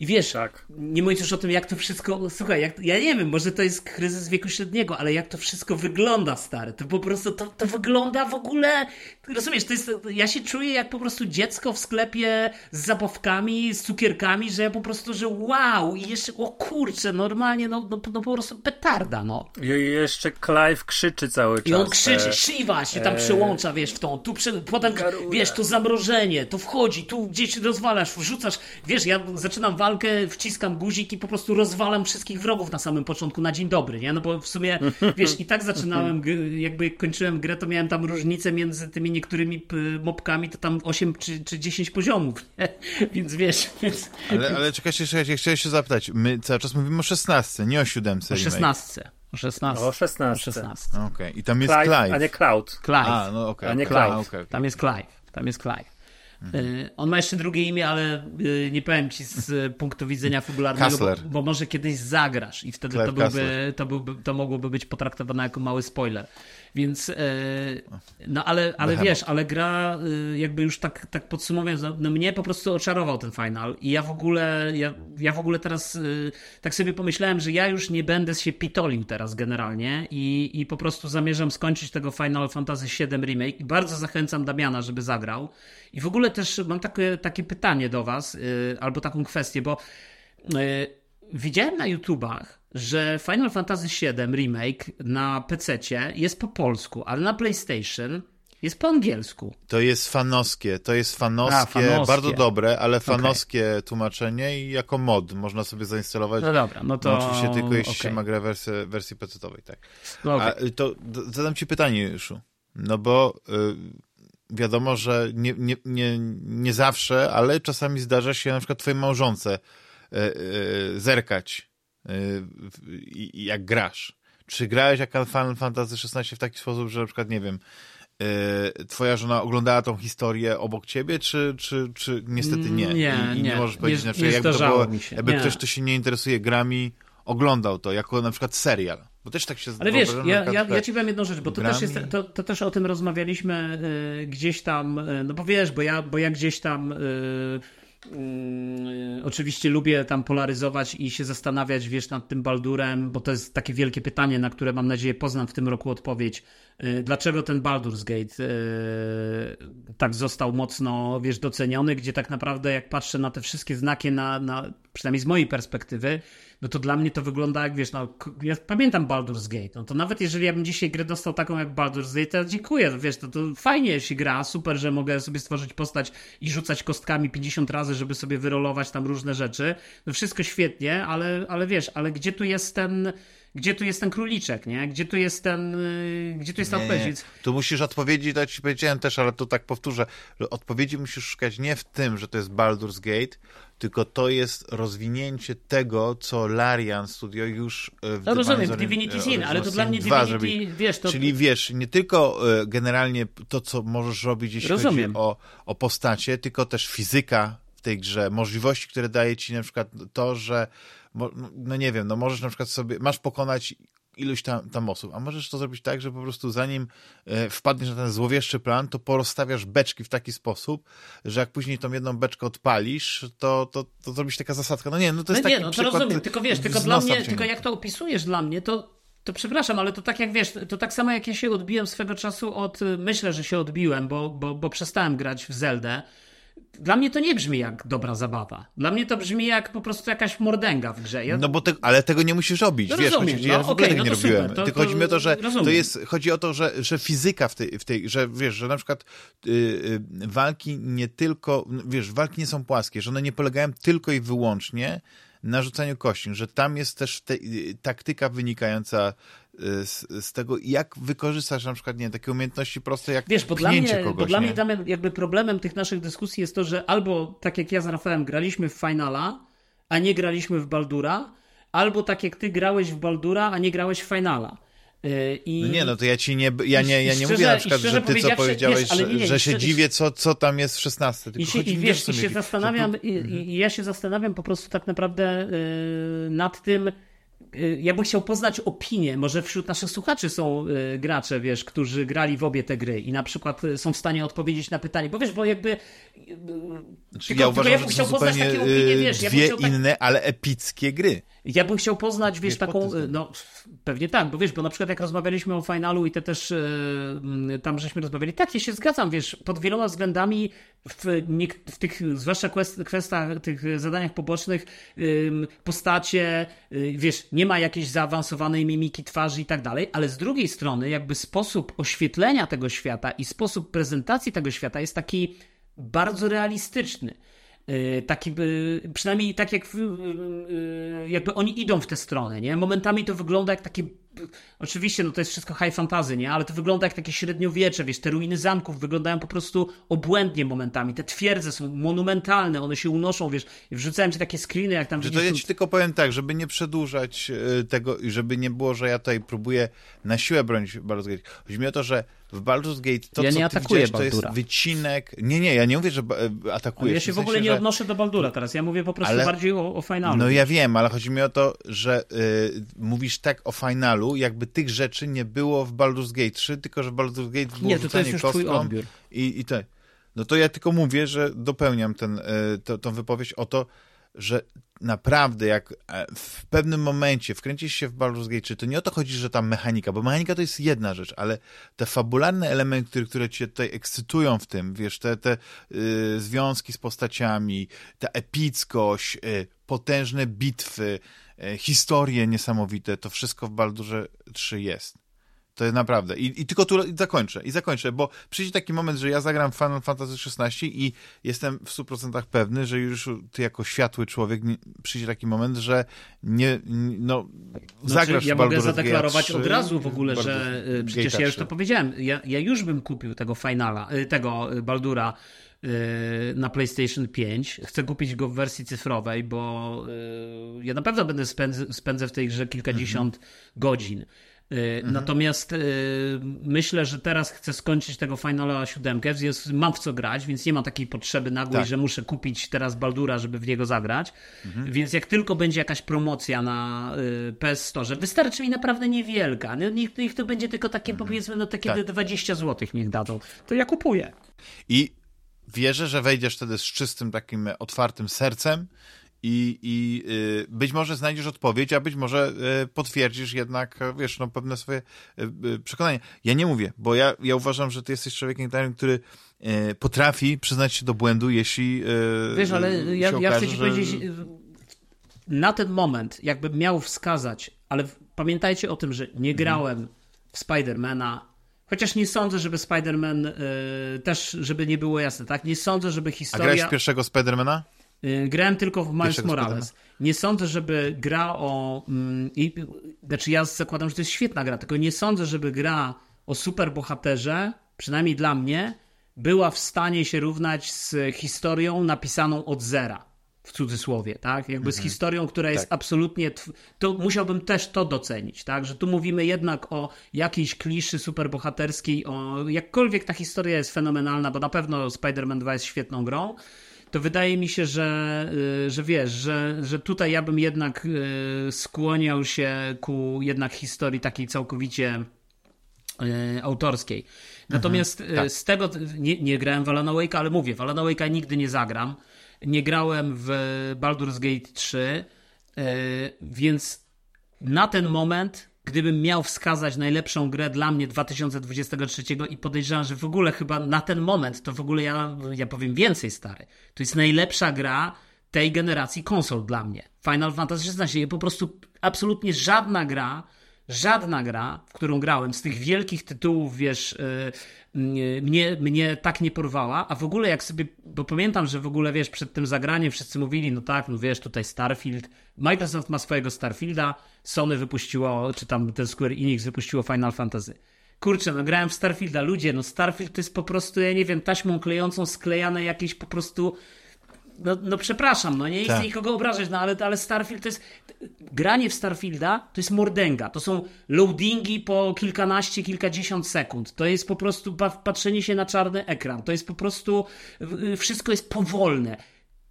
I wiesz, Tak. nie mówisz już o tym, jak to wszystko. Słuchaj, jak, ja nie wiem, może to jest kryzys wieku średniego, ale jak to wszystko wygląda, stary. To po prostu to, to wygląda w ogóle. Rozumiesz, to jest. Ja się czuję jak po prostu dziecko w sklepie z zabawkami, z cukierkami, że ja po prostu, że wow, i jeszcze, o kurczę, normalnie, no, no, no po prostu petarda, no. I jeszcze Clive krzyczy cały czas. I on krzyczy, E, Shiva się tam przełącza, wiesz, w tą, tu przy, potem, Garuda. wiesz, tu zamrożenie, to wchodzi, tu gdzieś rozwalasz, wrzucasz, wiesz, ja zaczynam walkę, wciskam guzik i po prostu rozwalam wszystkich wrogów na samym początku, na dzień dobry, nie, no bo w sumie, wiesz, i tak zaczynałem, jakby kończyłem grę, to miałem tam różnicę między tymi niektórymi mopkami, to tam 8 czy, czy 10 poziomów, nie? więc wiesz, więc Ale, ale czekajcie, czekajcie, chciałem się zapytać. My cały czas mówimy o 16, nie o 7. o 16, o 16, O 16. o 16. Okej, i tam jest Clive, Clive. a nie Cloud. Clive. A, no okej. A nie okej, Clive. okej, okej. Tam jest Clive. Tam jest Clive. Y, On ma jeszcze drugie imię, ale y, nie powiem ci z y, punktu widzenia fabularnego, bo, bo może kiedyś zagrasz i wtedy to, byłby, Kassler. to, byłby, to mogłoby być potraktowane jako mały spoiler. Więc, y, no ale, ale wiesz, ale gra y, jakby już tak, tak podsumowując, no, no mnie po prostu oczarował ten final i ja w ogóle, ja, ja w ogóle teraz y, tak sobie pomyślałem, że ja już nie będę się pitolił teraz generalnie i, i po prostu zamierzam skończyć tego Final Fantasy VII Remake i bardzo zachęcam Damiana, żeby zagrał. I w ogóle też mam takie, takie pytanie do was, y, albo taką kwestię, bo widziałem na YouTubach, że Final Fantasy VII Remake na PC jest po polsku, ale na PlayStation jest po angielsku. To jest fanowskie, to jest fanowskie, A, fanowskie. bardzo dobre, ale fanowskie tłumaczenie i jako mod można sobie zainstalować. No dobra, no to... No, oczywiście tylko jeśli okej. się ma grę wersję, wersji PC-owej, tak. No okej. A y, to zadam ci pytanie, Juszu. No bo y, wiadomo, że nie, nie, nie, nie zawsze, ale czasami zdarza się na przykład twojej małżonce e, e, zerkać, jak grasz. Czy grałeś jak Final Fantasy XVI w taki sposób, że na przykład, nie wiem, twoja żona oglądała tą historię obok ciebie, czy, czy, czy niestety nie? Nie, I, i nie, nie możesz powiedzieć, nie, nie jakby, to było, jakby nie. ktoś, kto się nie interesuje grami, oglądał to jako na przykład serial. Bo też tak się Ale wiesz, ja, ja, ja ci powiem jedną rzecz, bo to też, jest, to, to też o tym rozmawialiśmy y, gdzieś tam, y, no bo wiesz, bo ja, bo ja gdzieś tam y, oczywiście lubię tam polaryzować i się zastanawiać, wiesz, nad tym Baldurem, bo to jest takie wielkie pytanie, na które mam nadzieję poznam w tym roku odpowiedź. Dlaczego ten Baldur's Gate tak został mocno, wiesz, doceniony, gdzie tak naprawdę jak patrzę na te wszystkie znaki, na, na przynajmniej z mojej perspektywy, no to dla mnie to wygląda jak, wiesz, no, ja pamiętam Baldur's Gate, no to nawet jeżeli ja bym dzisiaj grę dostał taką jak Baldur's Gate, to dziękuję, wiesz, to, to fajnie się gra, super, że mogę sobie stworzyć postać i rzucać kostkami 50 razy, żeby sobie wyrolować tam różne rzeczy, no wszystko świetnie, ale, ale wiesz, ale gdzie tu jest ten gdzie tu jest ten króliczek, nie? Gdzie tu jest ten, y, gdzie tu jest ta odpowiedź? Tu musisz odpowiedzi, to ci powiedziałem też, ale to tak powtórzę, że odpowiedzi musisz szukać nie w tym, że to jest Baldur's Gate, tylko to jest rozwinięcie tego, co Larian Studio już e, w No rozumiem, Divinity Sin, ale to dla mnie Divinity, wiesz, to... Czyli wiesz, nie tylko e, generalnie to, co możesz robić, jeśli rozumiem. chodzi o, o postacie, tylko też fizyka w tej grze, możliwości, które daje ci na przykład to, że no nie wiem, no możesz na przykład sobie, masz pokonać iluś tam, tam osób, a możesz to zrobić tak, że po prostu zanim e, wpadniesz na ten złowieszczy plan, to porozstawiasz beczki w taki sposób, że jak później tą jedną beczkę odpalisz, to, to, to zrobisz taka zasadka. No nie, no to jest no nie, no to rozumiem, tylko wiesz, tylko dla mnie, tylko jak to opisujesz dla mnie, to to przepraszam, ale to tak jak wiesz, to tak samo jak ja się odbiłem swego czasu od, myślę, że się odbiłem, bo, bo, bo przestałem grać w Zeldę, dla mnie to nie brzmi jak dobra zabawa. Dla mnie to brzmi jak po prostu jakaś mordęga w grze. Ja... No bo te, ale tego nie musisz robić. No wiesz, rozumiem, chodzi, no, ja w ogóle okay, tego no nie robiłem. To, Tylko chodzi mi o to, że rozumiem. to jest, chodzi o to, że, że fizyka w tej, w tej, że wiesz, że na przykład yy, walki nie tylko, wiesz, walki nie są płaskie, że one nie polegają tylko i wyłącznie na rzucaniu kości, że tam jest też te, y, taktyka wynikająca z, z, tego, jak wykorzystasz na przykład, nie takie umiejętności proste jak Wiesz, bo dla mnie, kogoś, bo dla mnie tam jakby problemem tych naszych dyskusji jest to, że albo tak jak ja z Rafałem graliśmy w Finala, a nie graliśmy w Baldura, albo tak jak ty grałeś w Baldura, a nie grałeś w Finala. Y, I... No nie, no to ja ci nie, ja nie, ja nie szczerze, mówię na przykład, że ty co powiedziałeś, wiesz, nie, nie, że, się dziwię, co, co tam jest w 16. Tylko I, się, i wiesz, i się zastanawiam, i, i, ja się zastanawiam po prostu tak naprawdę yy, nad tym, Y, ja bym chciał poznać opinię. Może wśród naszych słuchaczy są y, gracze, wiesz, którzy grali w obie te gry i na przykład y, są w stanie odpowiedzieć na pytanie, bo wiesz, bo jakby. Znaczy, tylko, ja uważam, ja bym chciał poznać takie opinie, wiesz. Ja dwie tak... inne, ale epickie gry. Ja bym chciał poznać, wiesz, taką. No, pewnie tak, bo wiesz, bo na przykład jak rozmawialiśmy o finalu i te też yy, tam żeśmy rozmawiali, tak, ja się zgadzam, wiesz, pod wieloma względami w, w tych, zwłaszcza kwestiach, tych zadaniach pobocznych, yy, postacie, yy, wiesz, nie ma jakiejś zaawansowanej mimiki twarzy i tak dalej, ale z drugiej strony jakby sposób oświetlenia tego świata i sposób prezentacji tego świata jest taki bardzo realistyczny. Y, taki, przynajmniej tak jak jakby oni idą w tę stronę, nie? Momentami to wygląda jak takie oczywiście, no to jest wszystko high fantasy, nie? Ale to wygląda jak takie średniowiecze, wiesz, te ruiny zamków wyglądają po prostu obłędnie momentami. Te twierdze są monumentalne, one się unoszą, wiesz. Wrzucałem ci takie screeny, jak tam... Że to ja ci tylko powiem tak, żeby nie przedłużać tego i żeby nie było, że ja tutaj próbuję na siłę bronić Baldur's Gate. Chodzi mi o to, że w Baldur's Gate to, ja co ty to jest wycinek... Nie, nie, ja nie mówię, że e, atakujesz. Ja się w, ogóle nie że... odnoszę do Baldura teraz, ja mówię po prostu ale... bardziej o, o finalu. No ja wiem, ale chodzi mi o to, że y, mówisz tak o finalu, jakby tych rzeczy nie było w Baldur's Gate 3, tylko że Baldur's Gate było nie, to, jest już twój odbiór. I, i to, no to ja tylko mówię, że dopełniam ten, y, to, tą wypowiedź o to, że naprawdę jak e, w pewnym momencie wkręcisz się w Baldur's Gate 3, to nie o to chodzi, że tam mechanika, bo mechanika to jest jedna rzecz, ale te fabularne elementy, które cię tutaj ekscytują w tym, wiesz, te, te y, związki z postaciami, ta epickość, y, potężne bitwy, historie niesamowite, to wszystko w Baldurze 3 jest. To jest naprawdę. I, i tylko tu i zakończę. I zakończę, bo przyjdzie taki moment, że ja zagram Final Fantasy XVI i jestem w 100% pewny, że już ty jako światły człowiek nie, przyjdzie taki moment, że nie, no, znaczy, zagrasz ja mogę zadeklarować od razu w ogóle, że y, przecież ja już to powiedziałem. Ja, ja już bym kupił tego Finala, y, tego Baldura na PlayStation 5. Chcę kupić go w wersji cyfrowej, bo ja na pewno będę spędzę, spędzę w tej grze kilkadziesiąt mhm. godzin. Mhm. Natomiast y, myślę, że teraz chcę skończyć tego Finala 7, więc mam w co grać, więc nie mam takiej potrzeby nagłej, tak. że muszę kupić teraz Baldura, żeby w niego zagrać. Mhm. Więc jak tylko będzie jakaś promocja na y, PS Store, wystarczy mi naprawdę niewielka. No, niech, niech to będzie tylko takie mhm. powiedzmy, no takie tak. 20 zł niech dadzą. To ja kupuję. I wierzę, że wejdziesz wtedy z czystym takim otwartym sercem i, i y, być może znajdziesz odpowiedź, a być może y, potwierdzisz jednak, wiesz, no, pewne swoje y, przekonania. Ja nie mówię, bo ja, ja uważam, że ty jesteś człowiekiem, który potrafi przyznać się do błędu, jeśli. Wiesz, ale ja, okaże, ja chcę ci że... powiedzieć, na ten moment, jakbym miał wskazać, ale pamiętajcie o tym, że nie mhm. grałem w Spidermana. Chociaż nie sądzę, żeby Spider-Man też, żeby nie było jasne, tak? Nie sądzę, żeby historia... A grałeś w pierwszego Spidermana? Y, grałem tylko w Miles Morales. Nie sądzę, żeby gra o. I, znaczy, ja zakładam, że to jest świetna gra, tylko nie sądzę, żeby gra o superbohaterze, przynajmniej dla mnie, była w stanie się równać z historią napisaną od zera. W cudzysłowie, tak? Jakby z mhm. historią, która jest tak. absolutnie. To musiałbym też to docenić, tak? Że tu mówimy jednak o jakiejś kliszy superbohaterskiej, o jakkolwiek ta historia jest fenomenalna, bo na pewno Spider-Man 2 jest świetną grą to wydaje mi się, że, y, że wiesz, że, że tutaj ja bym jednak y, skłaniał się ku jednak historii takiej całkowicie y, autorskiej. Natomiast mhm, tak. z tego, nie, nie grałem w Alan Wake, ale mówię, w Alan Wake'a nigdy nie zagram. Nie grałem w Baldur's Gate 3, więc na ten moment gdybym miał wskazać najlepszą grę dla mnie 2023 i podejrzewam, że w ogóle chyba na ten moment, to w ogóle ja, ja powiem więcej, stary. To jest najlepsza gra tej generacji konsol dla mnie. Final Fantasy XVI. Po prostu absolutnie żadna gra, żadna gra, w którą grałem z tych wielkich tytułów, wiesz, yy, mnie, mnie tak nie porwała, a w ogóle jak sobie, bo pamiętam, że w ogóle, wiesz, przed tym zagraniem wszyscy mówili, no tak, no wiesz, tutaj Starfield, Microsoft ma swojego Starfielda, Sony wypuściło, czy tam ten Square Enix wypuściło Final Fantasy. Kurczę, no grałem w Starfielda, ludzie, no Starfield to jest po prostu, ja nie wiem, taśmą klejącą sklejane jakieś po prostu no, no przepraszam, no nie chcę tak. nikogo obrażać, no ale, ale Starfield to jest, granie w Starfielda to jest mordęga, to są loadingi po kilkanaście, kilkadziesiąt sekund, to jest po prostu patrzenie się na czarny ekran, to jest po prostu, wszystko jest powolne.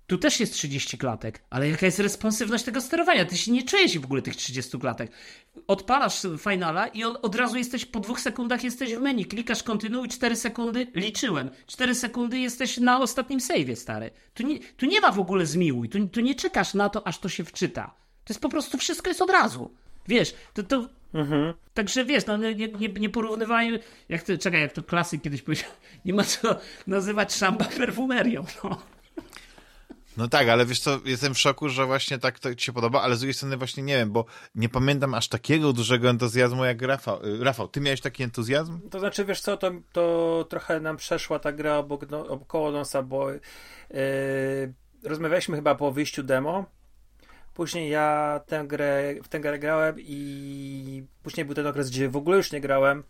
Tu też jest 30 klatek, ale jaka jest responsywność tego sterowania? Ty się nie czujesz w ogóle tych 30 klatek. Odpalasz finala i od, od razu jesteś po dwóch sekundach jesteś w menu. Klikasz kontynuuj, 4 sekundy, liczyłem. 4 sekundy jesteś na ostatnim save'ie, stary. Tu nie, tu nie ma w ogóle zmiłuj. Tu, tu nie czekasz na to, aż to się wczyta. To jest po prostu wszystko jest od razu. Wiesz, to, to Mhm. Także wiesz, no nie, nie, nie porównywajmy, jak to, czekaj, jak to klasyk kiedyś powiedział, nie ma co nazywać szamba perfumerią, no. No tak, ale wiesz co, jestem w szoku, że właśnie tak to ci się podoba, ale z drugiej strony właśnie nie wiem, bo nie pamiętam aż takiego dużego entuzjazmu jak Rafał. Y, Rafał, ty miałeś taki entuzjazm? To znaczy, wiesz co, to, to trochę nam przeszła ta gra obok, no, około nosa, bo yy, rozmawialiśmy chyba po wyjściu demo, Później ja tę grę, w tę grę grałem i później był ten okres, gdzie w ogóle już nie grałem.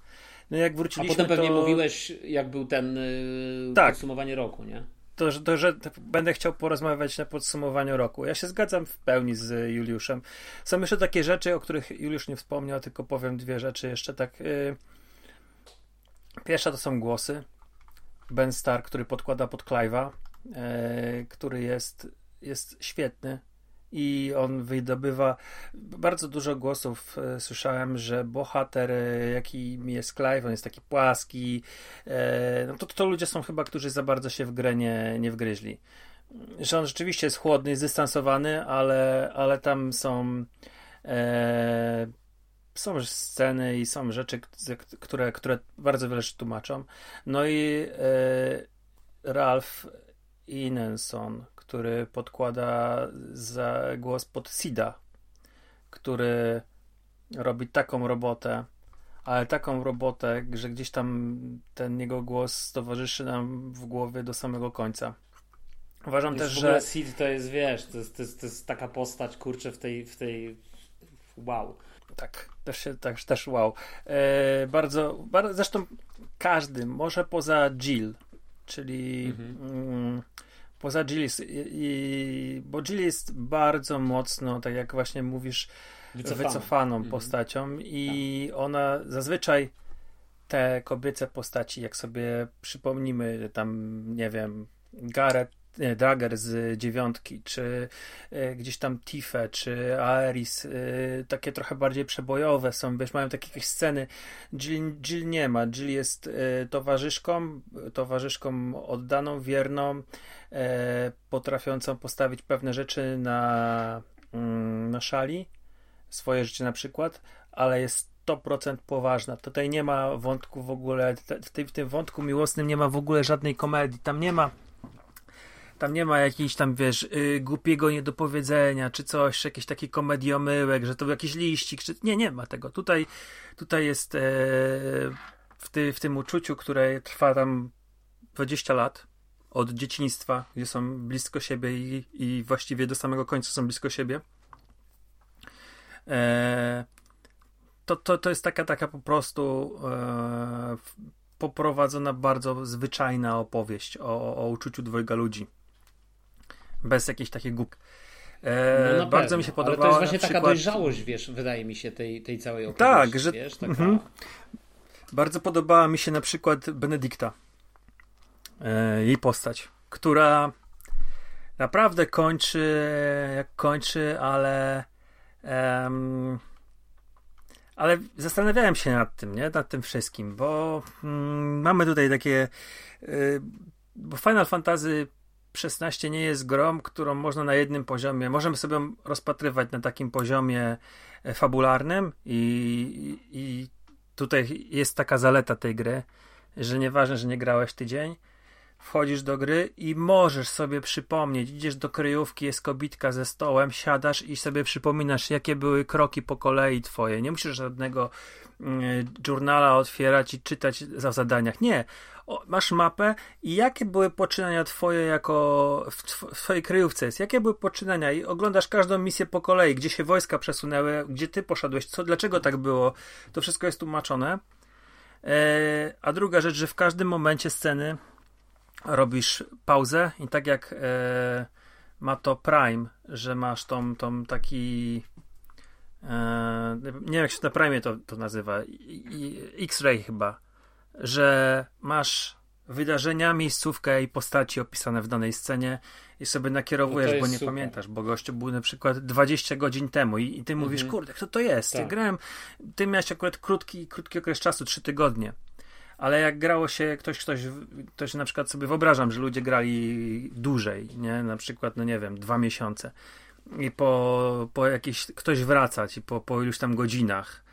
No jak wróciliśmy, A potem pewnie to... mówiłeś, jak był ten yy, tak. podsumowanie roku, nie? To, że, to, że będę chciał porozmawiać na podsumowaniu roku. Ja się zgadzam w pełni z Juliuszem. Są jeszcze takie rzeczy, o których Juliusz nie wspomniał, tylko powiem dwie rzeczy jeszcze tak. Yy. Pierwsza to są głosy. Ben Starr, który podkłada pod Clive'a, yy, który jest, jest świetny i on wydobywa bardzo dużo głosów. E, słyszałem, że bohater, e, jaki jest Clive, on jest taki płaski. E, no to, to ludzie są chyba, którzy za bardzo się w grę nie, nie wgryźli. Że on rzeczywiście jest chłodny, zdystansowany, ale, ale tam są e, są sceny i są rzeczy, które, które bardzo wiele tłumaczą. No i e, Ralph Inenson, który podkłada za głos pod Sida, który robi taką robotę. ale taką robotę, że gdzieś tam ten jego głos towarzyszy nam w głowie do samego końca. Uważam Już też, w ogóle że Sid to jest, wiesz, to jest, to jest, to jest taka postać, kurczę, w tej, w tej wow. tak, też się też, też wow. E, bardzo, bardzo, zresztą każdy, może poza Jill, czyli Mhm. mm, poza Jill jest, i, i, bo Jill jest bardzo mocno, tak jak właśnie mówisz, Wycofaną. wycofaną Mhm. postacią i ona zazwyczaj te kobiece postaci, jak sobie przypomnimy tam, nie wiem, Gareth, Dagger z dziewiątki, czy e, gdzieś tam Tife, czy Aeris, e, takie trochę bardziej przebojowe są, wiesz, mają takie jakieś sceny. Jill, Jill nie ma. Jill jest e, towarzyszką, towarzyszką oddaną, wierną, e, potrafiącą postawić pewne rzeczy na, mm, na szali, swoje życie na przykład, ale jest 100% poważna. Tutaj nie ma wątku w ogóle, w w tym wątku miłosnym nie ma w ogóle żadnej komedii. Tam nie ma tam nie ma jakiejś tam, wiesz, y, głupiego niedopowiedzenia, czy coś, czy jakiś taki komediomyłek, że to jakiś liścik, czy... Nie, nie ma tego. Tutaj, tutaj jest e, w, ty, w tym uczuciu, które trwa tam 20 lat, od dzieciństwa, gdzie są blisko siebie i, i właściwie do samego końca są blisko siebie. E, to, to, to jest taka, taka po prostu e, poprowadzona bardzo zwyczajna opowieść o, o uczuciu dwojga ludzi. Bez jakichś takich głup. E, No bardzo pewno. mi się Ale podobało. to jest właśnie na taka przykład, dojrzałość, wiesz, wydaje mi się, tej, tej całej opowieści. Tak, że- Wiesz, taka... mhm. Bardzo podobała mi się na przykład Benedykta. E, jej postać, która naprawdę kończy jak kończy, ale em, ale zastanawiałem się nad tym, nie? Nad tym wszystkim, bo mm, mamy tutaj takie y, bo Final Fantasy 16 nie jest grą, którą można na jednym poziomie, możemy sobie rozpatrywać na takim poziomie e, fabularnym i, i, tutaj jest taka zaleta tej gry, że nieważne, że nie grałeś tydzień, wchodzisz do gry i możesz sobie przypomnieć, idziesz do kryjówki, jest kobitka ze stołem, siadasz i sobie przypominasz, jakie były kroki po kolei twoje. Nie musisz żadnego journala otwierać i czytać za zadaniach. Nie. O, masz mapę i jakie były poczynania twoje jako w, tw- w twojej kryjówce jest, jakie były poczynania i oglądasz każdą misję po kolei, gdzie się wojska przesunęły, gdzie ty poszedłeś, co, dlaczego tak było. To wszystko jest tłumaczone. E, a druga rzecz, że w każdym momencie sceny robisz pauzę i tak jak e, ma to Prime, że masz tą, tą taki nie wiem jak się na Prime to, to nazywa X-Ray chyba, że masz wydarzenia, miejscówkę i postaci opisane w danej scenie i sobie nakierowujesz, No bo nie super. pamiętasz, bo gościu był na przykład 20 godzin temu i, i ty mówisz, Mhm. kurde, kto to jest? Ja Tak. grałem, ty miałeś akurat krótki, krótki okres czasu, 3 tygodnie. Ale jak grało się, ktoś, ktoś, ktoś na przykład sobie wyobrażam, że ludzie grali dłużej, nie? Na przykład, no nie wiem, dwa miesiące. I po, po jakiś, ktoś wracać i po, po iluś tam godzinach.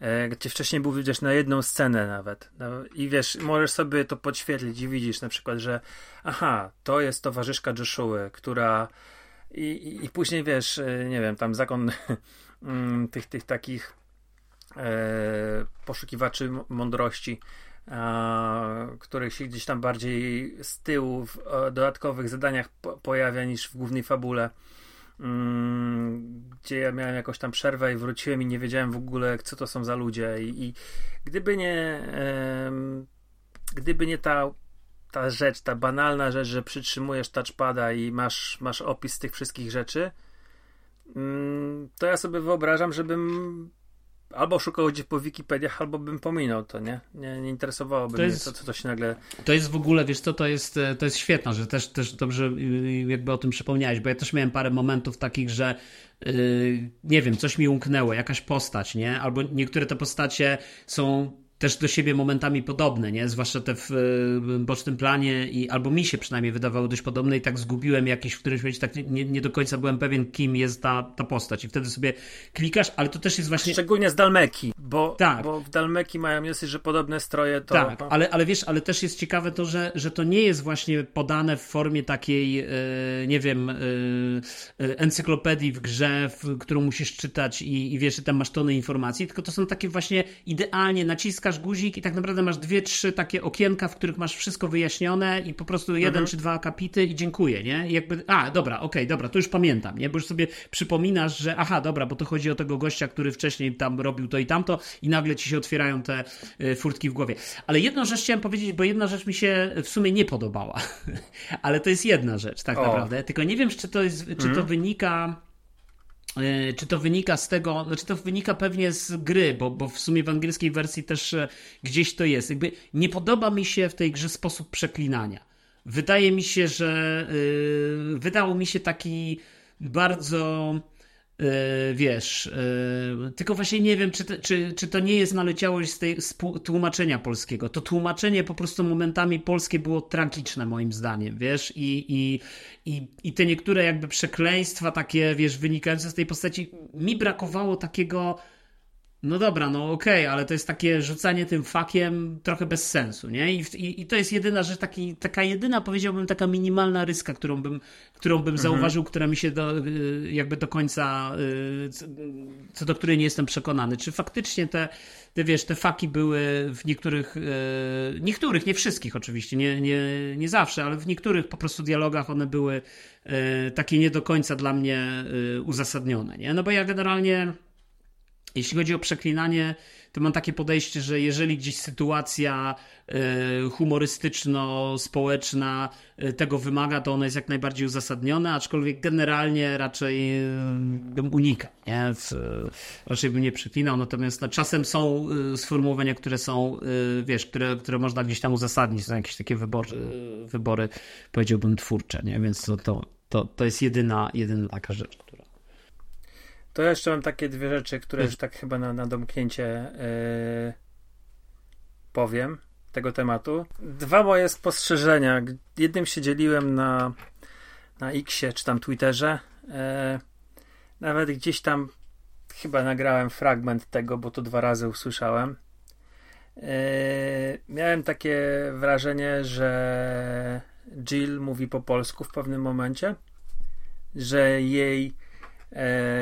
E, gdzie wcześniej był, widzisz, na jedną scenę nawet. No, I wiesz, możesz sobie to podświetlić i widzisz na przykład, że aha, to jest towarzyszka Joshua, która i, i, i później wiesz, e, nie wiem, tam zakon mm, tych, tych takich e, poszukiwaczy mądrości, a, których się gdzieś tam bardziej z tyłu w e, dodatkowych zadaniach po, pojawia niż w głównej fabule. Mm, gdzie ja miałem jakąś tam przerwę i wróciłem i nie wiedziałem w ogóle, co to są za ludzie. I, i gdyby nie gdyby nie ta, ta rzecz, ta banalna rzecz, że przytrzymujesz touchpada i masz, masz opis tych wszystkich rzeczy, mm, to ja sobie wyobrażam, żebym albo szukał gdzieś po Wikipediach, albo bym pominął to, nie? Nie, nie interesowałoby To mnie, jest- co, co to się nagle... To jest w ogóle, wiesz co, to jest, e, to jest świetne, że też, też dobrze y, jakby o tym przypomniałeś, bo ja też miałem parę momentów takich, że yy, nie wiem, coś mi umknęło, jakaś postać, nie? Albo niektóre te postacie są też do siebie momentami podobne, nie? Zwłaszcza te w bocznym planie i albo mi się przynajmniej wydawały dość podobne i tak zgubiłem jakieś w którymś momencie, tak nie, nie do końca byłem pewien, kim jest ta, ta postać i wtedy sobie klikasz, ale to też jest właśnie... Szczególnie z Dalmeki, bo, tak. bo w Dalmeki mają newsy, że podobne stroje to... Tak, ale, ale wiesz, ale też jest ciekawe to, że, że to nie jest właśnie podane w formie takiej, yy, nie wiem, yy, encyklopedii w grze, w, którą musisz czytać i, i wiesz, że tam masz tony informacji, tylko to są takie właśnie idealnie naciskasz naciskasz guzik i tak naprawdę masz dwie, trzy takie okienka, w których masz wszystko wyjaśnione i po prostu jeden mhm. czy dwa akapity i dziękuję, nie? I jakby, a, dobra, okej, okay, dobra, to już pamiętam, nie? Bo już sobie przypominasz, że aha, dobra, bo to chodzi o tego gościa, który wcześniej tam robił to i tamto i nagle ci się otwierają te y, furtki w głowie. Ale jedną rzecz chciałem powiedzieć, bo jedna rzecz mi się w sumie nie podobała. Ale to jest jedna rzecz, tak o. naprawdę. Tylko nie wiem, czy to jest, czy mhm. to wynika E, czy to wynika z tego, znaczy to wynika pewnie z gry, bo, bo w sumie w angielskiej wersji też e, gdzieś to jest. Jakby nie podoba mi się w tej grze sposób przeklinania. Wydaje mi się, że yy, wydało mi się taki bardzo E, wiesz, e, tylko właśnie nie wiem, czy to, czy, czy to nie jest naleciałość z tej z tłumaczenia polskiego. To tłumaczenie po prostu momentami polskie było tragiczne moim zdaniem, wiesz, i, i, i, i te niektóre jakby przekleństwa takie, wiesz, wynikające z tej postaci, mi brakowało takiego no dobra, no okej, okay, ale to jest takie rzucanie tym fakiem trochę bez sensu, nie? I, i, i to jest jedyna rzecz, taki, taka jedyna, powiedziałbym, taka minimalna ryska, którą bym, którą bym mhm. zauważył, która mi się do, y, jakby do końca, y, co do której nie jestem przekonany. Czy faktycznie te, te wiesz, te faki były w niektórych, y, niektórych, nie wszystkich oczywiście, nie, nie, nie zawsze, ale w niektórych po prostu dialogach one były takie nie do końca dla mnie uzasadnione, nie? No bo ja generalnie jeśli chodzi o przeklinanie, to mam takie podejście, że jeżeli gdzieś sytuacja e, humorystyczno-społeczna e, tego wymaga, to ona jest jak najbardziej uzasadniona, aczkolwiek generalnie raczej e, bym unikał, nie? raczej bym nie przeklinał, natomiast no, czasem są sformułowania, które są, wiesz, które, które można gdzieś tam uzasadnić, są jakieś takie wybory, wybory powiedziałbym, twórcze, nie? więc to, to, to, to jest jedyna, jedyna taka rzecz, która to ja jeszcze mam takie dwie rzeczy, które już tak chyba na, na domknięcie yy, powiem tego tematu. Dwa moje spostrzeżenia. Jednym się dzieliłem na, na Xie czy tam Twitterze. Yy, nawet gdzieś tam chyba nagrałem fragment tego, bo to dwa razy usłyszałem. Yy, miałem takie wrażenie, że Jill mówi po polsku w pewnym momencie, że jej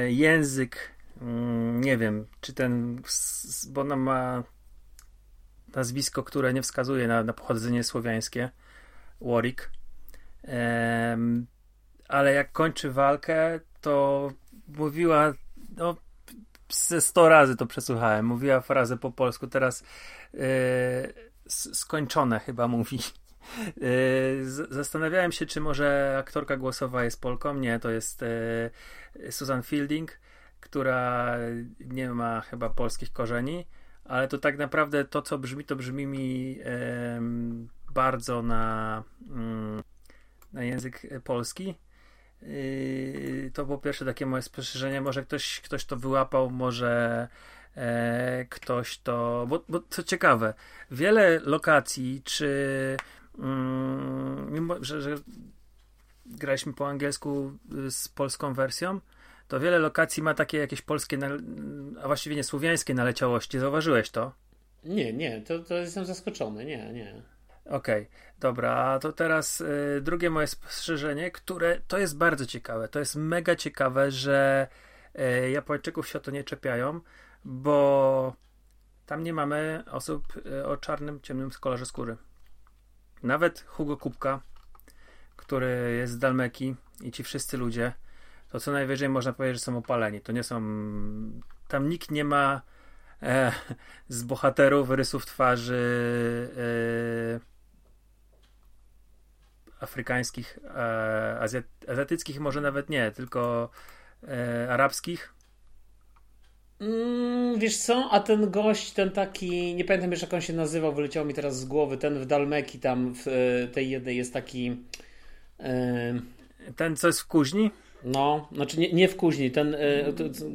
język, mm, nie wiem, czy ten, bo ona ma nazwisko, które nie wskazuje na, na pochodzenie słowiańskie, Warwick, e, ale jak kończy walkę, to mówiła, no, ze 100 razy to przesłuchałem, mówiła frazę po polsku, teraz e, skończone chyba mówi. E, zastanawiałem się, czy może aktorka głosowa jest Polką. Nie, to jest e, Susan Fielding, która nie ma chyba polskich korzeni, ale to tak naprawdę to, co brzmi, to brzmi mi bardzo na, mm, na język polski. E, to po pierwsze takie moje spostrzeżenie. Może ktoś, ktoś to wyłapał, może ktoś to. Bo, bo co ciekawe, wiele lokacji, czy mimo że, że graliśmy po angielsku y, z polską wersją, to wiele lokacji ma takie jakieś polskie, a właściwie nie słowiańskie naleciałości. Zauważyłeś to? Nie, nie, to, to jestem zaskoczony, nie, nie. Okej, okay, dobra, to teraz y, drugie moje spostrzeżenie, które to jest bardzo ciekawe. To jest mega ciekawe, że y, Japończyków się o to nie czepiają, bo tam nie mamy osób y, o czarnym, ciemnym kolorze skóry. Nawet Hugo Kubka, który jest z Dalmeki i ci wszyscy ludzie, to co najwyżej można powiedzieć, że są opaleni. To nie są. Tam nikt nie ma e, z bohaterów rysów twarzy e, afrykańskich, e, azjat, azjatyckich może nawet nie, tylko e, arabskich. Mm, wiesz co, a ten gość, ten taki, nie pamiętam już jak on się nazywał, wyleciał mi teraz z głowy, ten w Dalmeki tam w e, tej jednej jest taki... E... Ten, co jest w kuźni? No, znaczy nie, nie w kuźni, ten, e,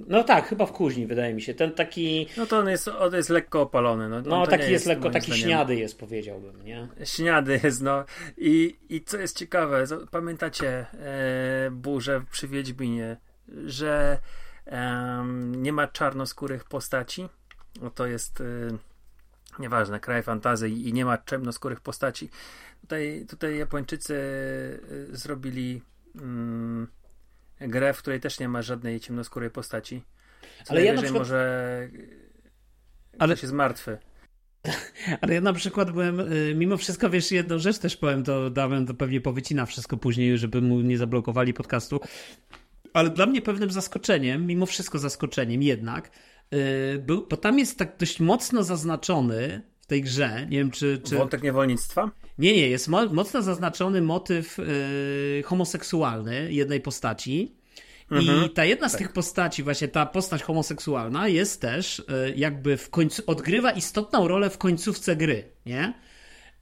no tak, chyba w kuźni wydaje mi się, ten taki... No to on jest, on jest lekko opalony. No, no taki jest, jest lekko, taki zdaniem. śniady jest powiedziałbym, nie? Śniady jest, no. I, i co jest ciekawe, pamiętacie e, burzę przy Wiedźminie, że nie ma czarnoskórych postaci? No to jest... E, nieważne, kraj fantazji i nie ma ciemnoskórych postaci. Tutaj, tutaj Japończycy e, zrobili mm, grę, w której też nie ma żadnej ciemnoskórej postaci. Co Ale ja na przykład... może ale się zmartwy. Ale ja na przykład byłem, y, mimo wszystko, wiesz, jedną rzecz też powiem, to dałem, to pewnie powycina wszystko później, żeby mu nie zablokowali podcastu. Ale dla mnie pewnym zaskoczeniem, mimo wszystko zaskoczeniem jednak, yy, był, bo tam jest tak dość mocno zaznaczony w tej grze, nie wiem czy... czy... Wątek niewolnictwa? Nie, nie, jest mo mocno zaznaczony motyw yy, homoseksualny jednej postaci. Mhm. I ta jedna z tak. tych postaci, właśnie ta postać homoseksualna, jest też yy, jakby w końcu, odgrywa istotną rolę w końcówce gry, nie?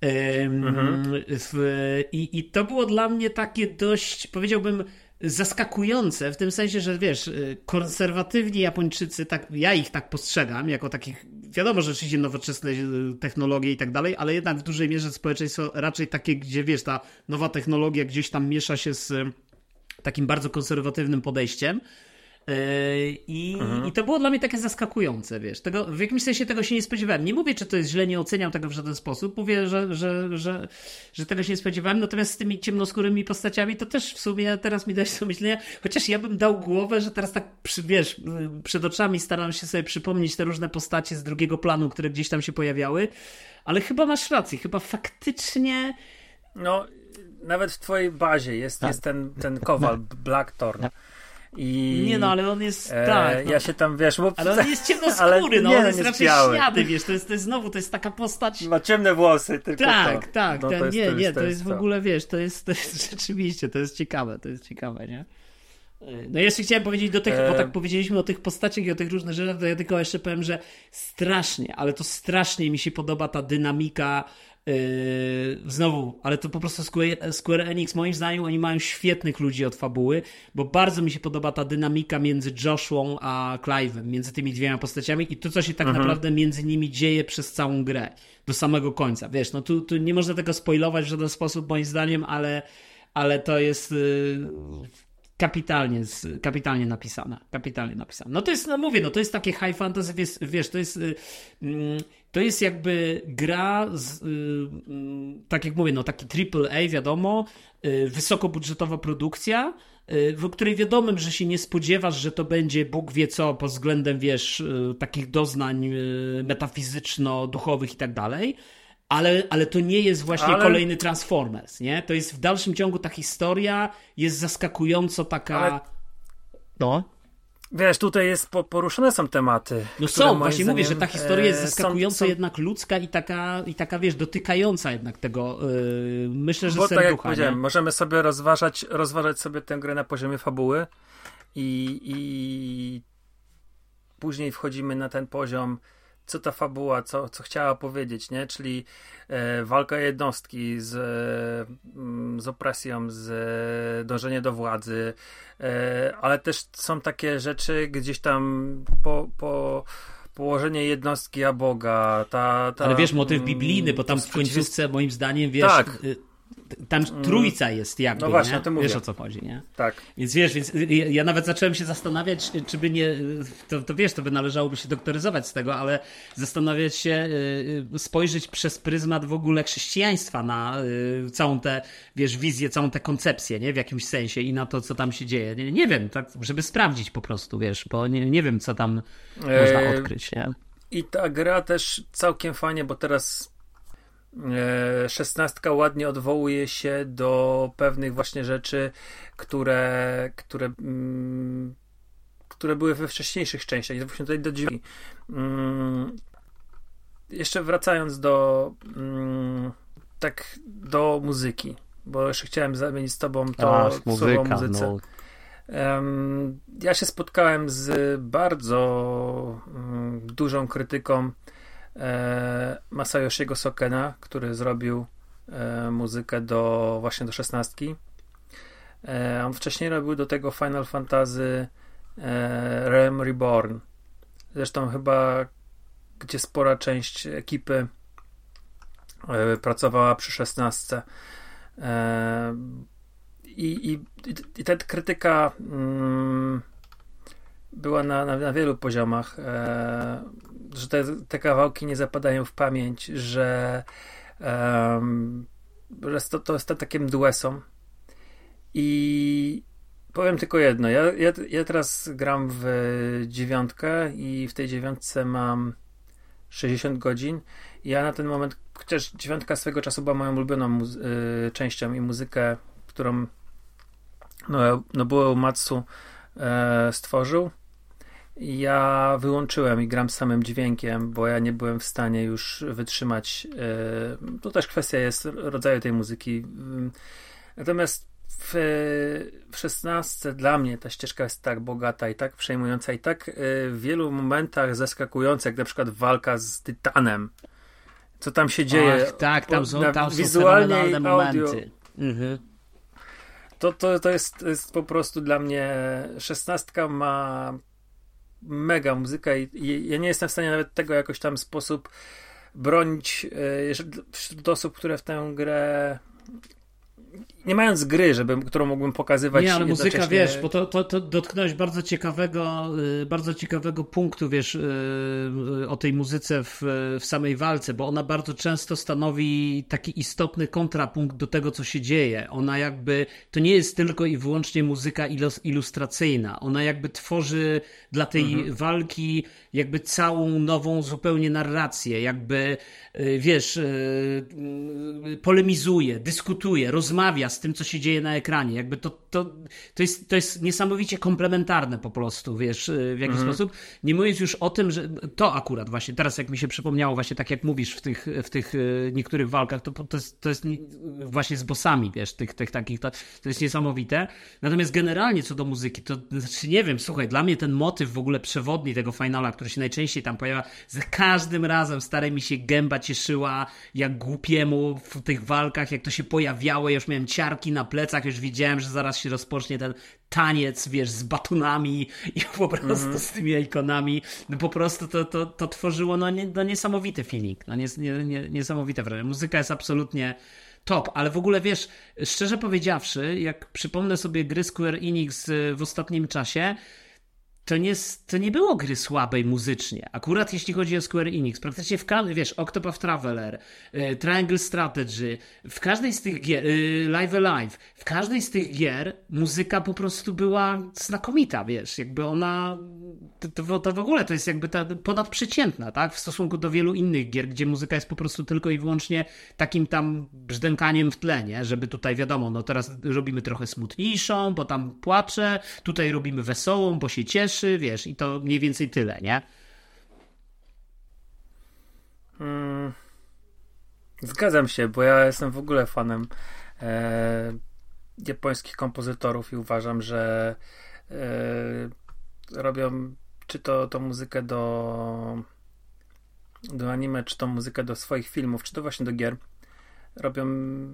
Mhm. W, i, I to było dla mnie takie dość, powiedziałbym, zaskakujące w tym sensie, że wiesz, y, konserwatywni Japończycy, tak, ja ich tak postrzegam, jako takich, wiadomo, że oczywiście nowoczesne y, technologie i tak dalej, ale jednak w dużej mierze społeczeństwo raczej takie, gdzie wiesz, ta nowa technologia gdzieś tam miesza się z y, takim bardzo konserwatywnym podejściem. Yy, I, mhm. I to było dla mnie takie zaskakujące, wiesz. Tego, w jakimś sensie tego się nie spodziewałem. Nie mówię, czy to jest źle, nie oceniam tego w żaden sposób. Mówię, że, że, że, że tego się nie spodziewałem. Natomiast z tymi ciemnoskórymi postaciami to też w sumie teraz mi dać do myślenia. Chociaż ja bym dał głowę, że teraz tak, przy, wiesz, przed oczami staram się sobie przypomnieć te różne postacie z drugiego planu, które gdzieś tam się pojawiały. Ale chyba masz rację. Chyba faktycznie... No, nawet w twojej bazie jest, tak. jest ten, ten kowal, Blackthorn. Tak. I, nie no, ale on jest e, tak. No. Ja się tam wiesz, bo, ale on jest ciemnoskóry, no, nie, on jest, jest raczej biały. śniady, wiesz, to jest, to jest znowu, to jest taka postać. Ma ciemne włosy, tylko Tak, to. tak, no, ten, jest, nie, to jest, nie, to jest, w ogóle, wiesz, to jest, to jest rzeczywiście, to jest ciekawe, to jest ciekawe, nie? No jeszcze chciałem powiedzieć do tych, bo tak e. powiedzieliśmy o tych postaciach i o tych różnych rzeczach, to ja tylko jeszcze powiem, że strasznie, ale to strasznie mi się podoba ta dynamika znowu, ale to po prostu Square, Square Enix, moim zdaniem, oni mają świetnych ludzi od fabuły, bo bardzo mi się podoba ta dynamika między Joshuą a Clive'em, między tymi dwiema postaciami i to, co się tak mhm. naprawdę między nimi dzieje przez całą grę, do samego końca. Wiesz, no tu, tu nie można tego spoilować w żaden sposób, moim zdaniem, ale, ale to jest. Yy kapitalnie, kapitalnie napisane. Kapitalnie napisane. No to jest, no mówię, no to jest takie high fantasy, wiesz, wiesz to jest y, mm, to jest jakby gra z, y, mm, tak jak mówię, no taki triple A, wiadomo, y, wysokobudżetowa produkcja, w której wiadomym, że się nie spodziewasz, że to będzie Bóg wie co pod względem, wiesz, takich doznań metafizyczno-duchowych i tak dalej, ale, ale to nie jest właśnie ale... kolejny Transformers, nie? To jest w dalszym ciągu ta historia jest zaskakująco taka... Ale... No. Wiesz, tutaj jest poruszone są tematy. No są, właśnie zdaniem, mówię, że ta historia jest e, zaskakująco są, są... jednak ludzka i taka, i taka, wiesz, dotykająca jednak tego, yy, myślę, że Bo serducha, tak jak powiedziałem, możemy sobie rozważać, rozważać sobie tę grę na poziomie fabuły i, i później wchodzimy na ten poziom co ta fabuła, co, co chciała powiedzieć, nie? Czyli e, walka jednostki z, e, z opresją, z e, dążenie do władzy, e, ale też są takie rzeczy gdzieś tam po, po położenie jednostki a Boga, ta, ta, Ale wiesz, motyw biblijny, bo tam w końcówce moim zdaniem, wiesz, tak. Y, tam mm. trójca jest jakby, no właśnie, nie? O tym mówię. Wiesz o co chodzi, nie? Tak. Więc wiesz, więc ja nawet zacząłem się zastanawiać, czy by nie, to, to wiesz, to by należałoby się doktoryzować z tego, ale zastanawiać się, y, spojrzeć przez pryzmat w ogóle chrześcijaństwa na y, całą tę, wiesz, wizję, całą tę koncepcję, nie? W jakimś sensie i na to, co tam się dzieje. Nie, nie wiem, tak, żeby sprawdzić po prostu, wiesz, bo nie, nie wiem, co tam można odkryć, nie? I ta gra też całkiem fajnie, bo teraz szesnastka ładnie odwołuje się do pewnych właśnie rzeczy, które, które, mm, które były we wcześniejszych częściach. Właśnie tutaj do drzwi. Mm, jeszcze wracając do mm, tak do muzyki, bo jeszcze chciałem zamienić z tobą to Ach, muzyka, muzyce. No. Um, ja się spotkałem z bardzo um, dużą krytyką e, Masayoshiego Sokena, który zrobił e, muzykę do właśnie do szesnastki. E, on wcześniej robił do tego Final Fantasy e, Realm Reborn. Zresztą chyba gdzie spora część ekipy pracowała przy 16. E, I, i, i ta krytyka mm, była na, na, na, wielu poziomach, że te, te kawałki nie zapadają w pamięć, że, że to, to jest takim duesom. I powiem tylko jedno. Ja, ja, ja teraz gram w dziewiątkę i w tej dziewiątce mam 60 godzin. Ja na ten moment, chociaż dziewiątka swego czasu była moją ulubioną y, częścią i muzykę, którą no, no było Matsu e, stworzył, ja wyłączyłem i gram z samym dźwiękiem, bo ja nie byłem w stanie już wytrzymać. E, to też kwestia jest rodzaju tej muzyki. Natomiast w, w 16 dla mnie ta ścieżka jest tak bogata i tak przejmująca i tak y, w wielu momentach zaskakująca, jak na przykład walka z Tytanem. Co tam się dzieje? Ach, tak, tam są, tam są wizualnie momenty. Mhm. To, to, to jest, jest po prostu dla mnie szesnastka ma mega muzyka i, ja nie jestem w stanie nawet tego jakoś tam sposób bronić y, wśród osób, które w tę grę nie mając gry, żeby, którą mógłbym pokazywać. Nie, ale muzyka, wiesz, bo to, to, to dotknąłeś bardzo ciekawego, y, bardzo ciekawego punktu, wiesz, y, o tej muzyce w, w samej walce, bo ona bardzo często stanowi taki istotny kontrapunkt do tego, co się dzieje. Ona jakby, to nie jest tylko i wyłącznie muzyka ilustracyjna. Ona jakby tworzy dla tej mhm. walki jakby całą nową zupełnie narrację, jakby, y, wiesz, polemizuje, dyskutuje, rozmawia z tym, co się dzieje na ekranie. Jakby to, to, to, jest, to jest niesamowicie komplementarne po prostu, wiesz, w jakiś mhm. sposób. Nie mówiąc już o tym, że to akurat właśnie, teraz jak mi się przypomniało, właśnie tak jak mówisz w tych, w tych e, niektórych walkach, to, to, jest, to jest właśnie z bossami, wiesz, tych, tych takich, to, to jest niesamowite. Natomiast generalnie co do muzyki, to znaczy nie wiem, słuchaj, dla mnie ten motyw w ogóle przewodni tego finala, który się najczęściej tam pojawia, za każdym razem stare mi się gęba cieszyła, jak głupiemu w tych walkach, jak to się pojawiało, ja już miałem ciarki na plecach, już widziałem, że zaraz się rozpocznie ten taniec, wiesz, z batonami i po prostu mm z tymi ikonami. No po prostu to, to, to tworzyło no, nie, no niesamowity feeling, no nies, nie, nie, niesamowite wrażenie. Muzyka jest absolutnie top, ale w ogóle wiesz, szczerze powiedziawszy, jak przypomnę sobie gry Square Enix w ostatnim czasie, to nie, to nie było gry słabej muzycznie. Akurat jeśli chodzi o Square Enix, praktycznie w każdej, wiesz, Octopath Traveler, y, Triangle Strategy, w każdej z tych gier, y, Live Alive, w każdej z tych gier muzyka po prostu była znakomita, wiesz, jakby ona, to, to w ogóle to jest jakby ta ponadprzeciętna, tak, w stosunku do wielu innych gier, gdzie muzyka jest po prostu tylko i wyłącznie takim tam brzdękaniem w tle, nie? żeby tutaj wiadomo, no teraz robimy trochę smutniejszą, bo tam płacze, tutaj robimy wesołą, bo się cieszy, wiesz, i to mniej więcej tyle, nie? Hmm. Zgadzam się, bo ja jestem w ogóle fanem e, japońskich kompozytorów i uważam, że e, robią czy to, to muzykę do do anime, czy to muzykę do swoich filmów, czy to właśnie do gier robią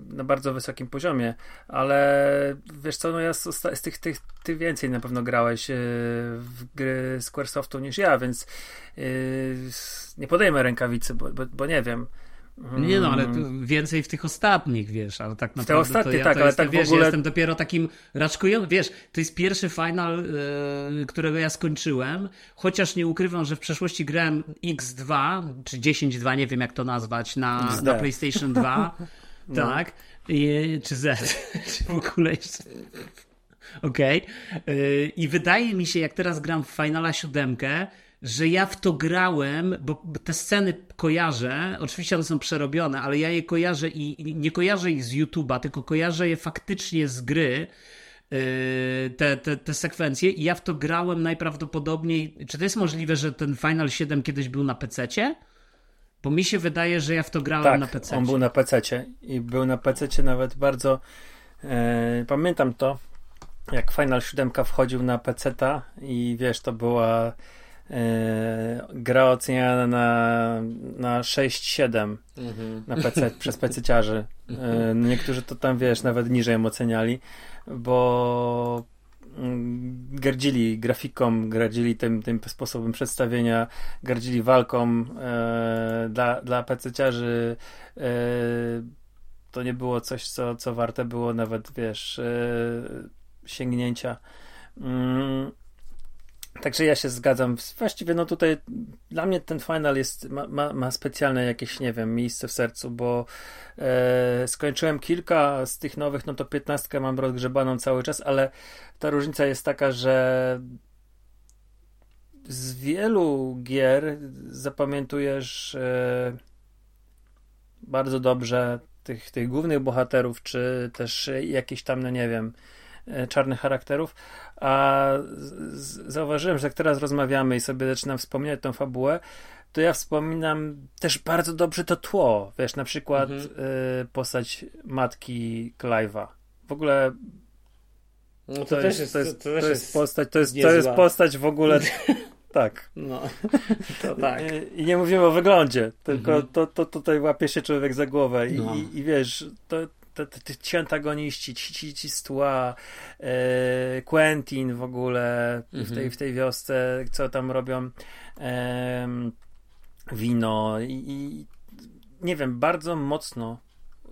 na bardzo wysokim poziomie, ale wiesz co, no ja z, tych, tych, ty więcej na pewno grałeś yy, w gry Squaresoftu niż ja, więc yy, nie podejmę rękawicy, bo, bo, bo nie wiem. Nie no, ale mm. więcej w tych ostatnich, wiesz, ale tak naprawdę te ostatnie, to ja, tak, to ale jestem, tak wiesz, ogóle... jestem dopiero takim raczkującym, wiesz, to jest pierwszy final, e, którego ja skończyłem, chociaż nie ukrywam, że w przeszłości grałem X2, czy 10.2, nie wiem jak to nazwać, na, na PlayStation 2, no. tak, I, czy Z, czy w ogóle jeszcze... Okej. Okay. E, I wydaje mi się, jak teraz gram w Finala 7, że ja w to grałem, bo te sceny kojarzę, oczywiście one są przerobione, ale ja je kojarzę i nie kojarzę ich z YouTube'a, tylko kojarzę je faktycznie z gry, yy, te, te, te sekwencje i ja w to grałem najprawdopodobniej, czy to jest możliwe, że ten Final 7 kiedyś był na PC-cie? Bo mi się wydaje, że ja w to grałem tak, na PC. on był na PC-cie i był na PC-cie nawet bardzo e, pamiętam to, jak Final 7 wchodził na PC-ta i wiesz, to była gra oceniana na, na 6-7 mhm. na PC, przez PC-ciarzy. E, niektórzy to tam, wiesz, nawet niżej ją oceniali, bo mm, gardzili grafiką, gardzili tym, tym sposobem przedstawienia, gardzili walką e, dla, dla PC-ciarzy. E, to nie było coś, co, co warte było nawet, wiesz, e, sięgnięcia. Mm, Także ja się zgadzam. Właściwie no tutaj dla mnie ten final jest, ma, ma, ma specjalne jakieś, nie wiem, miejsce w sercu, bo e, skończyłem kilka z tych nowych, no to piętnastkę mam rozgrzebaną cały czas, ale ta różnica jest taka, że z wielu gier zapamiętujesz e, bardzo dobrze tych, tych głównych bohaterów, czy też jakieś tam, no nie wiem, czarnych charakterów, a zauważyłem, że jak teraz rozmawiamy i sobie zaczynam wspominać tą fabułę, to ja wspominam też bardzo dobrze to tło. Wiesz, na przykład mhm. y, postać matki Clive'a. W ogóle no to, to, jest, jest, to, jest, to, to jest postać, to jest, to jest postać w ogóle tak. No, to tak. I, I, nie mówimy o wyglądzie, tylko mhm. to, to tutaj łapie się człowiek za głowę i, no. i, i wiesz, to, ci antagoniści, ci, ci, ci z tła, e, Quentin w ogóle w, tej, mhm. w tej wiosce, co tam robią, wino i, i, nie wiem, bardzo mocno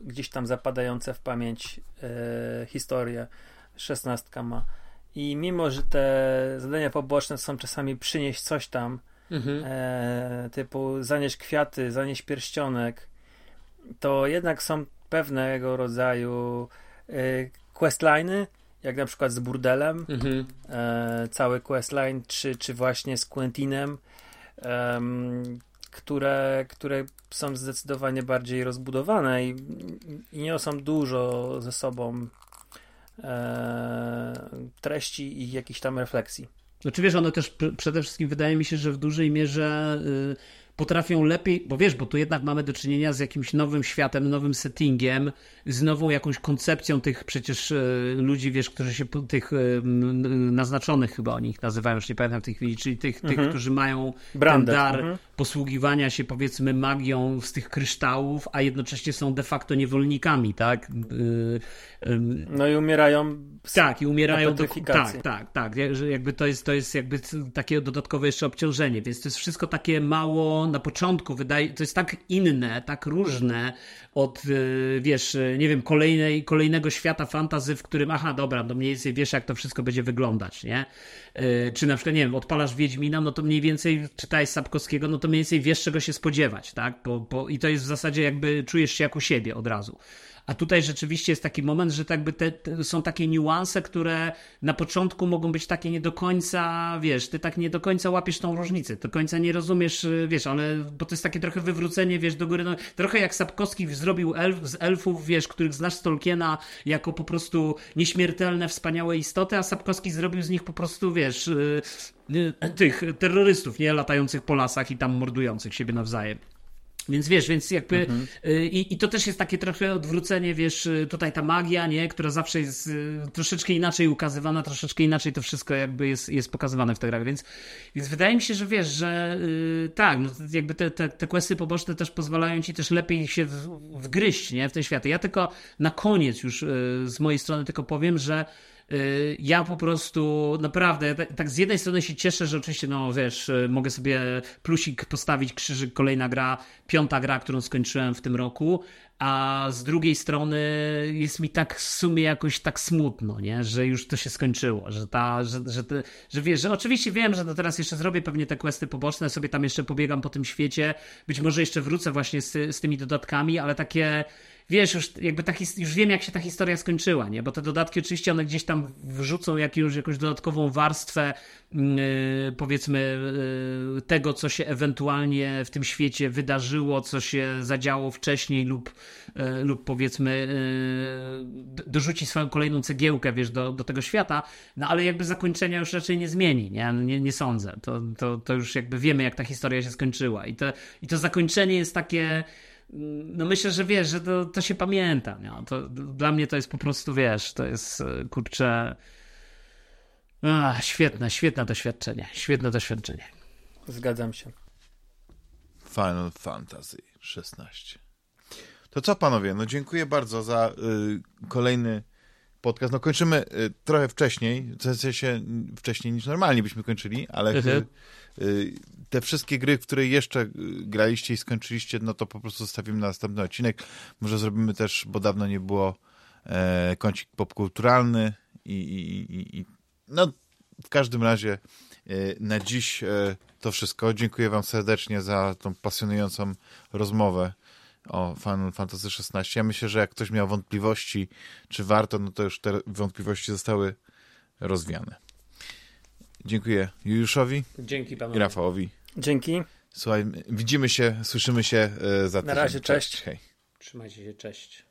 gdzieś tam zapadające w pamięć e, historie szesnastka ma. I mimo, że te zadania poboczne są czasami przynieść coś tam, mhm. e, typu zanieść kwiaty, zanieść pierścionek, to jednak są pewnego rodzaju y, questliny, jak na przykład z burdelem, mhm. e, cały questline, czy, czy właśnie z Quentinem, które, które są zdecydowanie bardziej rozbudowane i, i niosą dużo ze sobą e, treści i jakichś tam refleksji. Znaczy wiesz, one też przede wszystkim wydaje mi się, że w dużej mierze y, potrafią lepiej, bo wiesz, bo tu jednak mamy do czynienia z jakimś nowym światem, nowym settingiem, z nową jakąś koncepcją tych przecież e, ludzi, wiesz, którzy się, tych e, naznaczonych chyba o nich nazywają, już nie pamiętam w tej chwili, czyli tych, mhm. tych którzy mają Branded. ten dar mhm. posługiwania się powiedzmy magią z tych kryształów, a jednocześnie są de facto niewolnikami, tak? E, no i umierają tak, i umierają do, tak, tak, tak, jakby to jest, to jest jakby takie dodatkowe jeszcze obciążenie, więc to jest wszystko takie mało na początku, wydaje, to jest tak inne, tak różne od, wiesz, nie wiem, kolejnej, kolejnego świata fantazy, w którym, aha, dobra, no mniej więcej wiesz, jak to wszystko będzie wyglądać, nie? E, czy na przykład, nie wiem, odpalasz Wiedźmina, no to mniej więcej czytaj Sapkowskiego, no to mniej więcej wiesz, czego się spodziewać, tak? Bo, bo, I to jest w zasadzie jakby czujesz się jako siebie od razu. A tutaj rzeczywiście jest taki moment, że tak by te, te, są takie niuanse, które na początku mogą być takie nie do końca, wiesz, ty tak nie do końca łapiesz tą różnicę, do końca nie rozumiesz, y, wiesz, ale, bo to jest takie trochę wywrócenie, wiesz, do góry, no, trochę jak Sapkowski zrobił elf, z elfów, wiesz, których znasz z Tolkiena jako po prostu nieśmiertelne, wspaniałe istoty, a Sapkowski zrobił z nich po prostu, wiesz, y, y, tych terrorystów, nie, latających po lasach i tam mordujących siebie nawzajem. Więc wiesz, więc jakby mhm. y, i, i to też jest takie trochę odwrócenie, wiesz, y, tutaj ta magia, nie, która zawsze jest y, troszeczkę inaczej ukazywana, troszeczkę inaczej to wszystko jakby jest, jest pokazywane w tej grach, więc, więc wydaje mi się, że wiesz, że yy, tak, no, jakby te, te, te questy poboczne też pozwalają ci też lepiej się wgryźć, nie, w te światy. Ja tylko na koniec już yy, z mojej strony tylko powiem, że ja po prostu naprawdę tak z jednej strony się cieszę, że oczywiście, no wiesz, y, mogę sobie plusik postawić, krzyżyk, kolejna gra, piąta gra, którą skończyłem w tym roku, a z drugiej strony jest mi tak w sumie jakoś tak smutno, nie? że już to się skończyło, że ta, że, że, że wiesz, że oczywiście wiem, że to teraz jeszcze zrobię pewnie te questy poboczne, sobie tam jeszcze pobiegam po tym świecie, być może jeszcze wrócę właśnie z, z tymi dodatkami, ale takie wiesz, już jakby ta już wiem, jak się ta historia skończyła, nie? Bo te dodatki oczywiście one gdzieś tam wrzucą jakąś, jakąś dodatkową warstwę, yy, powiedzmy, yy, tego, co się ewentualnie w tym świecie wydarzyło, co się zadziało wcześniej, lub, yy, lub powiedzmy, dorzuci swoją kolejną cegiełkę, wiesz, do, do tego świata, no ale jakby zakończenia już raczej nie zmieni, nie? Nie, nie sądzę. To, to, to już jakby wiemy, jak ta historia się skończyła. I to, i to zakończenie jest takie no myślę, że wiesz, że to, to się pamięta. No. To, dla mnie to jest po prostu, wiesz, to jest e, kurczę. Ach, świetne, świetne doświadczenie. Świetne doświadczenie. Zgadzam się. Final Fantasy 16. To co panowie, no dziękuję bardzo za y, kolejny podcast. No kończymy y, trochę wcześniej, w sensie wcześniej niż normalnie byśmy kończyli, ale Mhm. y, y, te wszystkie gry, które jeszcze y, graliście i skończyliście, no to po prostu zostawimy na następny odcinek. Może zrobimy też, bo dawno nie było e, kącik popkulturalny i, i, i, i no w każdym razie e, na dziś e, to wszystko. Dziękuję wam serdecznie za tą pasjonującą rozmowę o Final Fantasy XVI. Ja myślę, że jak ktoś miał wątpliwości, czy warto, no to już te wątpliwości zostały rozwiane. Dziękuję Juliuszowi Dzięki panowie. Rafałowi. Dzięki. Słuchaj, widzimy się, słyszymy się e, za tydzień. razie, cześć. Hej. Trzymajcie się, cześć.